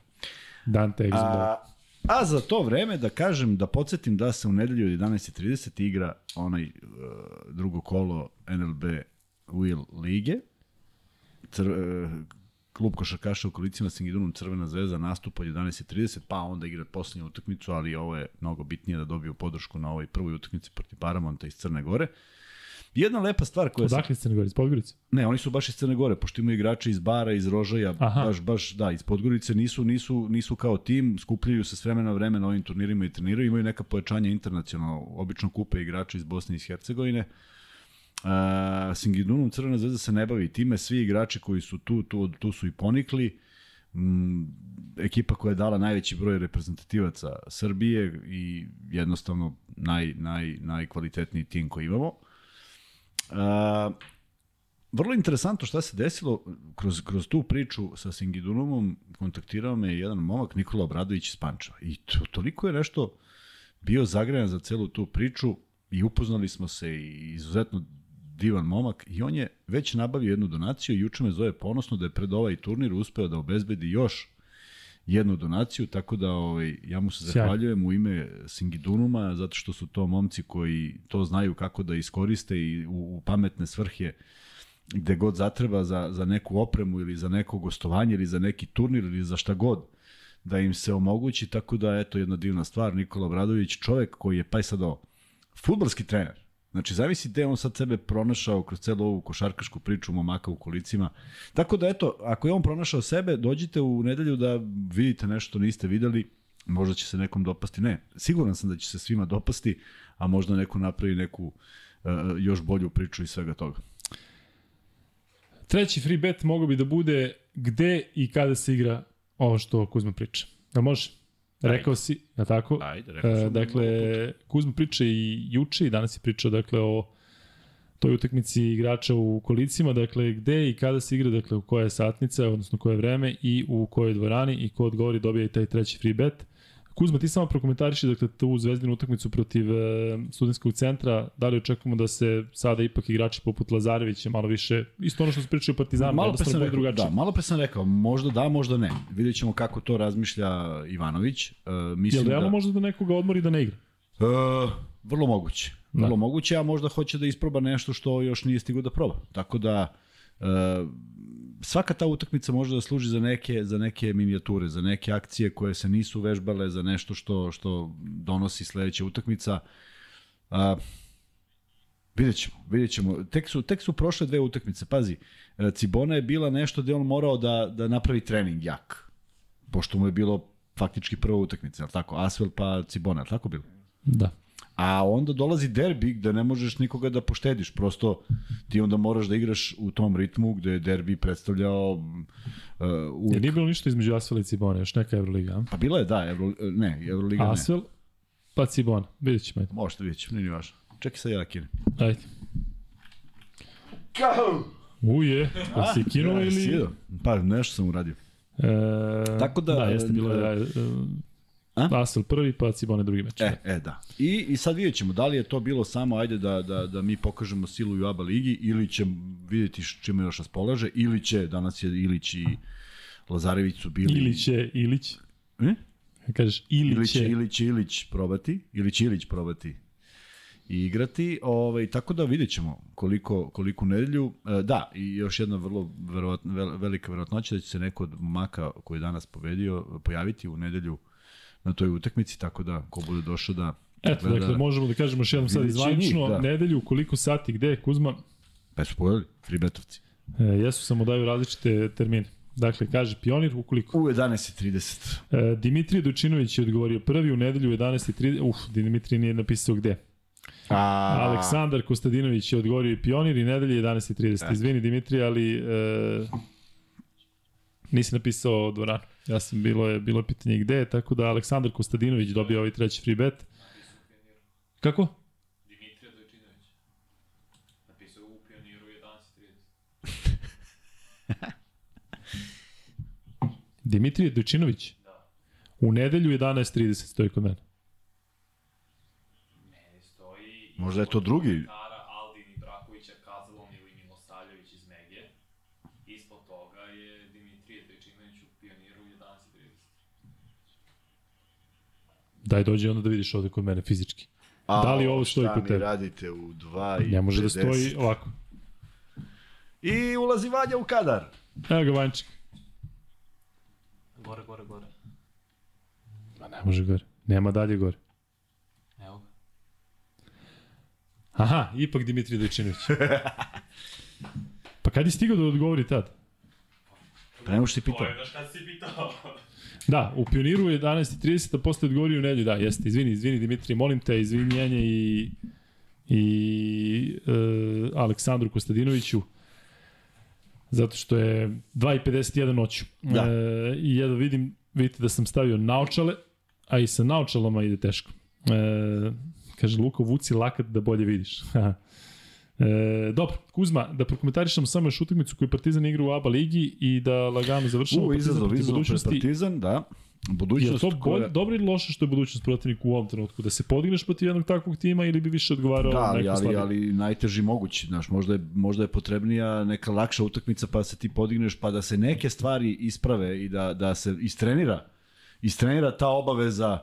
Dante Exum. da. A, a za to vreme da kažem, da podsjetim da se u nedelju od 11.30 igra onaj uh, drugo kolo NLB Will Lige. Cr, uh, klub košarkaša u kolicima s Engidunom Crvena zvezda nastupa od 11.30, pa onda igra poslednju utakmicu, ali ovo je mnogo bitnije da dobiju podršku na ovoj prvoj utakmici protiv Paramonta iz Crne Gore. Jedna lepa stvar koja. Odakle ste Crne Gore, iz Podgorice? Ne, oni su baš iz Crne Gore, pošto imaju igrače iz Bara, iz Rožaja, Aha. baš, baš, da, iz Podgorice, nisu, nisu, nisu kao tim, skupljaju se s vremena na vreme na ovim turnirima i treniraju, imaju neka pojačanja internacionalno, obično kupe igrače iz Bosne i iz Hercegovine. Uh, Singidunom Crvena zvezda se ne bavi time, svi igrači koji su tu, tu, tu su i ponikli, mm, ekipa koja je dala najveći broj reprezentativaca Srbije i jednostavno naj, naj, najkvalitetniji tim koji imamo. Uh, vrlo interesantno šta se desilo kroz, kroz tu priču sa Singidunumom, kontaktirao me jedan momak Nikola Obradović iz Pančeva. I to, toliko je nešto bio zagrejan za celu tu priču i upoznali smo se i izuzetno divan momak i on je već nabavio jednu donaciju i juče me zove ponosno da je pred ovaj turnir uspeo da obezbedi još jednu donaciju, tako da ovaj, ja mu se zahvaljujem u ime Singidunuma, zato što su to momci koji to znaju kako da iskoriste i u, u pametne svrhe gde god zatreba za, za neku opremu ili za neko gostovanje ili za neki turnir ili za šta god da im se omogući, tako da eto jedna divna stvar, Nikola Obradović, čovek koji je pa i sad ovo, futbalski trener, Znači, zavisi gde on sad sebe pronašao kroz celu ovu košarkašku priču momaka u kolicima. Tako da, eto, ako je on pronašao sebe, dođite u nedelju da vidite nešto niste videli, možda će se nekom dopasti. Ne, siguran sam da će se svima dopasti, a možda neko napravi neku uh, još bolju priču i svega toga. Treći free bet mogao bi da bude gde i kada se igra ovo što Kuzma priča. Da može? Rekao si, ja tako? Ajde, rekao sam. E, dakle, Kuzma priča i juče i danas je pričao dakle, o toj utakmici igrača u kolicima, dakle gde i kada se igra, dakle u koja je satnica, odnosno koje je vreme i u kojoj dvorani i ko odgovori dobija i taj treći free bet. Kuzma, ti samo prokomentariši dakle, tu zvezdinu utakmicu protiv e, studentskog centra, da li očekujemo da se sada ipak igrači poput Lazarevića malo više, isto ono što se pričao o Partizanu, malo pre jednostavno sam rekao, drugačije. da, malo pre sam rekao, možda da, možda ne. Vidjet ćemo kako to razmišlja Ivanović. Uh, mislim Jel da, možda da nekoga odmori da ne igra? Uh, vrlo moguće. Vrlo Da. moguće, a možda hoće da isproba nešto što još nije stigao da proba. Tako da uh, svaka ta utakmica može da služi za neke za neke minijature, za neke akcije koje se nisu vežbale, za nešto što što donosi sledeća utakmica. Uh, Vidjet ćemo, vidjet ćemo. Tek su, tek su prošle dve utakmice. Pazi, e, Cibona je bila nešto gde on morao da, da napravi trening jak. Pošto mu je bilo faktički prva utakmica, je li tako? Asvel pa Cibona, je li tako bilo? Da. A onda dolazi derbi gde ne možeš nikoga da poštediš, prosto ti onda moraš da igraš u tom ritmu gde je derbi predstavljao uh, Jer uvijek. nije bilo ništa između Asfela i Cibone, još neka Euroliga. a? Pa bila je, da, Euro, ne, Euroliga ne. Asfel, pa Cibona. Vidjet ćemo. Ajde. Možete vidjet ćemo, nije ni važno. Čekaj sad ja da kinem. Ajde. Uje, pa si kinuo ili... Pa nešto sam uradio. E, Tako da, Da, jeste bilo e, je... A? Asfel prvi, pa Cibone drugi meč. E, e, da. I, I sad vidjet ćemo da li je to bilo samo ajde da, da, da mi pokažemo silu u ABA ligi ili će vidjeti čime još raspolaže ili će, danas je Ilić i Lazarević su bili... Ilić je Ilić. E? Kažeš Ilić Ilić, je... Ilić, Ilić probati, ili će Ilić probati i igrati, ovaj, tako da vidjet ćemo koliko, koliko nedelju. E, da, i još jedna vrlo verovatno, vel, velika verovatnoća da će se neko od maka koji je danas pobedio pojaviti u nedelju na toj utakmici, tako da ko bude došao da Eto, dakle, možemo da kažemo još jednom sad izvanično, da. nedelju, koliko sati, gde, Kuzma, Pa su pojeli, Fribetovci. e, jesu samo daju različite termine. Dakle, kaže Pionir, ukoliko. U 11.30. E, Dimitrije Dučinović je odgovorio prvi u nedelju u 11.30. Uf, Dimitrije nije napisao gde. A, Aleksandar Kostadinović je odgovorio i Pionir i nedelje 11.30. Izvini Dimitrije, ali e, nisi napisao dvoranu. Ja sam, bilo je, bilo je pitanje gde, tako da Aleksandar Kostadinović dobio ovaj treći free bet. Kako? Dimitrija Dojčinović. Napisao u pioniru 11.30. Dimitrije Dojčinović? Da. U nedelju 11.30 stoji kod mene. Meni stoji... Možda je to drugi Aldin Ibrakovića, Kazalon ili Milosavljević iz Megije. Ispod toga je Dimitrije Dojčinović u pioniru 11.30. Daj dođi onda da vidiš ovde kod mene fizički. Da li ovo stoji kod mi tebe? radite u 2 i Ne može da 50? stoji ovako. I ulazi Vanja u kadar. Evo ga Vanček. Gore, gore, gore. Ma ne može gore. Nema dalje gore. Evo ga. Aha, ipak Dimitrije Dojčinović. pa kad je stigao da odgovori tad? Pre nego što si pitao. Pogledaš kad si pitao. Da, u Pioniru je 11.30, a posle odgovorio u nedelju. Da, jeste, izvini, izvini Dimitrije, molim te, izvinjenje i, i e, Aleksandru Kostadinoviću, zato što je 2.51 noću. Da. E, I ja da vidim, vidite da sam stavio naočale, a i sa naočalama ide teško. E, kaže, Luko, vuci lakat da bolje vidiš. E, dobro, Kuzma, da prokomentarišemo samo još utakmicu koju Partizan igra u ABA ligi i da lagano završamo U, izazov, izazov. Partizan, da. Je Budućnost to bolj, koja... dobro ili loše što je budućnost protivnika u ovom trenutku? Da se podigneš protiv jednog takvog tima ili bi više odgovarao Da, ali, neko ali, ali najteži mogući, znaš, možda je, možda je potrebnija neka lakša utakmica pa se ti podigneš, pa da se neke stvari isprave i da, da se istrenira, istrenira ta obaveza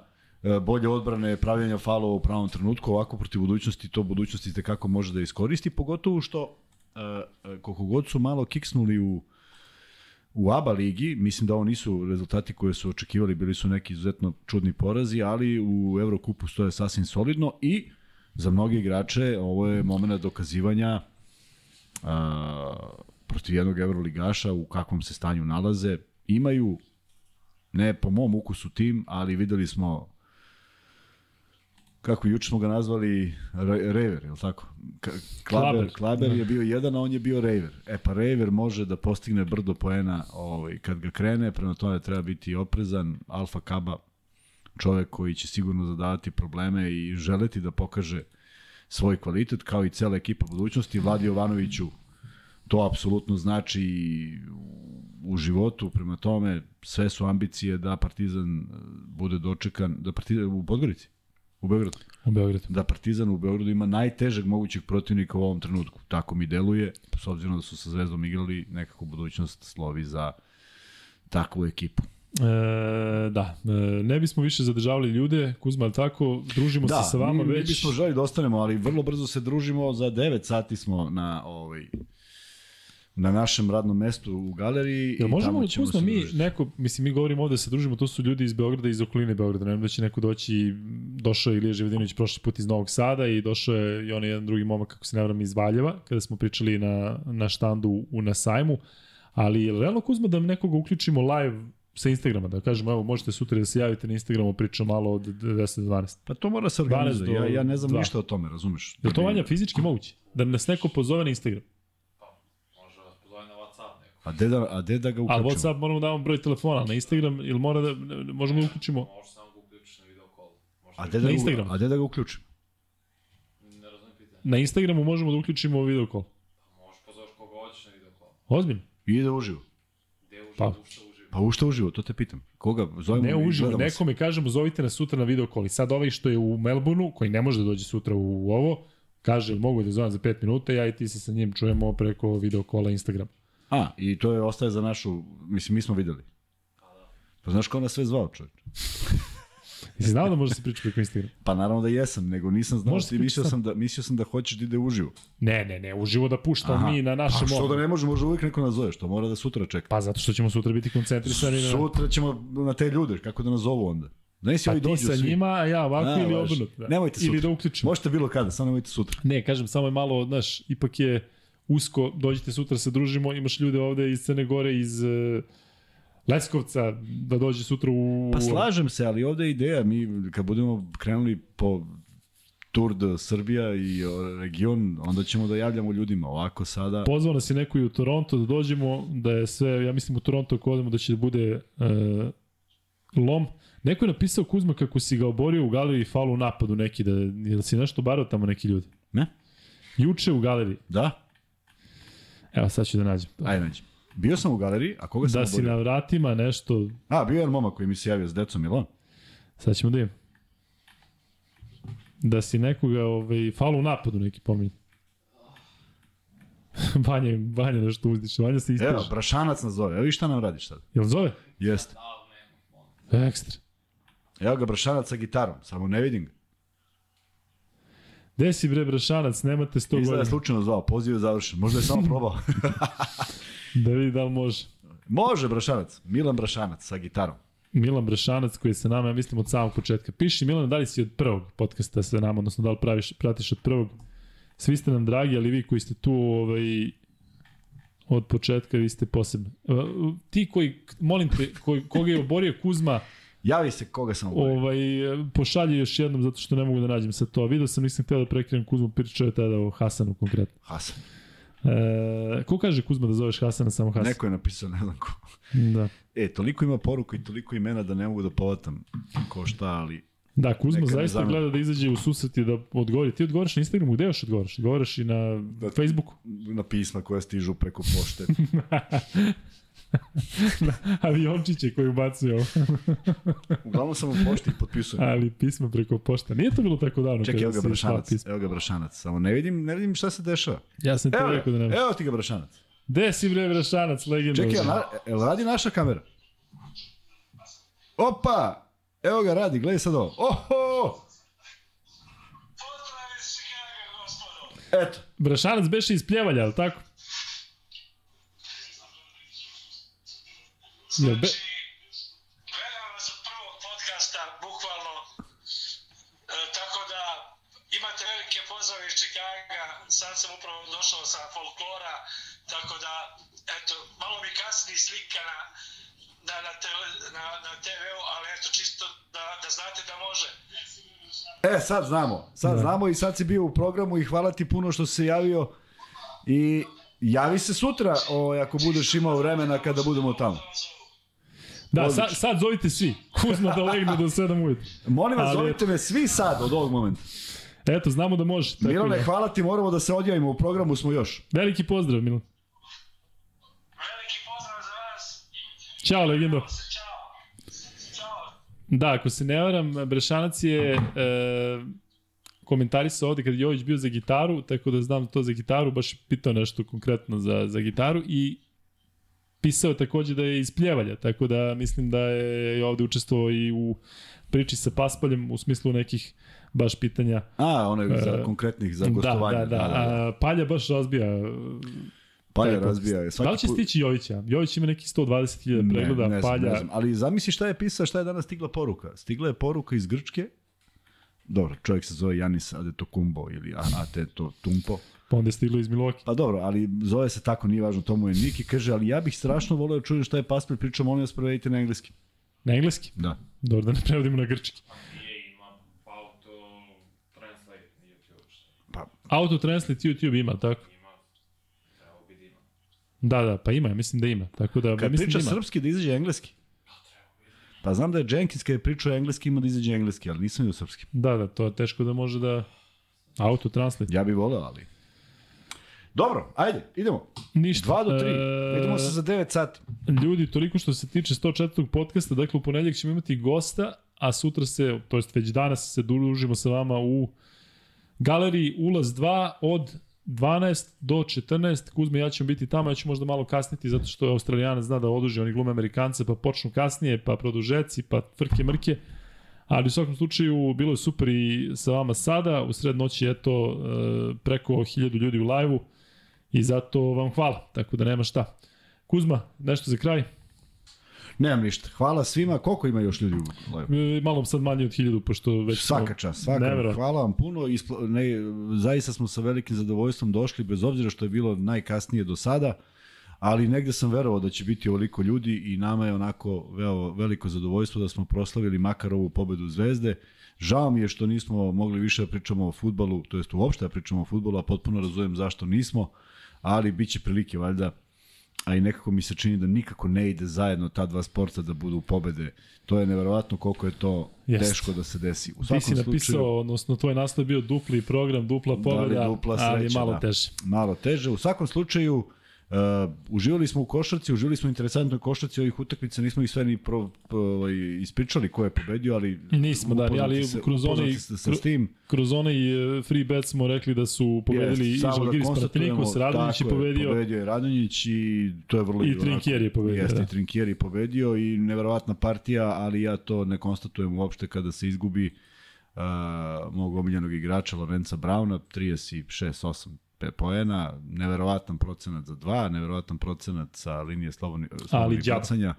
bolje odbrane, pravljanja falova u pravom trenutku, ovako protiv budućnosti, to budućnosti kako može da iskoristi, pogotovo što e, e, koliko god su malo kiksnuli u u ABA ligi, mislim da ovo nisu rezultati koje su očekivali, bili su neki izuzetno čudni porazi, ali u Evrokupu stoje sasvim solidno i za mnoge igrače ovo je moment dokazivanja a, protiv jednog Evroligaša u kakvom se stanju nalaze. Imaju, ne po mom ukusu tim, ali videli smo kako juče smo ga nazvali Rever, je li tako? Klaber, Klaber. Klaber je bio jedan, a on je bio Rever. E pa Rever može da postigne brdo poena ovaj, kad ga krene, prema tome treba biti oprezan. Alfa Kaba, čovek koji će sigurno zadavati probleme i želeti da pokaže svoj kvalitet, kao i cela ekipa budućnosti. Vladi Jovanoviću to apsolutno znači u životu, prema tome sve su ambicije da Partizan e, bude dočekan, da Partizan u Podgorici, u Beogradu U Beogradu. da Partizan u Beogradu ima najtežeg mogućeg protivnika u ovom trenutku. Tako mi deluje, s obzirom da su sa Zvezdom igrali, nekako budućnost slovi za takvu ekipu. E, da, e, ne bismo više zadržavali ljude, Kuzma, tako, družimo se sa vama mi, mi već. bismo želi da ostanemo, ali vrlo brzo se družimo, za 9 sati smo na ovaj na našem radnom mestu u galeriji Jel i možemo, tamo ćemo Kuzma, se mi, družiti. neko, mislim, mi govorimo ovde da se družimo, to su ljudi iz Beograda iz okoline Beograda, ne da će neko doći, došao je Ilija Ževedinović prošli put iz Novog Sada i došao je i onaj jedan drugi momak, kako se ne vram, iz Valjeva, kada smo pričali na, na štandu u, na sajmu, ali je realno, Kuzma, da nekoga uključimo live sa Instagrama, da kažemo, evo, možete sutra da se javite na Instagramu, pričamo malo od 10 do 12. Pa to mora se 12 organizuje. do Ja, ja ne znam dva. ništa o tome, razumeš? Je li to vanja fizički moguće? Da nas neko pozove na Instagram? Može vas pozove na Whatsapp neko. A de da, a de da ga Ali uključimo? WhatsApp moramo da damo broj telefona, na Instagram ili mora da, ne- ne- možemo da uključimo Može samo ga uključiš na video call. Može A da de da, Na Instagram? A de da ga uključim? ne razumijem pitanje. na Instagramu možemo da uključimo video call. Možeš pozoveš koga hoćeš na video call. Ozbiljno? I ide uživo. Gde uživo, Pa. pa. uživo. Pa u šta uživo, to te pitam. Koga? Zovemo Ne uživo, se. nekome kažemo zovite nas sutra na video call. I sad ovaj što je u Melbourneu, koji ne može da dođe sutra u ovo, kaže "Jel mogu da zovem za 5 minuta, ja i ti se sa njim čujemo preko video kola Instagram. A, i to je ostaje za našu, mislim, mi smo videli. Pa znaš ko nas sve zvao, čovječ? Jesi znao da može da se priča preko Instagrama? Pa naravno da jesam, nego nisam znao, Može se ti mislio sam, da, mislio sam da hoćeš da ide uživo. Ne, ne, ne, uživo da puštamo Aha. mi na našem Pa što da ne može, može uvijek neko nas zove, što mora da sutra čeka. Pa zato što ćemo sutra biti koncentrisani na... Sutra ćemo na te ljude, kako da nas zovu onda. Da si Pa ovi ti dođu sa svi. njima, a ja ovako A, ili važi. obrnuto. Da. Nemojte Ili sutra. da uključimo. Možete bilo kada, samo nemojte sutra. Ne, kažem, samo je malo, znaš, ipak je usko, dođite sutra se družimo, imaš ljude ovde iz Crne Gore, iz uh, Leskovca, da dođe sutra u... Pa slažem se, ali ovde je ideja, mi kad budemo krenuli po Tour de Srbija i region, onda ćemo da javljamo ljudima. Ovako sada... Pozvao nas je neko i u Toronto da dođemo, da je sve, ja mislim u Toronto ako odemo da će da bude uh, lom. Neko je napisao Kuzma kako si ga oborio u galeriji falu u napadu neki, da, jel si nešto barao tamo neki ljudi? Ne? Juče u galeriji. Da? Evo sad ću da nađem. Ajde, nađi. Bio sam u galeriji, a koga sam Da si oborio? na vratima nešto, A, bio je momak koji mi se javio s decom, jel on? sad ćemo da imamo. Da si nekoga, ovaj, falu u napadu neki pominje. Vanja, Vanja nešto uzdiše, Vanja se Evo, istraže. Brašanac nas zove. Evo vi šta nam radiš sad? Jel zove? Jeste. Ekstra. Evo ga Brašanac sa gitarom, samo ne vidim ga. Gde si bre Brašanac, nemate 100 Izgleda je godina. slučajno zvao, poziv je završen. Možda je samo probao. Da vidi da li može. Može Brašanac, Milan Brašanac sa gitarom. Milan Brašanac koji je sa nama, ja mislim, od samog početka. Piši Milan, da li si od prvog podcasta sa nama, odnosno da li praviš, pratiš od prvog. Svi ste nam dragi, ali vi koji ste tu ovaj, od početka, vi ste posebni. Uh, Ti koji, molim te, koji, koga je oborio Kuzma, Javi se koga sam oborio. ovaj, pošalje još jednom zato što ne mogu da nađem sa to. Video sam, nisam htio da prekrenem Kuzmu, pričao je tada o Hasanu konkretno. Hasan. E, ko kaže Kuzma da zoveš Hasana samo Hasan? Neko je napisao, ne znam ko. Da. E, toliko ima poruka i toliko imena da ne mogu da povatam ko šta, ali Da, Kuzma Neka zaista zameni. gleda da izađe u susret i da odgovori. Ti odgovaraš na Instagramu, gde još odgovaraš? Odgovaraš i na Da. Facebooku. Na pisma koja stižu preko pošte. Aviončiće koji ubacuje ovo. Uglavnom sam u pošti i potpisujem. Ali pisma preko pošta. Nije to bilo tako davno. Čekaj, evo ga Brašanac. Evo ga Brašanac. Samo ne vidim, ne vidim šta se dešava. Ja sam ti Evo, rekao da ga, nema. evo ti ga Brašanac. Gde si bre Brašanac, legenda? Čekaj, jel, na, jel radi naša kamera? Opa! Evo ga radi, gledaj sad ovo. Oho! Eto. Brašanac beše iz pljevalja, ali tako? Jel be... Znači, gledam vas od prvog podcasta, bukvalno. E, tako da, imate velike pozdrave iz Chicaga, sad sam upravo došao sa folklora, tako da, eto, malo mi kasni slika na, na, na, tele, na, na TV-u, ali eto, čisto da, da znate da može. E, sad znamo. Sad Da. znamo i sad si bio u programu i hvala ti puno što si se javio. I javi se sutra o, ako budeš imao vremena kada budemo tamo. Da, sad, sad zovite svi. Kuzma da legne do 7 ujutru. Molim vas, Ali- zovite me svi sad od ovog momenta. Eto, znamo da može. Tako Milane, da. hvala ti, moramo da se odjavimo, u programu smo još. Veliki pozdrav, Milan. Veliki pozdrav za vas. Ćao, legendo. Ćao. Ćao. Da, ako se ne varam, Brešanac je e, komentarisao ovde kad je Jović bio za gitaru, tako da znam to za gitaru, baš je pitao nešto konkretno za, za gitaru i pisao takođe da je iz pljevalja, tako da mislim da je ovde učestvovao i u priči sa Paspaljem u smislu nekih baš pitanja. A, ono je za E, konkretnih, za Da, gostovanje. da, da. A, Palja baš razbija Palja razbija je. Da li će stići Jovića? Jović ima neki 120.000 pregleda, ne, ne Palja... ne znam. Ali zamisli šta je pisao, šta je danas stigla poruka. Stigla je poruka iz Grčke. Dobro, čovjek se zove Janis Adetokumbo ili Ateto Tumpo. Pa onda je stiglo iz Miloki. Pa dobro, ali zove se tako, nije važno, to mu je Niki. Kaže, ali ja bih strašno voleo da čujem šta je Paspalj pričao, molim vas prevedite na engleski. Na engleski? Da. Dobro, da ne prevodimo na grčki. Nije ima auto translate na YouTube. što Pa, Auto Translate YouTube ima, tako? Da. Da, da, pa ima, mislim da ima. Tako da, kad mislim priča da ima. srpski da izađe engleski. Pa znam da je Jenkins kad je pričao engleski ima da izađe engleski, ali nisam vidio srpski. Da, da, to je teško da može da... Auto Translate. Ja bih voleo, ali... Dobro, ajde, idemo. Ništa. 2 do 3. E, Vidimo se za 9 sati. Ljudi, toliko što se tiče 104. podcasta, dakle u ponedjeljak ćemo imati gosta, a sutra se, to jest već danas se družimo sa vama u galeriji Ulaz 2 od 12 do 14. Kuzma i ja ćemo biti tamo, ja ću možda malo kasniti zato što je Australijanac zna da oduži, oni glume Amerikance, pa počnu kasnije, pa produžeci, pa frke mrke. Ali u svakom slučaju bilo je super i sa vama sada, u sred noći eto e, preko 1000 ljudi u live-u i zato vam hvala, tako da nema šta. Kuzma, nešto za kraj? Nemam ništa. Hvala svima. Koliko ima još ljudi? E, Malo sad manje od 1000, pošto već... Svaka smo- čast, svaka. Neverovatno. Hvala vam puno. Ispla, ne, zaista smo sa velikim zadovoljstvom došli, bez obzira što je bilo najkasnije do sada, ali negde sam verovao da će biti ovoliko ljudi i nama je onako veo, veliko zadovoljstvo da smo proslavili makar ovu pobedu Zvezde. Žao mi je što nismo mogli više da pričamo o futbalu, to jest uopšte da pričamo o futbalu, a potpuno razumem zašto nismo, ali bit će prilike valjda a i nekako mi se čini da nikako ne ide zajedno ta dva sporta da budu pobede. To je neverovatno koliko je to Jest. teško da se desi. U Ti svakom si napisao, slučaju, odnosno tvoj naslov je bio dupli program, dupla Da pobeda, li dupla ali sreća, malo da. teže. malo teže. U svakom slučaju, uh, uživali smo u košarci, uživali smo u interesantnoj košarci ovih utakmica, nismo ih sve ni pro, pro, ovaj, ispričali ko je pobedio, ali Nismo, da, ali se, kroz onaj- s tim. Kroz onaj e, free bet smo rekli da su pobedili Jest, i da Žalgiris konstatujemo, Panathinaikos, Radonjić je pobedio. Pobedio je Radonjić i to je vrlo... I Trinkier je pobedio, Jeste, da. i Trinkier je pobedio i neverovatna partija, ali ja to ne konstatujem uopšte kada se izgubi uh, mog omiljenog igrača Lorenza Brauna, 36-8 pe- poena, neverovatan procenat za dva, neverovatan procenat sa linije slobodni, slobodnih bacanja.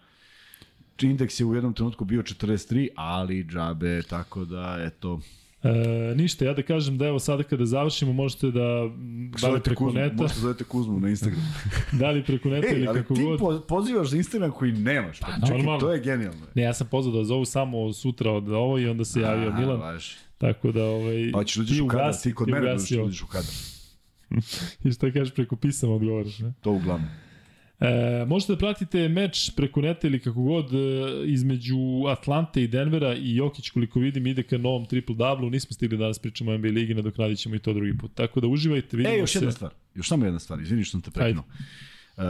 Indeks je u jednom trenutku bio 43, ali džabe, tako da, eto, E, ništa, ja da kažem da evo sada kada završimo možete da da li zovete preko Kuzmu, neta, možete zovete Kuzmu na Instagramu. da li preko neta Ej, ili ali kako ti god. po, pozivaš za Instagram koji nemaš. Pa, čekaj, normalno. to je genijalno. Ne, ja sam pozvao da zovu samo sutra od ovo i onda se javio A, Milan, važi. tako da ovaj, Pa ćeš uđeš ti u kadar, ti kod ti mene ovo. uđeš u kadar. I šta kažeš preko pisama odgovaraš, ne? To uglavnom. E, možete da pratite meč preko neta ili kako god e, između Atlante i Denvera i Jokić koliko vidim ide ka novom triple double nismo stigli danas pričamo o NBA ligi, nadoknadit ćemo i to drugi put. Tako da uživajte, vidimo E, još se. jedna stvar. Još samo jedna stvar. Izvini što sam te prekinuo. Uh,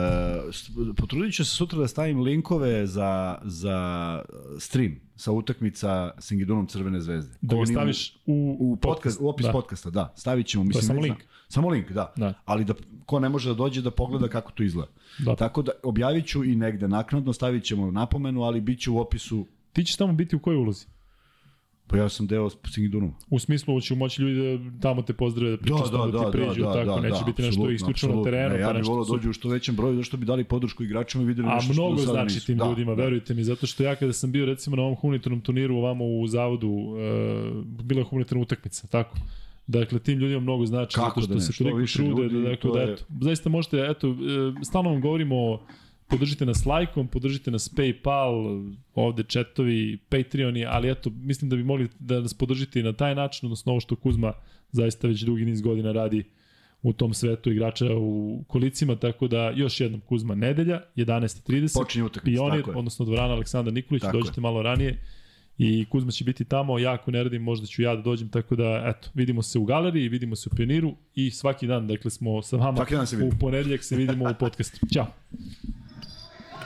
potrudit ću se sutra da stavim linkove za, za stream sa utakmica s Ingidunom Crvene zvezde. Da Ko ga staviš u, u, podcast, u opis da. da. podcasta, da. Stavit ćemo, mislim, samo ne znam- link. Samo link, da. Da. Ali da ko ne može da dođe da pogleda kako to izgleda. Da. Tako da objavit ću i negde naknadno, stavit ćemo napomenu, ali bit će u opisu, Ti ćeš tamo biti u kojoj ulozi? Pa ja sam deo Singidunom. U smislu će moći ljudi da tamo te pozdrave, da pričaju da, da, ti priđu, tako, neće biti nešto isključeno na terenu, Ne, ja pa bih nešto volao super. dođu u što većem broju, zašto bi dali podršku igračima i videli A nešto što mnogo do sada znači nisu. tim Da, ljudima, da. verujte mi, zato što ja kada sam bio recimo na ovom humanitarnom turniru ovamo u zavodu, uh, bila je humanitarna utakmica, tako. Dakle, tim ljudima mnogo znači Kako zato što da ne, se što toliko više trude, da, dakle, to da, je- eto, zaista možete, eto, e, stalno vam govorimo podržite nas lajkom, podržite nas Paypal, ovde četovi, Patreoni, ali eto, mislim da bi mogli da nas podržite i na taj način, odnosno ovo što Kuzma zaista već dugi niz godina radi u tom svetu igrača u kolicima, tako da još jednom Kuzma nedelja, 11.30. Počinje utakmica, Pionir, tako je. odnosno dvorana Aleksandar Nikolić, Tako dođite malo ranije i Kuzma će biti tamo, ja ako ne radim možda ću ja da dođem, tako da eto, vidimo se u galeriji, vidimo se u pioniru i svaki dan, dakle smo sa vama u vidimo. ponedeljak se vidimo u podcastu. Ćao!